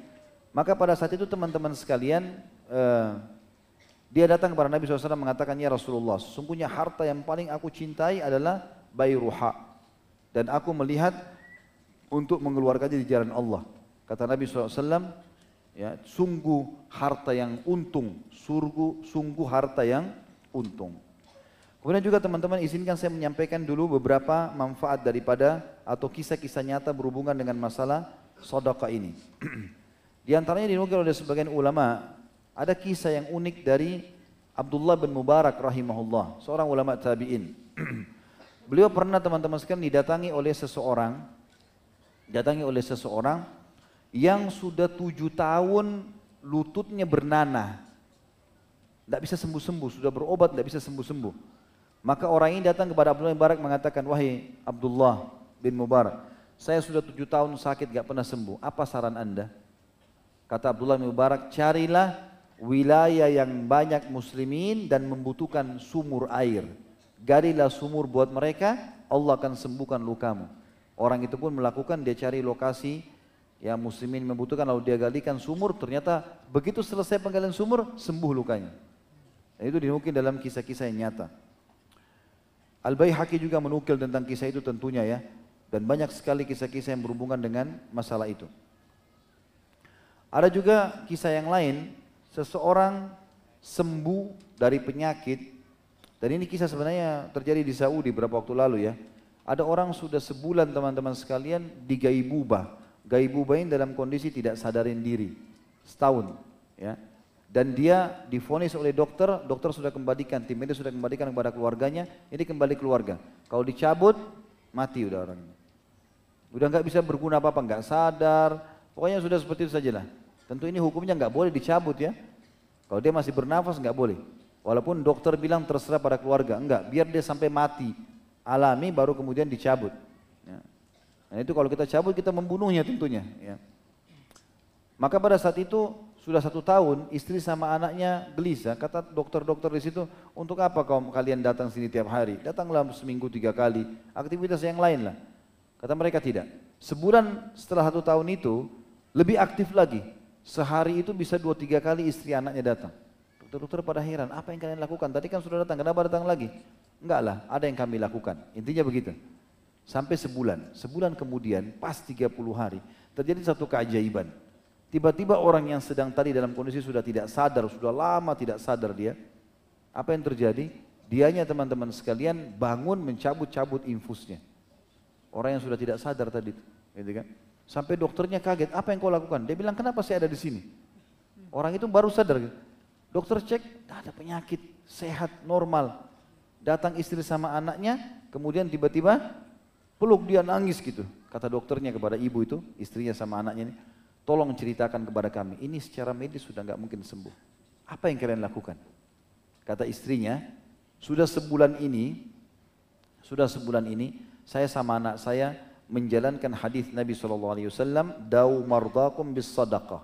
Maka pada saat itu teman-teman sekalian uh, dia datang kepada Nabi SAW mengatakan, Ya Rasulullah, sesungguhnya harta yang paling aku cintai adalah bayruha dan aku melihat untuk mengeluarkannya di jalan Allah. Kata Nabi SAW, ya, sungguh harta yang untung, surgu, sungguh harta yang untung. Kemudian juga teman-teman izinkan saya menyampaikan dulu beberapa manfaat daripada atau kisah-kisah nyata berhubungan dengan masalah sodaka ini. Di antaranya dinukil oleh sebagian ulama, ada kisah yang unik dari Abdullah bin Mubarak rahimahullah, seorang ulama tabi'in. Beliau pernah teman-teman sekalian didatangi oleh seseorang, datangi oleh seseorang yang sudah tujuh tahun lututnya bernanah, tidak bisa sembuh-sembuh, sudah berobat tidak bisa sembuh-sembuh. Maka orang ini datang kepada Abdullah bin Mubarak mengatakan, wahai Abdullah bin Mubarak, saya sudah tujuh tahun sakit gak pernah sembuh. Apa saran anda? Kata Abdullah bin Mubarak, carilah wilayah yang banyak muslimin dan membutuhkan sumur air galilah sumur buat mereka, Allah akan sembuhkan lukamu. Orang itu pun melakukan, dia cari lokasi yang muslimin membutuhkan, lalu dia galikan sumur, ternyata begitu selesai penggalian sumur, sembuh lukanya. Dan itu dinukil dalam kisah-kisah yang nyata. Al-Bayhaqi juga menukil tentang kisah itu tentunya ya. Dan banyak sekali kisah-kisah yang berhubungan dengan masalah itu. Ada juga kisah yang lain, seseorang sembuh dari penyakit dan ini kisah sebenarnya terjadi di Saudi beberapa waktu lalu ya. Ada orang sudah sebulan teman-teman sekalian di ini dalam kondisi tidak sadarin diri. Setahun ya. Dan dia difonis oleh dokter, dokter sudah kembalikan, tim medis sudah kembalikan kepada keluarganya, ini kembali keluarga. Kalau dicabut, mati udah orang. Udah nggak bisa berguna apa-apa, nggak sadar, pokoknya sudah seperti itu saja lah. Tentu ini hukumnya nggak boleh dicabut ya. Kalau dia masih bernafas nggak boleh. Walaupun dokter bilang terserah pada keluarga, enggak, biar dia sampai mati, alami baru kemudian dicabut. Nah itu kalau kita cabut kita membunuhnya tentunya. Ya. Maka pada saat itu sudah satu tahun istri sama anaknya gelisah. Kata dokter-dokter di situ, untuk apa kau kalian datang sini tiap hari? Datanglah seminggu tiga kali, aktivitas yang lain lah. Kata mereka tidak. Sebulan setelah satu tahun itu lebih aktif lagi. Sehari itu bisa dua tiga kali istri anaknya datang. Dokter-dokter pada heran, apa yang kalian lakukan? Tadi kan sudah datang, kenapa datang lagi? Enggak lah, ada yang kami lakukan. Intinya begitu. Sampai sebulan, sebulan kemudian pas 30 hari terjadi satu keajaiban. Tiba-tiba orang yang sedang tadi dalam kondisi sudah tidak sadar, sudah lama tidak sadar dia. Apa yang terjadi? Dianya teman-teman sekalian bangun mencabut-cabut infusnya. Orang yang sudah tidak sadar tadi, gitu kan? Sampai dokternya kaget, apa yang kau lakukan? Dia bilang, kenapa saya ada di sini? Orang itu baru sadar, gitu. Dokter cek, tidak ada penyakit, sehat, normal. Datang istri sama anaknya, kemudian tiba-tiba peluk dia nangis gitu. Kata dokternya kepada ibu itu, istrinya sama anaknya ini, tolong ceritakan kepada kami, ini secara medis sudah nggak mungkin sembuh. Apa yang kalian lakukan? Kata istrinya, sudah sebulan ini, sudah sebulan ini, saya sama anak saya menjalankan hadis Nabi SAW, dau mardakum bis sadaqah.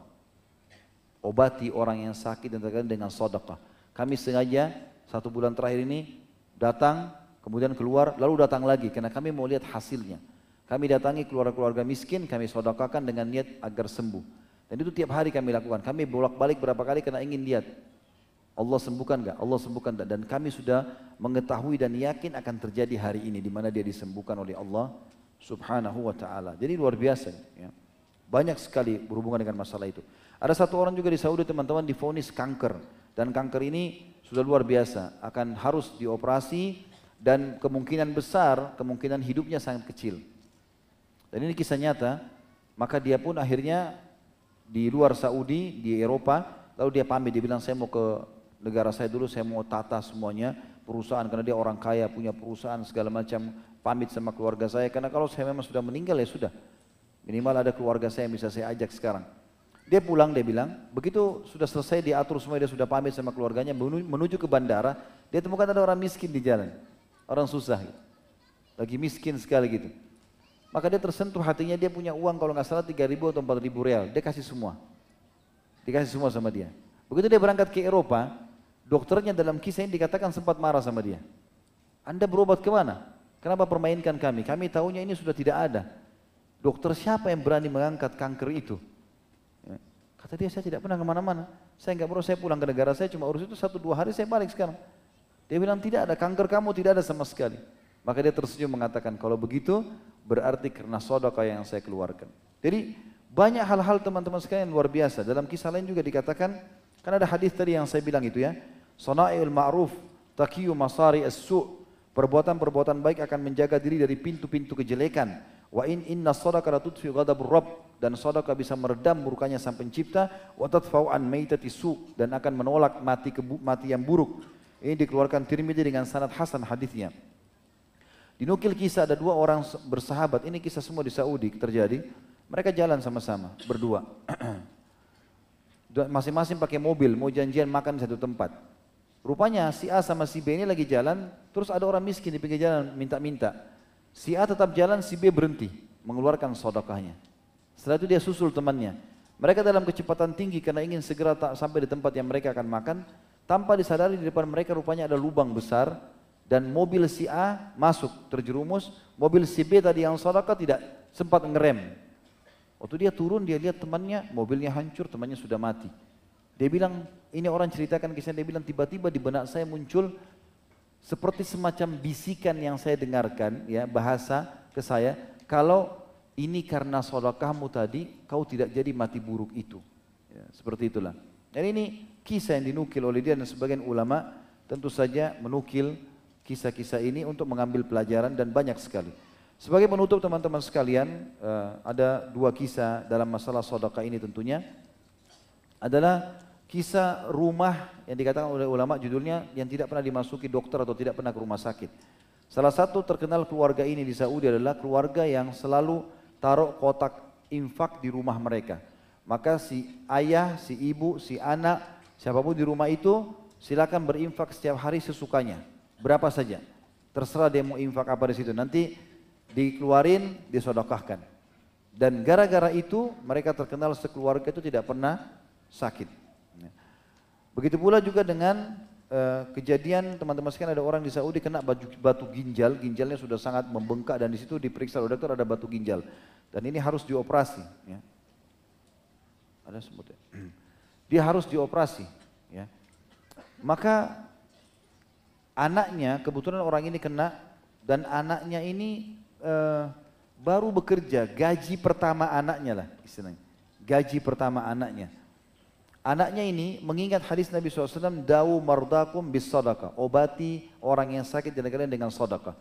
Obati orang yang sakit dan terkadang dengan sadaqah. Kami sengaja satu bulan terakhir ini datang, kemudian keluar, lalu datang lagi karena kami mau lihat hasilnya. Kami datangi keluarga-keluarga miskin, kami sodakakan dengan niat agar sembuh. Dan itu tiap hari kami lakukan. Kami bolak-balik berapa kali karena ingin lihat Allah sembuhkan enggak? Allah sembuhkan enggak? Dan kami sudah mengetahui dan yakin akan terjadi hari ini di mana dia disembuhkan oleh Allah Subhanahu wa taala. Jadi luar biasa ya. Banyak sekali berhubungan dengan masalah itu. Ada satu orang juga di Saudi teman-teman difonis kanker dan kanker ini sudah luar biasa akan harus dioperasi dan kemungkinan besar kemungkinan hidupnya sangat kecil. Dan ini kisah nyata, maka dia pun akhirnya di luar Saudi, di Eropa, lalu dia pamit, dia bilang saya mau ke negara saya dulu, saya mau tata semuanya, perusahaan, karena dia orang kaya, punya perusahaan segala macam, pamit sama keluarga saya, karena kalau saya memang sudah meninggal ya sudah, minimal ada keluarga saya yang bisa saya ajak sekarang. Dia pulang, dia bilang, begitu sudah selesai diatur semua, dia sudah pamit sama keluarganya, menuju ke bandara, dia temukan ada orang miskin di jalan, orang susah, lagi miskin sekali gitu. Maka dia tersentuh hatinya dia punya uang kalau nggak salah 3 ribu atau 4 ribu real. Dia kasih semua. Dikasih semua sama dia. Begitu dia berangkat ke Eropa, dokternya dalam kisah ini dikatakan sempat marah sama dia. Anda berobat ke mana? Kenapa permainkan kami? Kami tahunya ini sudah tidak ada. Dokter siapa yang berani mengangkat kanker itu? Ya. Kata dia, saya tidak pernah ke mana-mana. Saya nggak perlu, saya pulang ke negara saya cuma urus itu satu dua hari saya balik sekarang. Dia bilang tidak ada, kanker kamu tidak ada sama sekali. Maka dia tersenyum mengatakan, kalau begitu berarti karena sodaka yang saya keluarkan. Jadi banyak hal-hal teman-teman sekalian luar biasa. Dalam kisah lain juga dikatakan, kan ada hadis tadi yang saya bilang itu ya, Sona'il ma'ruf, takiyu masari as-su' Perbuatan-perbuatan baik akan menjaga diri dari pintu-pintu kejelekan. Wa in inna sadaqa la ghadabur rabb dan sedekah bisa meredam murkanya sang pencipta wa tadfa'u an maitati su dan akan menolak mati mati yang buruk. Ini dikeluarkan Tirmidzi dengan sanad hasan hadisnya. Dinukil kisah ada dua orang bersahabat, ini kisah semua di Saudi terjadi. Mereka jalan sama-sama, berdua. Masing-masing pakai mobil, mau janjian makan di satu tempat. Rupanya si A sama si B ini lagi jalan, terus ada orang miskin di pinggir jalan minta-minta. Si A tetap jalan, si B berhenti, mengeluarkan sodokahnya. Setelah itu dia susul temannya. Mereka dalam kecepatan tinggi karena ingin segera sampai di tempat yang mereka akan makan. Tanpa disadari di depan mereka rupanya ada lubang besar dan mobil si A masuk terjerumus, mobil si B tadi yang sadaqah tidak sempat ngerem. Waktu dia turun dia lihat temannya, mobilnya hancur, temannya sudah mati. Dia bilang, ini orang ceritakan kisah dia bilang tiba-tiba di benak saya muncul seperti semacam bisikan yang saya dengarkan ya bahasa ke saya kalau ini karena sodakahmu tadi kau tidak jadi mati buruk itu ya, seperti itulah dan ini kisah yang dinukil oleh dia dan sebagian ulama tentu saja menukil kisah-kisah ini untuk mengambil pelajaran dan banyak sekali. Sebagai penutup teman-teman sekalian, uh, ada dua kisah dalam masalah sodaka ini tentunya. Adalah kisah rumah yang dikatakan oleh ulama judulnya yang tidak pernah dimasuki dokter atau tidak pernah ke rumah sakit. Salah satu terkenal keluarga ini di Saudi adalah keluarga yang selalu taruh kotak infak di rumah mereka. Maka si ayah, si ibu, si anak, siapa pun di rumah itu silakan berinfak setiap hari sesukanya berapa saja. Terserah dia mau infak apa di situ. Nanti dikeluarin, disodokahkan. Dan gara-gara itu mereka terkenal sekeluarga itu tidak pernah sakit. Ya. Begitu pula juga dengan uh, kejadian teman-teman sekalian ada orang di Saudi kena batu, batu ginjal, ginjalnya sudah sangat membengkak dan di situ diperiksa oleh dokter ada batu ginjal. Dan ini harus dioperasi. Ya. Ada sebutnya. Dia harus dioperasi. Ya. Maka anaknya kebetulan orang ini kena dan anaknya ini uh, baru bekerja gaji pertama anaknya lah istilahnya gaji pertama anaknya anaknya ini mengingat hadis Nabi SAW dawu mardakum bis sadaqah obati orang yang sakit dan kalian dengan sadaqah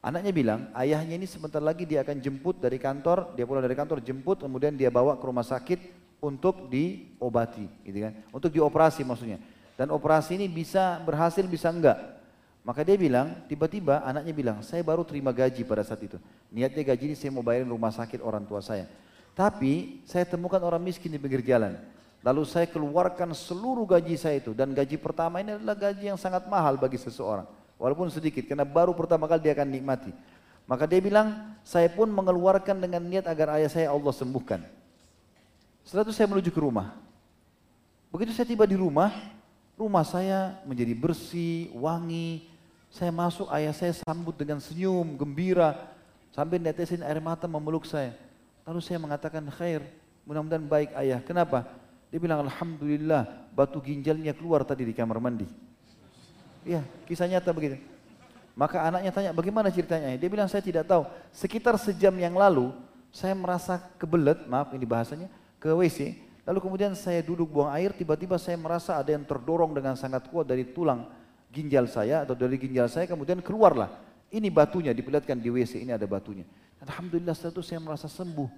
anaknya bilang ayahnya ini sebentar lagi dia akan jemput dari kantor dia pulang dari kantor jemput kemudian dia bawa ke rumah sakit untuk diobati gitu kan untuk dioperasi maksudnya dan operasi ini bisa berhasil bisa enggak maka dia bilang, tiba-tiba anaknya bilang, saya baru terima gaji pada saat itu. Niatnya gaji ini saya mau bayarin rumah sakit orang tua saya. Tapi saya temukan orang miskin di pinggir jalan. Lalu saya keluarkan seluruh gaji saya itu. Dan gaji pertama ini adalah gaji yang sangat mahal bagi seseorang. Walaupun sedikit, karena baru pertama kali dia akan nikmati. Maka dia bilang, saya pun mengeluarkan dengan niat agar ayah saya Allah sembuhkan. Setelah itu saya menuju ke rumah. Begitu saya tiba di rumah, rumah saya menjadi bersih, wangi. Saya masuk, ayah saya sambut dengan senyum, gembira. Sambil netesin air mata memeluk saya. Lalu saya mengatakan, khair, mudah-mudahan baik ayah. Kenapa? Dia bilang, Alhamdulillah, batu ginjalnya keluar tadi di kamar mandi. Iya, kisah nyata begitu. Maka anaknya tanya, bagaimana ceritanya? Dia bilang, saya tidak tahu. Sekitar sejam yang lalu, saya merasa kebelet, maaf ini bahasanya, ke WC. Lalu kemudian saya duduk buang air, tiba-tiba saya merasa ada yang terdorong dengan sangat kuat dari tulang ginjal saya atau dari ginjal saya, kemudian keluarlah. Ini batunya, diperlihatkan di WC, ini ada batunya. Alhamdulillah setelah itu saya merasa sembuh.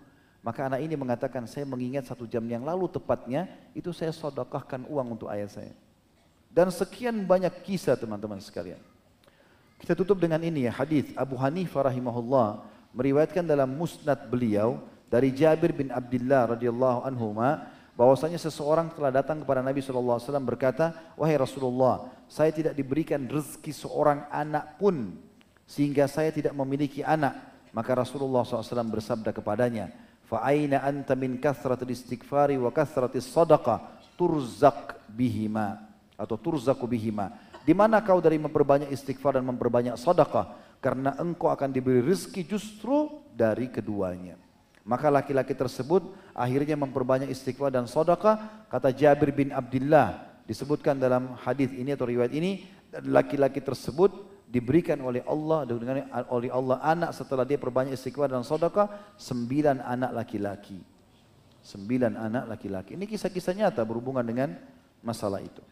Maka anak ini mengatakan, saya mengingat satu jam yang lalu tepatnya, itu saya sodakahkan uang untuk ayah saya. Dan sekian banyak kisah teman-teman sekalian. Kita tutup dengan ini ya hadis Abu Hanifah rahimahullah meriwayatkan dalam musnad beliau dari Jabir bin Abdullah radhiyallahu anhu bahwasanya seseorang telah datang kepada Nabi SAW berkata, wahai Rasulullah, saya tidak diberikan rezeki seorang anak pun sehingga saya tidak memiliki anak. Maka Rasulullah SAW bersabda kepadanya, fa'aina anta min kathratil istighfari wa kathratis sadaqah turzak bihima atau turzaku bihima. Di mana kau dari memperbanyak istighfar dan memperbanyak sedekah? Karena engkau akan diberi rezeki justru dari keduanya. Maka laki-laki tersebut akhirnya memperbanyak istighfar dan sedekah. Kata Jabir bin Abdullah disebutkan dalam hadis ini atau riwayat ini laki-laki tersebut diberikan oleh Allah dengan oleh Allah anak setelah dia perbanyak istighfar dan sedekah sembilan anak laki-laki sembilan anak laki-laki ini kisah-kisah nyata berhubungan dengan masalah itu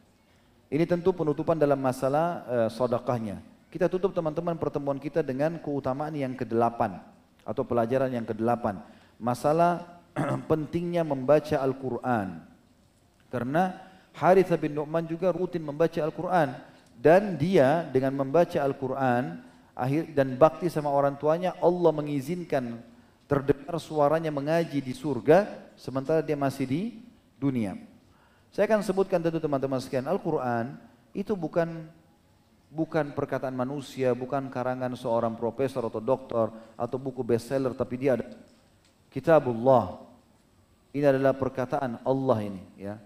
ini tentu penutupan dalam masalah uh, sodakahnya. Kita tutup teman-teman pertemuan kita dengan keutamaan yang kedelapan atau pelajaran yang kedelapan. Masalah pentingnya membaca Al-Quran. Karena Harith bin Nu'man juga rutin membaca Al-Quran. Dan dia dengan membaca Al-Quran akhir dan bakti sama orang tuanya, Allah mengizinkan terdengar suaranya mengaji di surga sementara dia masih di dunia. Saya akan sebutkan tentu teman-teman sekalian, Al-Quran itu bukan bukan perkataan manusia, bukan karangan seorang profesor atau doktor atau buku bestseller, tapi dia ada kitabullah. Ini adalah perkataan Allah ini. Ya.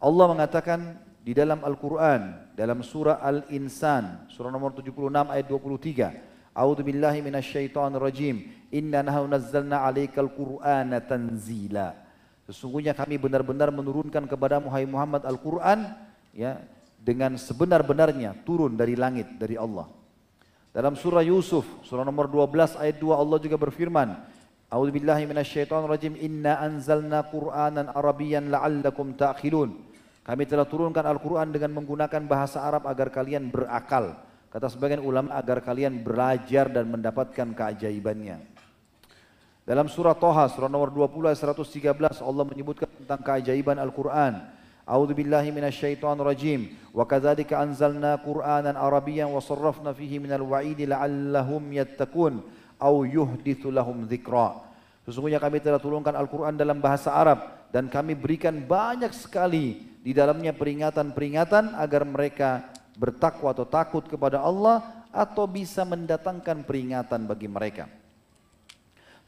Allah mengatakan di dalam Al-Quran, dalam surah Al-Insan, surah nomor 76 ayat 23. A'udzu billahi minasyaitonir rajim. Inna nahnu nazzalna 'alaikal Qur'ana tanzila. Sesungguhnya kami benar-benar menurunkan kepada Muhammad Al-Quran ya, dengan sebenar-benarnya turun dari langit, dari Allah. Dalam surah Yusuf, surah nomor 12 ayat 2 Allah juga berfirman, billahi rajim. Inna anzalna Qur'anan Arabiyyan la'allakum ta'qilun. Kami telah turunkan Al-Qur'an dengan menggunakan bahasa Arab agar kalian berakal. Kata sebagian ulama agar kalian belajar dan mendapatkan keajaibannya. Dalam surah Toha, surah nomor 20 ayat 113, Allah menyebutkan tentang keajaiban Al-Quran. A'udzu billahi minasyaitonir rajim. Wa kadzalika anzalna Qur'anan Arabiyyan wa sarrafna fihi minal wa'idi la'allahum yattaqun aw yuhditsu lahum dzikra. Sesungguhnya kami telah turunkan Al-Quran dalam bahasa Arab dan kami berikan banyak sekali di dalamnya peringatan-peringatan agar mereka bertakwa atau takut kepada Allah atau bisa mendatangkan peringatan bagi mereka.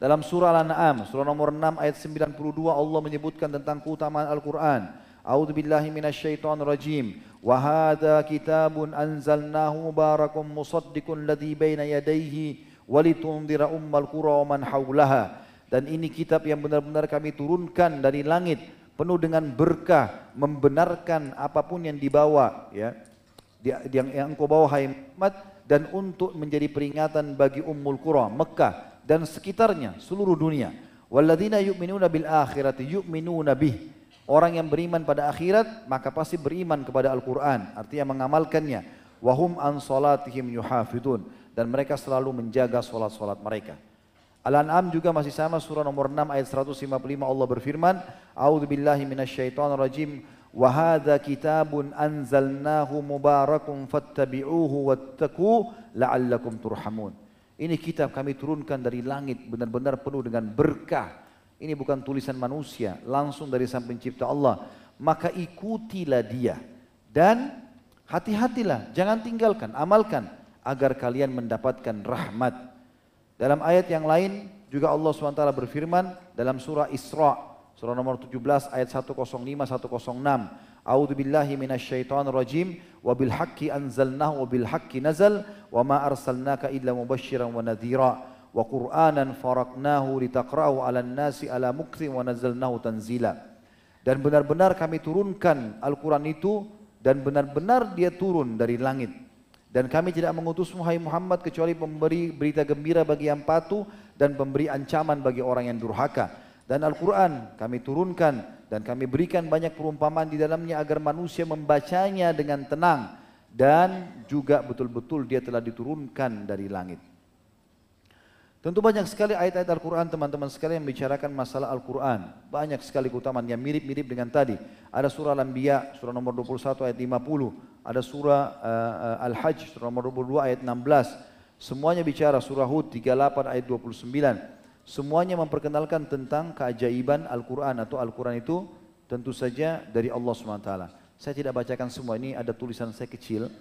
Dalam surah Al-An'am, surah nomor 6 ayat 92 Allah menyebutkan tentang keutamaan Al-Quran. A'udzu billahi minasyaitonir rajim. Wa hadza kitabun anzalnahu mubarakum musaddiqun ladzi baina yadayhi walitundira ummal qura wa man haulaha. Dan ini kitab yang benar-benar kami turunkan dari langit penuh dengan berkah, membenarkan apa pun yang dibawa ya. Yang, yang engkau bawa hai Muhammad dan untuk menjadi peringatan bagi Ummul Qura Mekah dan sekitarnya seluruh dunia. Walladzina yu'minuna bil akhirati yu'minuna bih. Orang yang beriman pada akhirat maka pasti beriman kepada Al-Qur'an, artinya mengamalkannya. Wahum an salatihim yuhafidun dan mereka selalu menjaga salat-salat mereka. Al-An'am juga masih sama surah nomor 6 ayat 155 Allah berfirman, A'udzu billahi minasyaitonir rajim. Wa hadza kitabun anzalnahu mubarakun fattabi'uhu wattaqu la'allakum turhamun. Ini kitab kami turunkan dari langit benar-benar penuh dengan berkah. Ini bukan tulisan manusia, langsung dari sang pencipta Allah. Maka ikutilah dia dan hati-hatilah, jangan tinggalkan, amalkan agar kalian mendapatkan rahmat. Dalam ayat yang lain juga Allah SWT berfirman dalam surah Isra, surah nomor 17 ayat 105 106. A'udzu billahi minasyaitonir rajim wa bil haqqi anzalnahu wa bil haqqi nazal wa ma arsalnaka illa mubasysyiran wa nadhira wa qur'anan faraqnahu litaqra'u 'alan nasi ala mukthi wa nazzalnahu tanzila. Dan benar-benar kami turunkan Al-Quran itu dan benar-benar dia turun dari langit dan kami tidak mengutus Muhammad Muhammad kecuali memberi berita gembira bagi yang patuh dan memberi ancaman bagi orang yang durhaka. Dan Al-Quran kami turunkan dan kami berikan banyak perumpamaan di dalamnya agar manusia membacanya dengan tenang. Dan juga betul-betul dia telah diturunkan dari langit. Tentu banyak sekali ayat-ayat Al-Quran teman-teman sekalian yang membicarakan masalah Al-Quran. Banyak sekali keutamaan yang mirip-mirip dengan tadi. Ada surah Al-Anbiya, surah nomor 21 ayat 50. Ada surah uh, Al-Hajj, surah nomor 22 ayat 16. Semuanya bicara surah Hud 38 ayat 29. Semuanya memperkenalkan tentang keajaiban Al-Quran atau Al-Quran itu tentu saja dari Allah SWT. Saya tidak bacakan semua, ini ada tulisan saya kecil.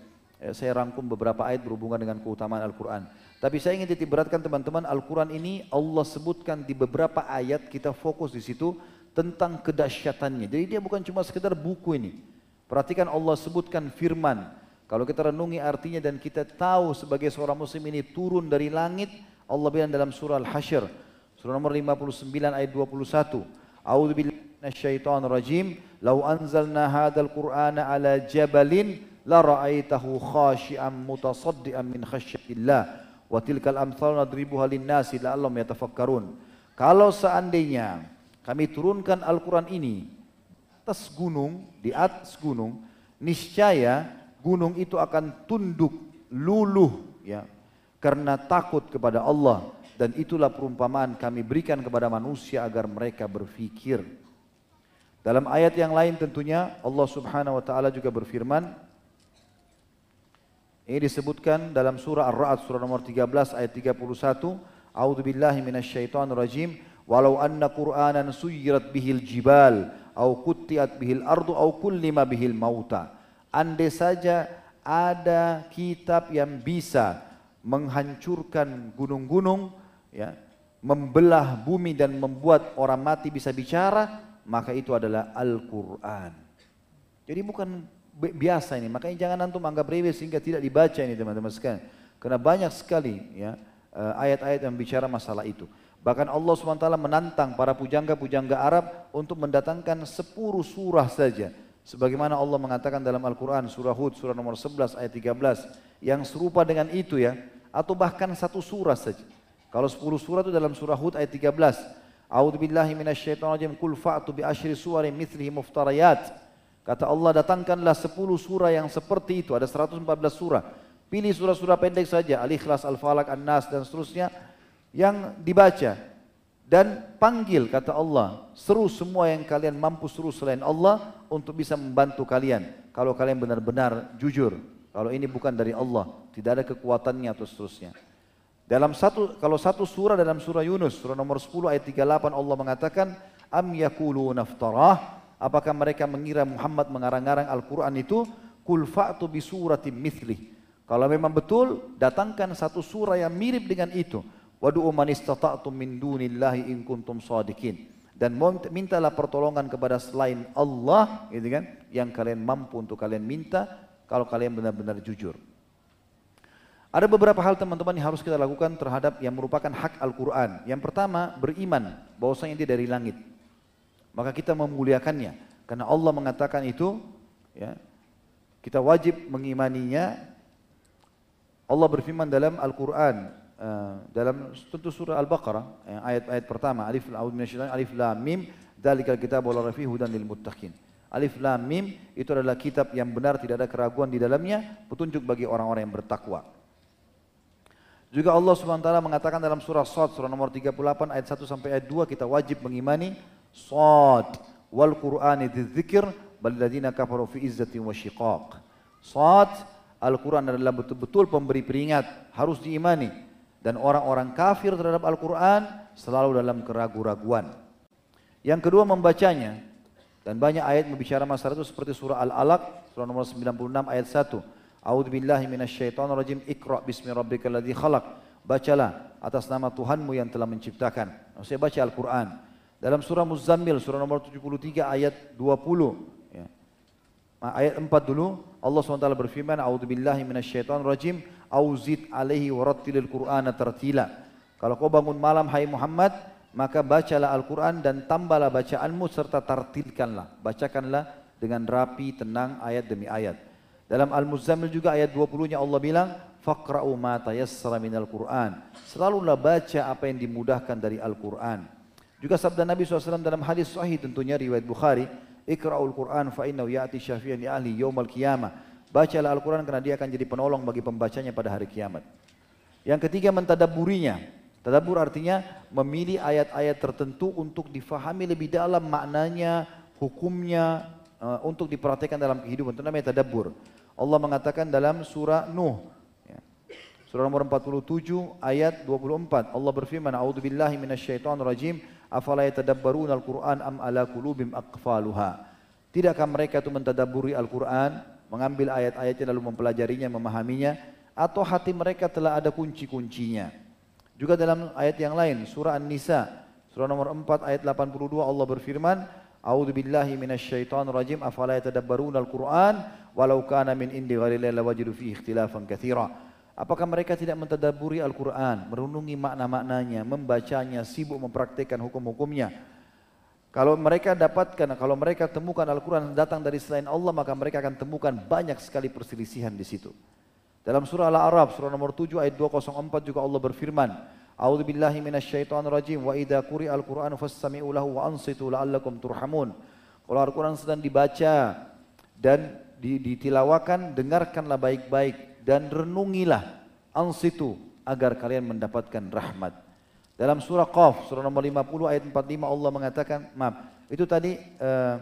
Eh, saya rangkum beberapa ayat berhubungan dengan keutamaan Al-Quran. Tapi saya ingin titik beratkan teman-teman Al-Quran ini Allah sebutkan di beberapa ayat kita fokus di situ tentang kedahsyatannya. Jadi dia bukan cuma sekedar buku ini. Perhatikan Allah sebutkan firman. Kalau kita renungi artinya dan kita tahu sebagai seorang muslim ini turun dari langit. Allah bilang dalam surah Al-Hashr. Surah nomor 59 ayat 21. A'udhu billahi rajim. Lau anzalna hadal qur'ana ala jabalin la ra'aitahu khashi'an mutasaddian min khasyatillah Wa tilkal amsal nadribuha linnasi la'allam yatafakkarun. Kalau seandainya kami turunkan Al-Quran ini atas gunung, di atas gunung, niscaya gunung itu akan tunduk, luluh ya, karena takut kepada Allah dan itulah perumpamaan kami berikan kepada manusia agar mereka berfikir. Dalam ayat yang lain tentunya Allah Subhanahu wa taala juga berfirman, ini disebutkan dalam surah Ar-Ra'd surah nomor 13 ayat 31. A'udzu billahi minasyaitonir rajim. Walau anna Qur'anan suyirat bihil jibal au kuttiat bihil ardu au kullima bihil mauta. Andai saja ada kitab yang bisa menghancurkan gunung-gunung ya, membelah bumi dan membuat orang mati bisa bicara, maka itu adalah Al-Qur'an. Jadi bukan biasa ini. Makanya jangan antum anggap remeh sehingga tidak dibaca ini teman-teman sekalian. Karena banyak sekali ya eh, ayat-ayat yang bicara masalah itu. Bahkan Allah SWT menantang para pujangga-pujangga Arab untuk mendatangkan sepuluh surah saja. Sebagaimana Allah mengatakan dalam Al-Quran surah Hud surah nomor 11 ayat 13 yang serupa dengan itu ya atau bahkan satu surah saja. Kalau sepuluh surah itu dalam surah Hud ayat 13. A'udzu billahi minasyaitonir rajim. Qul fa'tu bi asyri suwarin mithlihi muftariyat. Kata Allah datangkanlah 10 surah yang seperti itu. Ada 114 surah. Pilih surah-surah pendek saja. Al-Ikhlas, Al-Falak, An-Nas dan seterusnya. Yang dibaca. Dan panggil kata Allah. Seru semua yang kalian mampu seru selain Allah. Untuk bisa membantu kalian. Kalau kalian benar-benar jujur. Kalau ini bukan dari Allah. Tidak ada kekuatannya atau seterusnya. Dalam satu, kalau satu surah dalam surah Yunus, surah nomor 10 ayat 38 Allah mengatakan, Am yakulu naftarah, Apakah mereka mengira Muhammad mengarang-arang Al-Quran itu? Kul fa'tu bi suratim mithlih. Kalau memang betul, datangkan satu surah yang mirip dengan itu. Wadu'u man istata'tum min dunillahi in kuntum sadikin. Dan mintalah pertolongan kepada selain Allah, gitu kan, yang kalian mampu untuk kalian minta kalau kalian benar-benar jujur. Ada beberapa hal teman-teman yang harus kita lakukan terhadap yang merupakan hak Al-Quran. Yang pertama, beriman bahwasanya dia dari langit. Maka kita memuliakannya. Karena Allah mengatakan itu ya kita wajib mengimaninya. Allah berfirman dalam Al-Qur'an uh, dalam tentu surah Al-Baqarah ayat-ayat pertama alif alif lam mim dzalikal kitabul la rafihi hudan lil muttaqin. Alif lam mim itu adalah kitab yang benar tidak ada keraguan di dalamnya petunjuk bagi orang-orang yang bertakwa juga Allah SWT mengatakan dalam surah Sad surah nomor 38 ayat 1 sampai ayat 2 kita wajib mengimani Sad wal Qur'ani dzikir bal ladzina kafaru fi izzatin wa syiqaq. Sad Al-Quran adalah betul-betul pemberi peringat, harus diimani. Dan orang-orang kafir terhadap Al-Quran selalu dalam keraguan-raguan. Yang kedua membacanya. Dan banyak ayat membicara masalah itu seperti surah Al-Alaq, surah nomor 96 ayat 1. A'udzu billahi minasyaitonir rajim. Iqra bismi rabbikal ladzi khalaq. Bacalah atas nama Tuhanmu yang telah menciptakan. Saya baca Al-Quran. Dalam surah Muzammil, surah nomor 73 ayat 20. Ya. Ayat 4 dulu, Allah SWT berfirman, A'udhu billahi minasyaitan rajim, Auzid alaihi warattilil qur'ana tartila. Kalau kau bangun malam, hai Muhammad, maka bacalah Al-Quran dan tambahlah bacaanmu serta tartilkanlah. Bacakanlah dengan rapi, tenang, ayat demi ayat. Dalam Al-Muzammil juga ayat 20-nya Allah bilang, Faqra'u ma tayassara minal Qur'an. Selalulah baca apa yang dimudahkan dari Al-Quran. Juga sabda Nabi SAW dalam hadis sahih tentunya riwayat Bukhari, Iqra'ul Qur'an fa innahu ya'ti syafi'an li ahli yaumal qiyamah. Bacalah Al-Quran karena dia akan jadi penolong bagi pembacanya pada hari kiamat. Yang ketiga mentadaburinya. Tadabur artinya memilih ayat-ayat tertentu untuk difahami lebih dalam maknanya, hukumnya, uh, untuk diperhatikan dalam kehidupan. Itu namanya tadabur. Allah mengatakan dalam surah Nuh. Surah nomor 47 ayat 24 Allah berfirman A'udzu billahi minasyaitonir rajim. Afala yatadabbaruna al-Qur'an am ala qulubim aqfaluha? Tidakkah mereka itu mentadaburi Al-Qur'an mengambil ayat-ayatnya lalu mempelajarinya memahaminya atau hati mereka telah ada kunci-kuncinya? Juga dalam ayat yang lain surah An-Nisa surah nomor 4 ayat 82 Allah berfirman A'udzu billahi minasyaitonir rajim afala yatadabbaruna al-Qur'an walau kana min indi ghairillah lawajidu fihi ikhtilafan katsira Apakah mereka tidak mentadaburi Al-Quran, merenungi makna-maknanya, membacanya, sibuk mempraktikkan hukum-hukumnya? Kalau mereka dapatkan, kalau mereka temukan Al-Quran datang dari selain Allah, maka mereka akan temukan banyak sekali perselisihan di situ. Dalam surah Al-A'raf, surah nomor 7 ayat 204 juga Allah berfirman, A'udzu billahi minasyaitonir rajim wa idza quri'a al-Qur'anu fastami'u lahu wa ansitu la'allakum turhamun. Kalau Al-Quran sedang dibaca dan ditilawakan, dengarkanlah baik-baik dan renungilah ansitu agar kalian mendapatkan rahmat. Dalam surah Qaf, surah nomor 50 ayat 45 Allah mengatakan, maaf, itu tadi uh,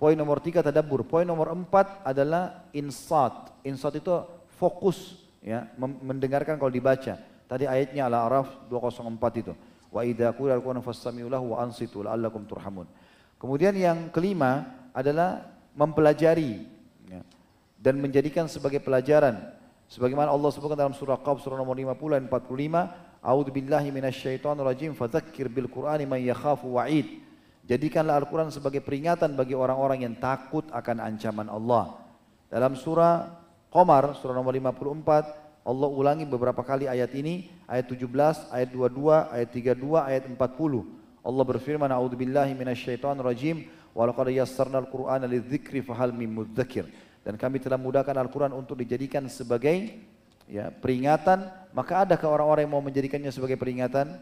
poin nomor 3 tadabbur. Poin nomor 4 adalah insat. Insat itu fokus ya, mendengarkan kalau dibaca. Tadi ayatnya Al-A'raf 204 itu. Wa idza qila al-Qur'an fastami'u lahu wa ansitu la'allakum turhamun. Kemudian yang kelima adalah mempelajari ya, dan menjadikan sebagai pelajaran Sebagaimana Allah sebutkan dalam surah Qaf surah nomor 50 dan 45, A'udzu billahi minasyaitonir rajim fadzakkir bil Qur'ani man yakhafu wa'id. Jadikanlah Al-Qur'an sebagai peringatan bagi orang-orang yang takut akan ancaman Allah. Dalam surah Qamar surah nomor 54 Allah ulangi beberapa kali ayat ini, ayat 17, ayat 22, ayat 32, ayat 40. Allah berfirman, A'udzu billahi minasyaitonir rajim wa laqad yassarnal Qur'ana lidzikri fahal mim mudzakir dan kami telah mudahkan Al-Quran untuk dijadikan sebagai ya, peringatan, maka adakah orang-orang yang mau menjadikannya sebagai peringatan?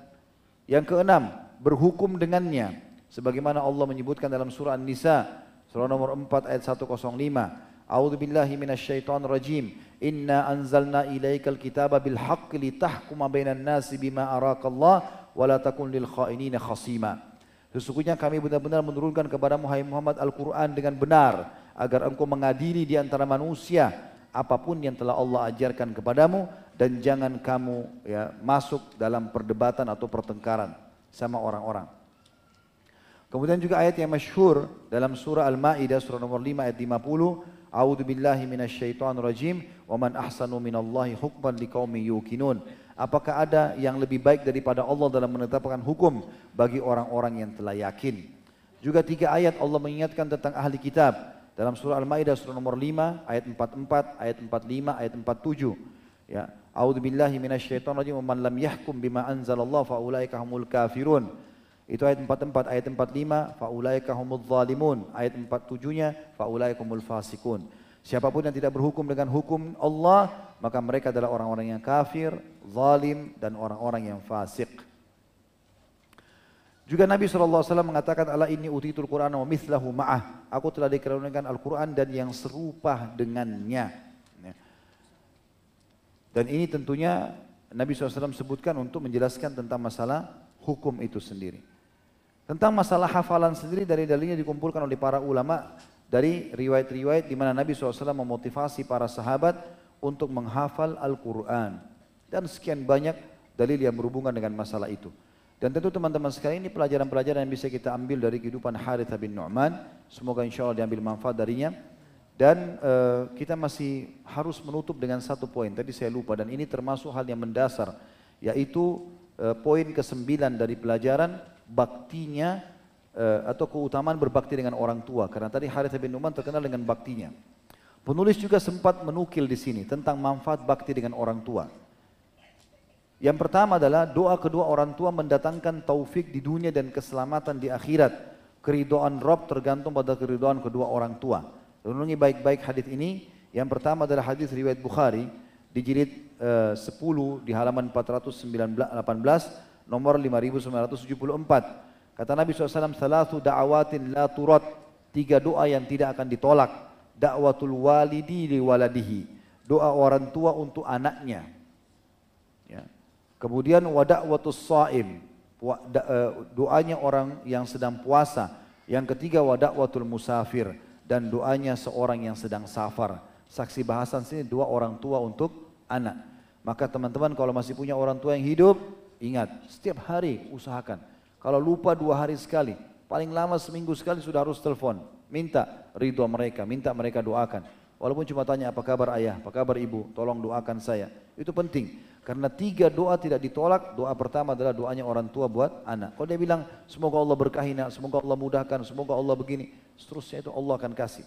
Yang keenam, berhukum dengannya. Sebagaimana Allah menyebutkan dalam surah An-Nisa, surah nomor 4 ayat 105. A'udzu billahi minasyaitonir rajim. Inna anzalna ilaikal kitaba bil haqqi litahkuma bainan nasi bima arakallah wa la takun lil khainina khasima. Sesungguhnya kami benar-benar menurunkan kepada Muhammad Al-Quran dengan benar agar engkau mengadili di antara manusia apa pun yang telah Allah ajarkan kepadamu dan jangan kamu ya masuk dalam perdebatan atau pertengkaran sama orang-orang. Kemudian juga ayat yang masyhur dalam surah Al-Maidah surah nomor 5 ayat 50, A'udzu billahi minasyaitonir rajim wa man ahsanu minallahi hukman liqaumin yuqinun. Apakah ada yang lebih baik daripada Allah dalam menetapkan hukum bagi orang-orang yang telah yakin? Juga tiga ayat Allah mengingatkan tentang ahli kitab. Dalam surah Al-Maidah surah nomor 5 ayat 44, ayat 45, ayat 47. Ya, A'udzu billahi minasyaitonir rajim man lam yahkum bima anzalallahu faulaika humul kafirun. Itu ayat 44, ayat 45 faulaika humudz zalimun. Ayat 47-nya faulaika humul fasikun. Siapa pun yang tidak berhukum dengan hukum Allah, maka mereka adalah orang-orang yang kafir, zalim dan orang-orang yang fasik. Juga Nabi SAW mengatakan, Allah ini utitul Quran wa mithlahu ma'ah. Aku telah dikaruniakan Al-Quran dan yang serupa dengannya. Ya. Dan ini tentunya Nabi SAW sebutkan untuk menjelaskan tentang masalah hukum itu sendiri. Tentang masalah hafalan sendiri dari dalilnya dikumpulkan oleh para ulama dari riwayat-riwayat di mana Nabi SAW memotivasi para sahabat untuk menghafal Al-Quran. Dan sekian banyak dalil yang berhubungan dengan masalah itu. Dan tentu teman-teman sekalian ini pelajaran-pelajaran yang bisa kita ambil dari kehidupan Harith bin Nu'man. Semoga insya Allah diambil manfaat darinya. Dan uh, kita masih harus menutup dengan satu poin. Tadi saya lupa dan ini termasuk hal yang mendasar. Yaitu uh, poin ke-9 dari pelajaran baktinya uh, atau keutamaan berbakti dengan orang tua karena tadi Harith bin Numan terkenal dengan baktinya. Penulis juga sempat menukil di sini tentang manfaat bakti dengan orang tua. Yang pertama adalah doa kedua orang tua mendatangkan taufik di dunia dan keselamatan di akhirat. Keridoan Rob tergantung pada keridoan kedua orang tua. Renungi baik-baik hadis ini. Yang pertama adalah hadis riwayat Bukhari di jilid eh, 10 di halaman 418 nomor 5974. Kata Nabi SAW, Salatu da'awatin la turat. Tiga doa yang tidak akan ditolak. Da'watul walidi li waladihi. Doa orang tua untuk anaknya. Ya. Kemudian wada'watus sa'im. Eh, doanya orang yang sedang puasa. Yang ketiga wada'watul musafir. Dan doanya seorang yang sedang safar. Saksi bahasan sini dua orang tua untuk anak. Maka teman-teman kalau masih punya orang tua yang hidup, ingat setiap hari usahakan. Kalau lupa dua hari sekali, paling lama seminggu sekali sudah harus telepon. Minta ridho mereka, minta mereka doakan. Walaupun cuma tanya apa kabar ayah, apa kabar ibu, tolong doakan saya. Itu penting. Karena tiga doa tidak ditolak, doa pertama adalah doanya orang tua buat anak. Kalau dia bilang, semoga Allah berkahi nak, semoga Allah mudahkan, semoga Allah begini, seterusnya itu Allah akan kasih.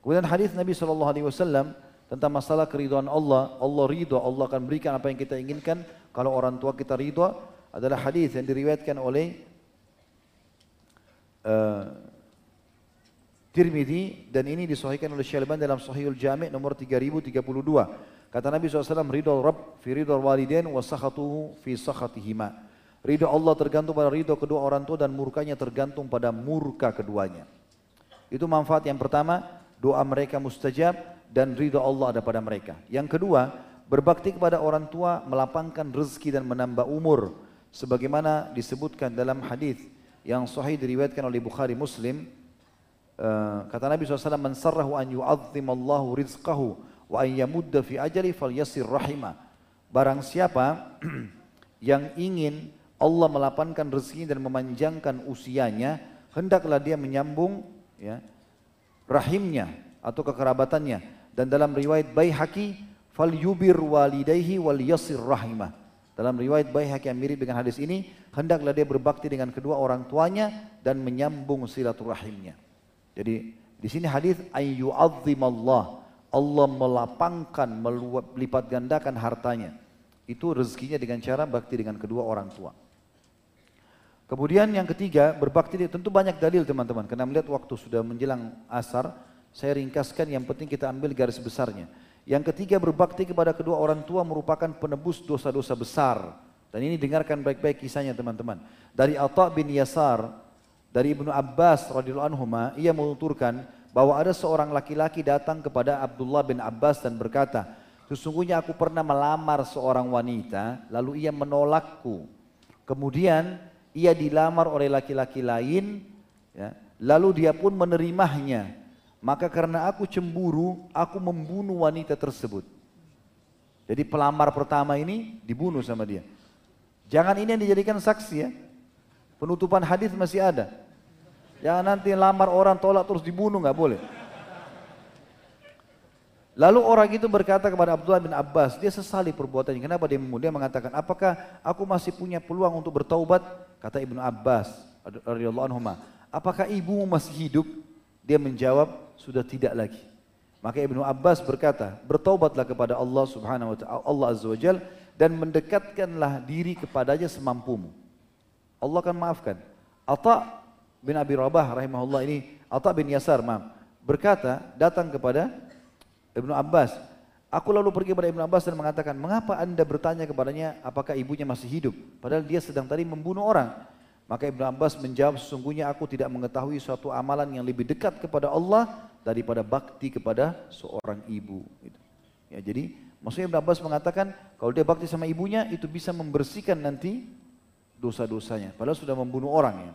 Kemudian hadis Nabi SAW tentang masalah keridhaan Allah, Allah ridho, Allah akan berikan apa yang kita inginkan. Kalau orang tua kita ridho, adalah hadis yang diriwayatkan oleh uh, Tirmidzi dan ini disahihkan oleh Syalban dalam Sahihul Jami' nomor 3032. Kata Nabi SAW, ridho Rabb fi ridho walidain wa sakhatuhu fi sakhatihima. Ridho Allah tergantung pada ridho kedua orang tua dan murkanya tergantung pada murka keduanya. Itu manfaat yang pertama, doa mereka mustajab dan ridho Allah ada pada mereka. Yang kedua, berbakti kepada orang tua melapangkan rezeki dan menambah umur. Sebagaimana disebutkan dalam hadis yang sahih diriwayatkan oleh Bukhari Muslim, uh, kata Nabi SAW, Man sarrahu an yu'azzimallahu rizqahu wa an yamudda fi ajali falyasir rahimah. Barang siapa yang ingin Allah melapangkan rezeki dan memanjangkan usianya, hendaklah dia menyambung ya, rahimnya atau kekerabatannya. Dan dalam riwayat Baihaqi, fal yubir walidayhi wal yasir rahimah. Dalam riwayat Baihaqi yang mirip dengan hadis ini, hendaklah dia berbakti dengan kedua orang tuanya dan menyambung silaturahimnya. Jadi di sini hadis ayyu'azzimallah Allah melapangkan, melipat gandakan hartanya. Itu rezekinya dengan cara bakti dengan kedua orang tua. Kemudian yang ketiga, berbakti tentu banyak dalil teman-teman. Karena melihat waktu sudah menjelang asar, saya ringkaskan yang penting kita ambil garis besarnya. Yang ketiga, berbakti kepada kedua orang tua merupakan penebus dosa-dosa besar. Dan ini dengarkan baik-baik kisahnya teman-teman. Dari Atta bin Yasar, dari Ibnu Abbas radhiyallahu anhu, ia menuturkan bahwa ada seorang laki-laki datang kepada Abdullah bin Abbas dan berkata, sesungguhnya aku pernah melamar seorang wanita, lalu ia menolakku. Kemudian ia dilamar oleh laki-laki lain, ya, lalu dia pun menerimanya. Maka karena aku cemburu, aku membunuh wanita tersebut. Jadi pelamar pertama ini dibunuh sama dia. Jangan ini yang dijadikan saksi ya. Penutupan hadis masih ada. Jangan nanti lamar orang tolak terus dibunuh nggak boleh. Lalu orang itu berkata kepada Abdullah bin Abbas, dia sesali perbuatannya. Kenapa dia? Dia mengatakan, apakah aku masih punya peluang untuk bertaubat? Kata Ibnu Abbas radhiyallahu anhu, apakah ibumu masih hidup? Dia menjawab, sudah tidak lagi. Maka Ibnu Abbas berkata, bertaubatlah kepada Allah Subhanahu wa taala, Allah Azza wa Jal dan mendekatkanlah diri kepadanya semampumu. Allah akan maafkan. Atau bin Abi Rabah rahimahullah ini Atta bin Yasar mam, berkata datang kepada Ibnu Abbas Aku lalu pergi kepada Ibnu Abbas dan mengatakan, mengapa anda bertanya kepadanya apakah ibunya masih hidup? Padahal dia sedang tadi membunuh orang. Maka Ibnu Abbas menjawab, sesungguhnya aku tidak mengetahui suatu amalan yang lebih dekat kepada Allah daripada bakti kepada seorang ibu. Ya, jadi maksudnya Ibnu Abbas mengatakan, kalau dia bakti sama ibunya, itu bisa membersihkan nanti dosa-dosanya. Padahal sudah membunuh orang ya.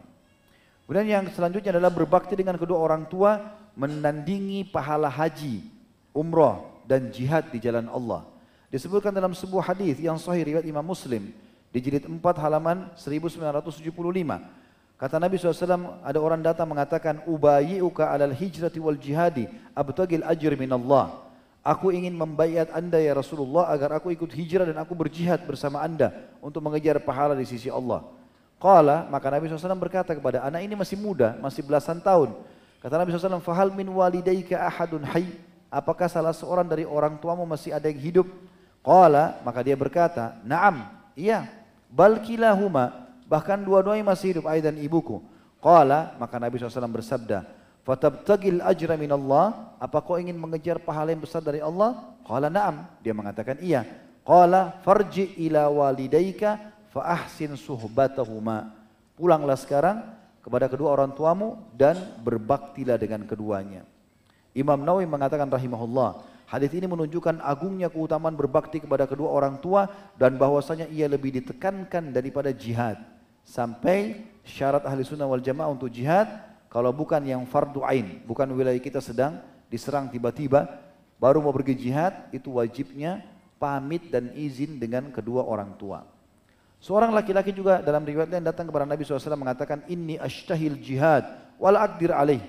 Kemudian yang selanjutnya adalah berbakti dengan kedua orang tua, menandingi pahala haji, umrah dan jihad di jalan Allah. Disebutkan dalam sebuah hadis yang sahih riwayat Imam Muslim di jilid 4 halaman 1975. Kata Nabi SAW, ada orang datang mengatakan, Ubayi'uka alal hijrati wal jihadi, abtagil ajr min Allah. Aku ingin membayar anda ya Rasulullah agar aku ikut hijrah dan aku berjihad bersama anda untuk mengejar pahala di sisi Allah. Qala, maka Nabi SAW berkata kepada anak ini masih muda, masih belasan tahun. Kata Nabi SAW, Fahal min walidaika ahadun hay. Apakah salah seorang dari orang tuamu masih ada yang hidup? Qala, maka dia berkata, Naam, iya. Bal kilahuma, bahkan dua-duanya masih hidup, ayah dan ibuku. Qala, maka Nabi SAW bersabda, Fatabtagil ajra min Allah. Apa kau ingin mengejar pahala yang besar dari Allah? Qala na'am. Dia mengatakan iya. Qala farji ila walidaika fa ahsin suhbatahuma. Pulanglah sekarang kepada kedua orang tuamu dan berbaktilah dengan keduanya. Imam Nawawi mengatakan rahimahullah, hadis ini menunjukkan agungnya keutamaan berbakti kepada kedua orang tua dan bahwasanya ia lebih ditekankan daripada jihad. Sampai syarat ahli sunnah wal jamaah untuk jihad kalau bukan yang fardu ain, bukan wilayah kita sedang diserang tiba-tiba, baru mau pergi jihad, itu wajibnya pamit dan izin dengan kedua orang tua. Seorang laki-laki juga dalam riwayat yang datang kepada Nabi SAW mengatakan, Inni ashtahil jihad, wala akdir alaih.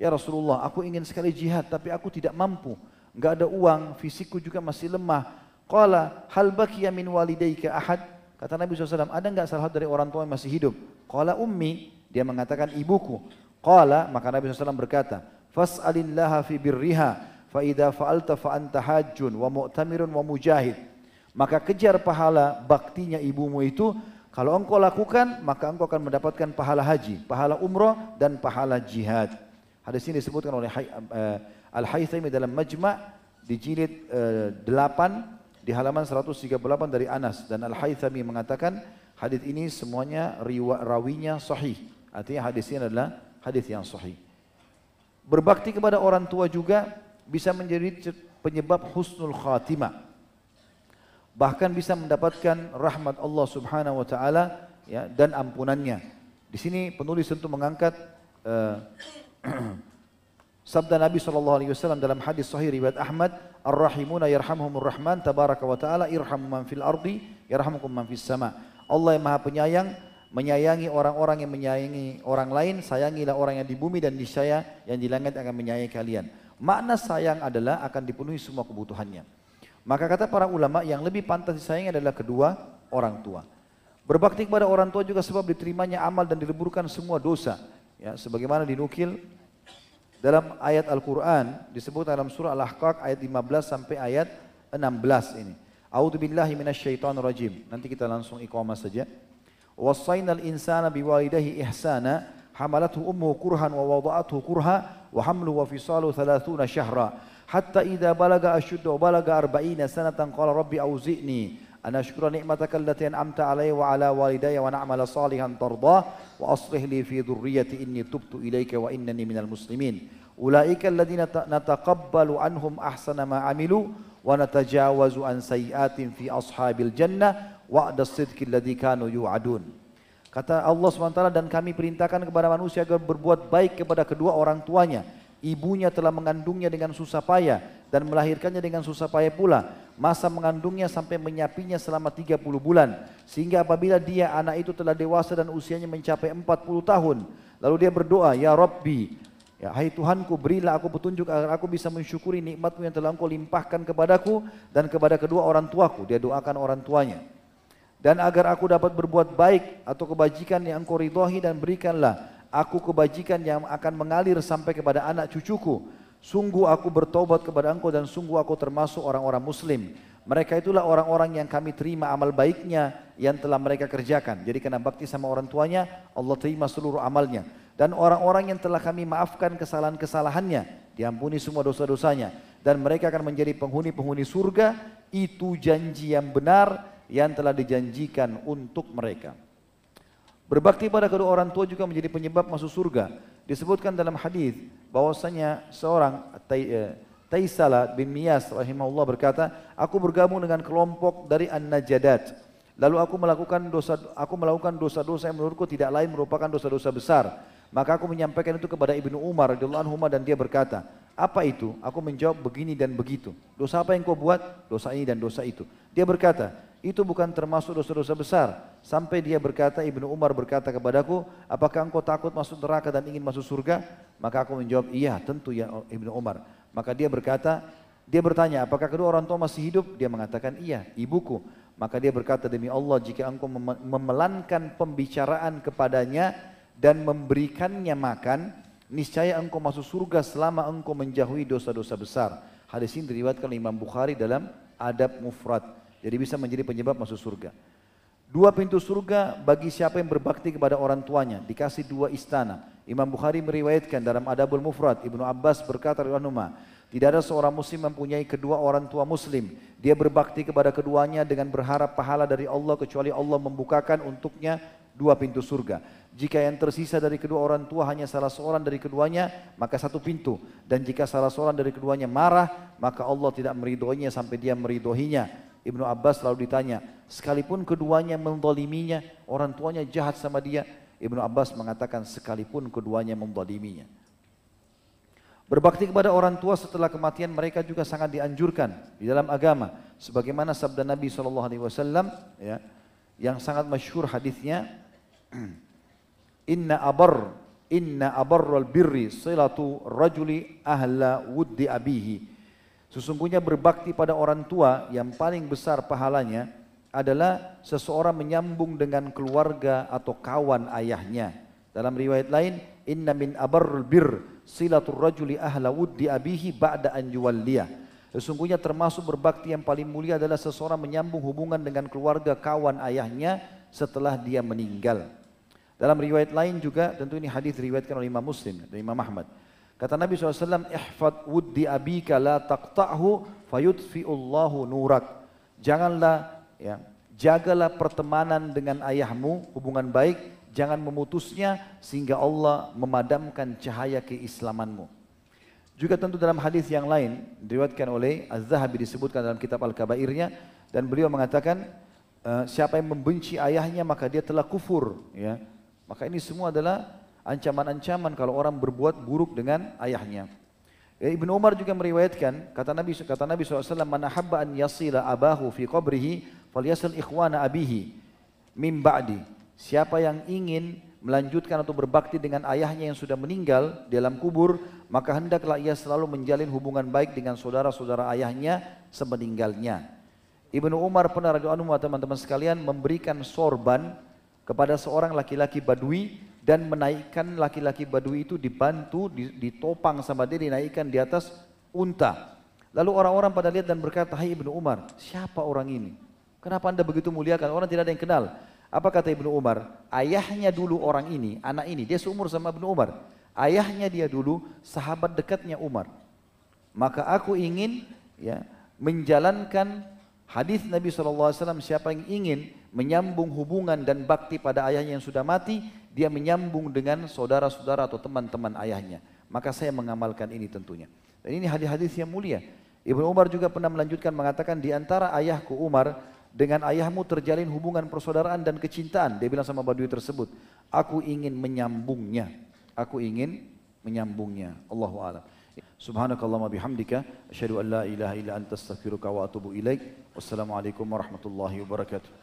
Ya Rasulullah, aku ingin sekali jihad, tapi aku tidak mampu. Enggak ada uang, fisikku juga masih lemah. Qala, hal bakiya min walidayka ahad? Kata Nabi SAW, ada enggak salah dari orang tua yang masih hidup? Qala ummi, dia mengatakan ibuku. Qala maka Nabi SAW berkata, Fas'alillaha fi birriha fa idza fa'alta fa anta hajjun wa mu'tamirun wa mujahid. Maka kejar pahala baktinya ibumu itu kalau engkau lakukan maka engkau akan mendapatkan pahala haji, pahala umrah dan pahala jihad. Hadis ini disebutkan oleh uh, Al-Haythami dalam Majma' di jilid eh, 8 di halaman 138 dari Anas dan Al-Haythami mengatakan hadis ini semuanya rawinya sahih. Artinya hadis ini adalah hadis yang sahih. Berbakti kepada orang tua juga bisa menjadi penyebab husnul khatimah. Bahkan bisa mendapatkan rahmat Allah Subhanahu wa taala ya dan ampunannya. Di sini penulis tentu mengangkat uh, sabda Nabi sallallahu alaihi wasallam dalam hadis sahih riwayat Ahmad, "Ar-rahimuna yarhamhumur rahman tabaraka wa taala irhamu man fil ardi yarhamukum man fis sama." Allah yang Maha Penyayang menyayangi orang-orang yang menyayangi orang lain, sayangilah orang yang di bumi dan di saya yang di langit akan menyayangi kalian. Makna sayang adalah akan dipenuhi semua kebutuhannya. Maka kata para ulama yang lebih pantas disayangi adalah kedua orang tua. Berbakti kepada orang tua juga sebab diterimanya amal dan dileburkan semua dosa. Ya, sebagaimana dinukil dalam ayat Al-Quran disebut dalam surah Al-Ahqaq ayat 15 sampai ayat 16 ini. A'udhu billahi minasyaitan rajim. Nanti kita langsung iqamah saja. Wassayna al-insana biwalidahi ihsana hamalathu ummu kurhan wa wadaatuhu kurha wa hamlu wa fisalu thalathuna syahra. Hatta idha balaga asyudda wa balaga arba'ina sanatan qala rabbi auzi'ni أن أشكر نعمتك التي أنعمت علي وعلى والدي ونعمل صالحا ترضاه وأصلح لي في ذريتي إني تبت إليك وإنني من المسلمين أولئك الذين نتقبل عنهم أحسن ما عملوا ونتجاوز عن سيئات في أصحاب الجنة wa'da sidqi alladhi kanu yu'adun. Kata Allah SWT dan kami perintahkan kepada manusia agar berbuat baik kepada kedua orang tuanya. Ibunya telah mengandungnya dengan susah payah dan melahirkannya dengan susah payah pula. Masa mengandungnya sampai menyapinya selama 30 bulan. Sehingga apabila dia anak itu telah dewasa dan usianya mencapai 40 tahun. Lalu dia berdoa, Ya Rabbi, Ya, hai Tuhanku berilah aku petunjuk agar aku bisa mensyukuri nikmatmu yang telah engkau limpahkan kepadaku dan kepada kedua orang tuaku. Dia doakan orang tuanya dan agar aku dapat berbuat baik atau kebajikan yang engkau ridhoi dan berikanlah aku kebajikan yang akan mengalir sampai kepada anak cucuku. Sungguh aku bertobat kepada engkau dan sungguh aku termasuk orang-orang muslim. Mereka itulah orang-orang yang kami terima amal baiknya yang telah mereka kerjakan. Jadi kena bakti sama orang tuanya, Allah terima seluruh amalnya. Dan orang-orang yang telah kami maafkan kesalahan-kesalahannya, diampuni semua dosa-dosanya. Dan mereka akan menjadi penghuni-penghuni surga, itu janji yang benar yang telah dijanjikan untuk mereka. Berbakti pada kedua orang tua juga menjadi penyebab masuk surga. Disebutkan dalam hadis bahwasanya seorang eh, Taisala bin Miyas rahimahullah berkata, aku bergabung dengan kelompok dari An-Najadat. Lalu aku melakukan dosa aku melakukan dosa-dosa yang menurutku tidak lain merupakan dosa-dosa besar. Maka aku menyampaikan itu kepada Ibnu Umar radhiyallahu anhu dan dia berkata, "Apa itu?" Aku menjawab begini dan begitu. Dosa apa yang kau buat? Dosa ini dan dosa itu. Dia berkata, itu bukan termasuk dosa-dosa besar. Sampai dia berkata, Ibnu Umar berkata kepadaku, apakah engkau takut masuk neraka dan ingin masuk surga? Maka aku menjawab, iya tentu ya Ibnu Umar. Maka dia berkata, Dia bertanya, apakah kedua orang tua masih hidup? Dia mengatakan, iya, ibuku. Maka dia berkata, demi Allah, jika engkau memelankan pembicaraan kepadanya dan memberikannya makan, niscaya engkau masuk surga selama engkau menjauhi dosa-dosa besar. Hadis ini diriwayatkan oleh Imam Bukhari dalam Adab Mufrad. Jadi bisa menjadi penyebab masuk surga. Dua pintu surga bagi siapa yang berbakti kepada orang tuanya. Dikasih dua istana. Imam Bukhari meriwayatkan dalam Adabul Mufrad. Ibnu Abbas berkata, tidak ada seorang muslim mempunyai kedua orang tua muslim. Dia berbakti kepada keduanya dengan berharap pahala dari Allah kecuali Allah membukakan untuknya dua pintu surga. Jika yang tersisa dari kedua orang tua hanya salah seorang dari keduanya, maka satu pintu. Dan jika salah seorang dari keduanya marah, maka Allah tidak meridhoinya sampai dia meridhoinya. Ibnu Abbas lalu ditanya, sekalipun keduanya mendoliminya, orang tuanya jahat sama dia. Ibnu Abbas mengatakan sekalipun keduanya mendoliminya. Berbakti kepada orang tua setelah kematian mereka juga sangat dianjurkan di dalam agama. Sebagaimana sabda Nabi SAW ya, yang sangat masyhur hadisnya, Inna abar, inna abarral birri silatu rajuli ahla wuddi abihi Sesungguhnya berbakti pada orang tua yang paling besar pahalanya adalah seseorang menyambung dengan keluarga atau kawan ayahnya. Dalam riwayat lain, inna min abarrul bir silatul rajuli ahla wuddi abihi ba'da an yuwalliyah. Sesungguhnya termasuk berbakti yang paling mulia adalah seseorang menyambung hubungan dengan keluarga kawan ayahnya setelah dia meninggal. Dalam riwayat lain juga, tentu ini hadis riwayatkan oleh Imam Muslim dan Imam Ahmad. Kata Nabi SAW, ihfad wuddi abika la taqta'hu fayudfi'ullahu nurak. Janganlah, ya, jagalah pertemanan dengan ayahmu, hubungan baik, jangan memutusnya sehingga Allah memadamkan cahaya keislamanmu. Juga tentu dalam hadis yang lain diriwayatkan oleh Az-Zahabi disebutkan dalam kitab Al-Kabairnya dan beliau mengatakan eh, siapa yang membenci ayahnya maka dia telah kufur ya. Maka ini semua adalah ancaman-ancaman kalau orang berbuat buruk dengan ayahnya. Ya, Ibnu Umar juga meriwayatkan kata Nabi kata Nabi SAW man ahabba an yasila abahu fi qabrihi falyasil ikhwana abihi mim ba'di. Siapa yang ingin melanjutkan atau berbakti dengan ayahnya yang sudah meninggal dalam kubur, maka hendaklah ia selalu menjalin hubungan baik dengan saudara-saudara ayahnya semeninggalnya. Ibnu Umar pernah radhiyallahu teman-teman sekalian memberikan sorban kepada seorang laki-laki badui dan menaikkan laki-laki badui itu dibantu, ditopang sama dia, dinaikkan di atas unta. Lalu orang-orang pada lihat dan berkata, Hai Ibnu Umar, siapa orang ini? Kenapa anda begitu muliakan? Orang tidak ada yang kenal. Apa kata Ibnu Umar? Ayahnya dulu orang ini, anak ini, dia seumur sama Ibnu Umar. Ayahnya dia dulu sahabat dekatnya Umar. Maka aku ingin ya menjalankan hadis Nabi SAW siapa yang ingin menyambung hubungan dan bakti pada ayahnya yang sudah mati, dia menyambung dengan saudara-saudara atau teman-teman ayahnya. Maka saya mengamalkan ini tentunya. Dan ini hadis-hadis yang mulia. Ibnu Umar juga pernah melanjutkan mengatakan di antara ayahku Umar dengan ayahmu terjalin hubungan persaudaraan dan kecintaan. Dia bilang sama Badui tersebut, aku ingin menyambungnya. Aku ingin menyambungnya. Allahu a'lam. Subhanakallahumma bihamdika asyhadu an la ilaha illa anta astaghfiruka wa atubu ilaik. Wassalamualaikum warahmatullahi wabarakatuh.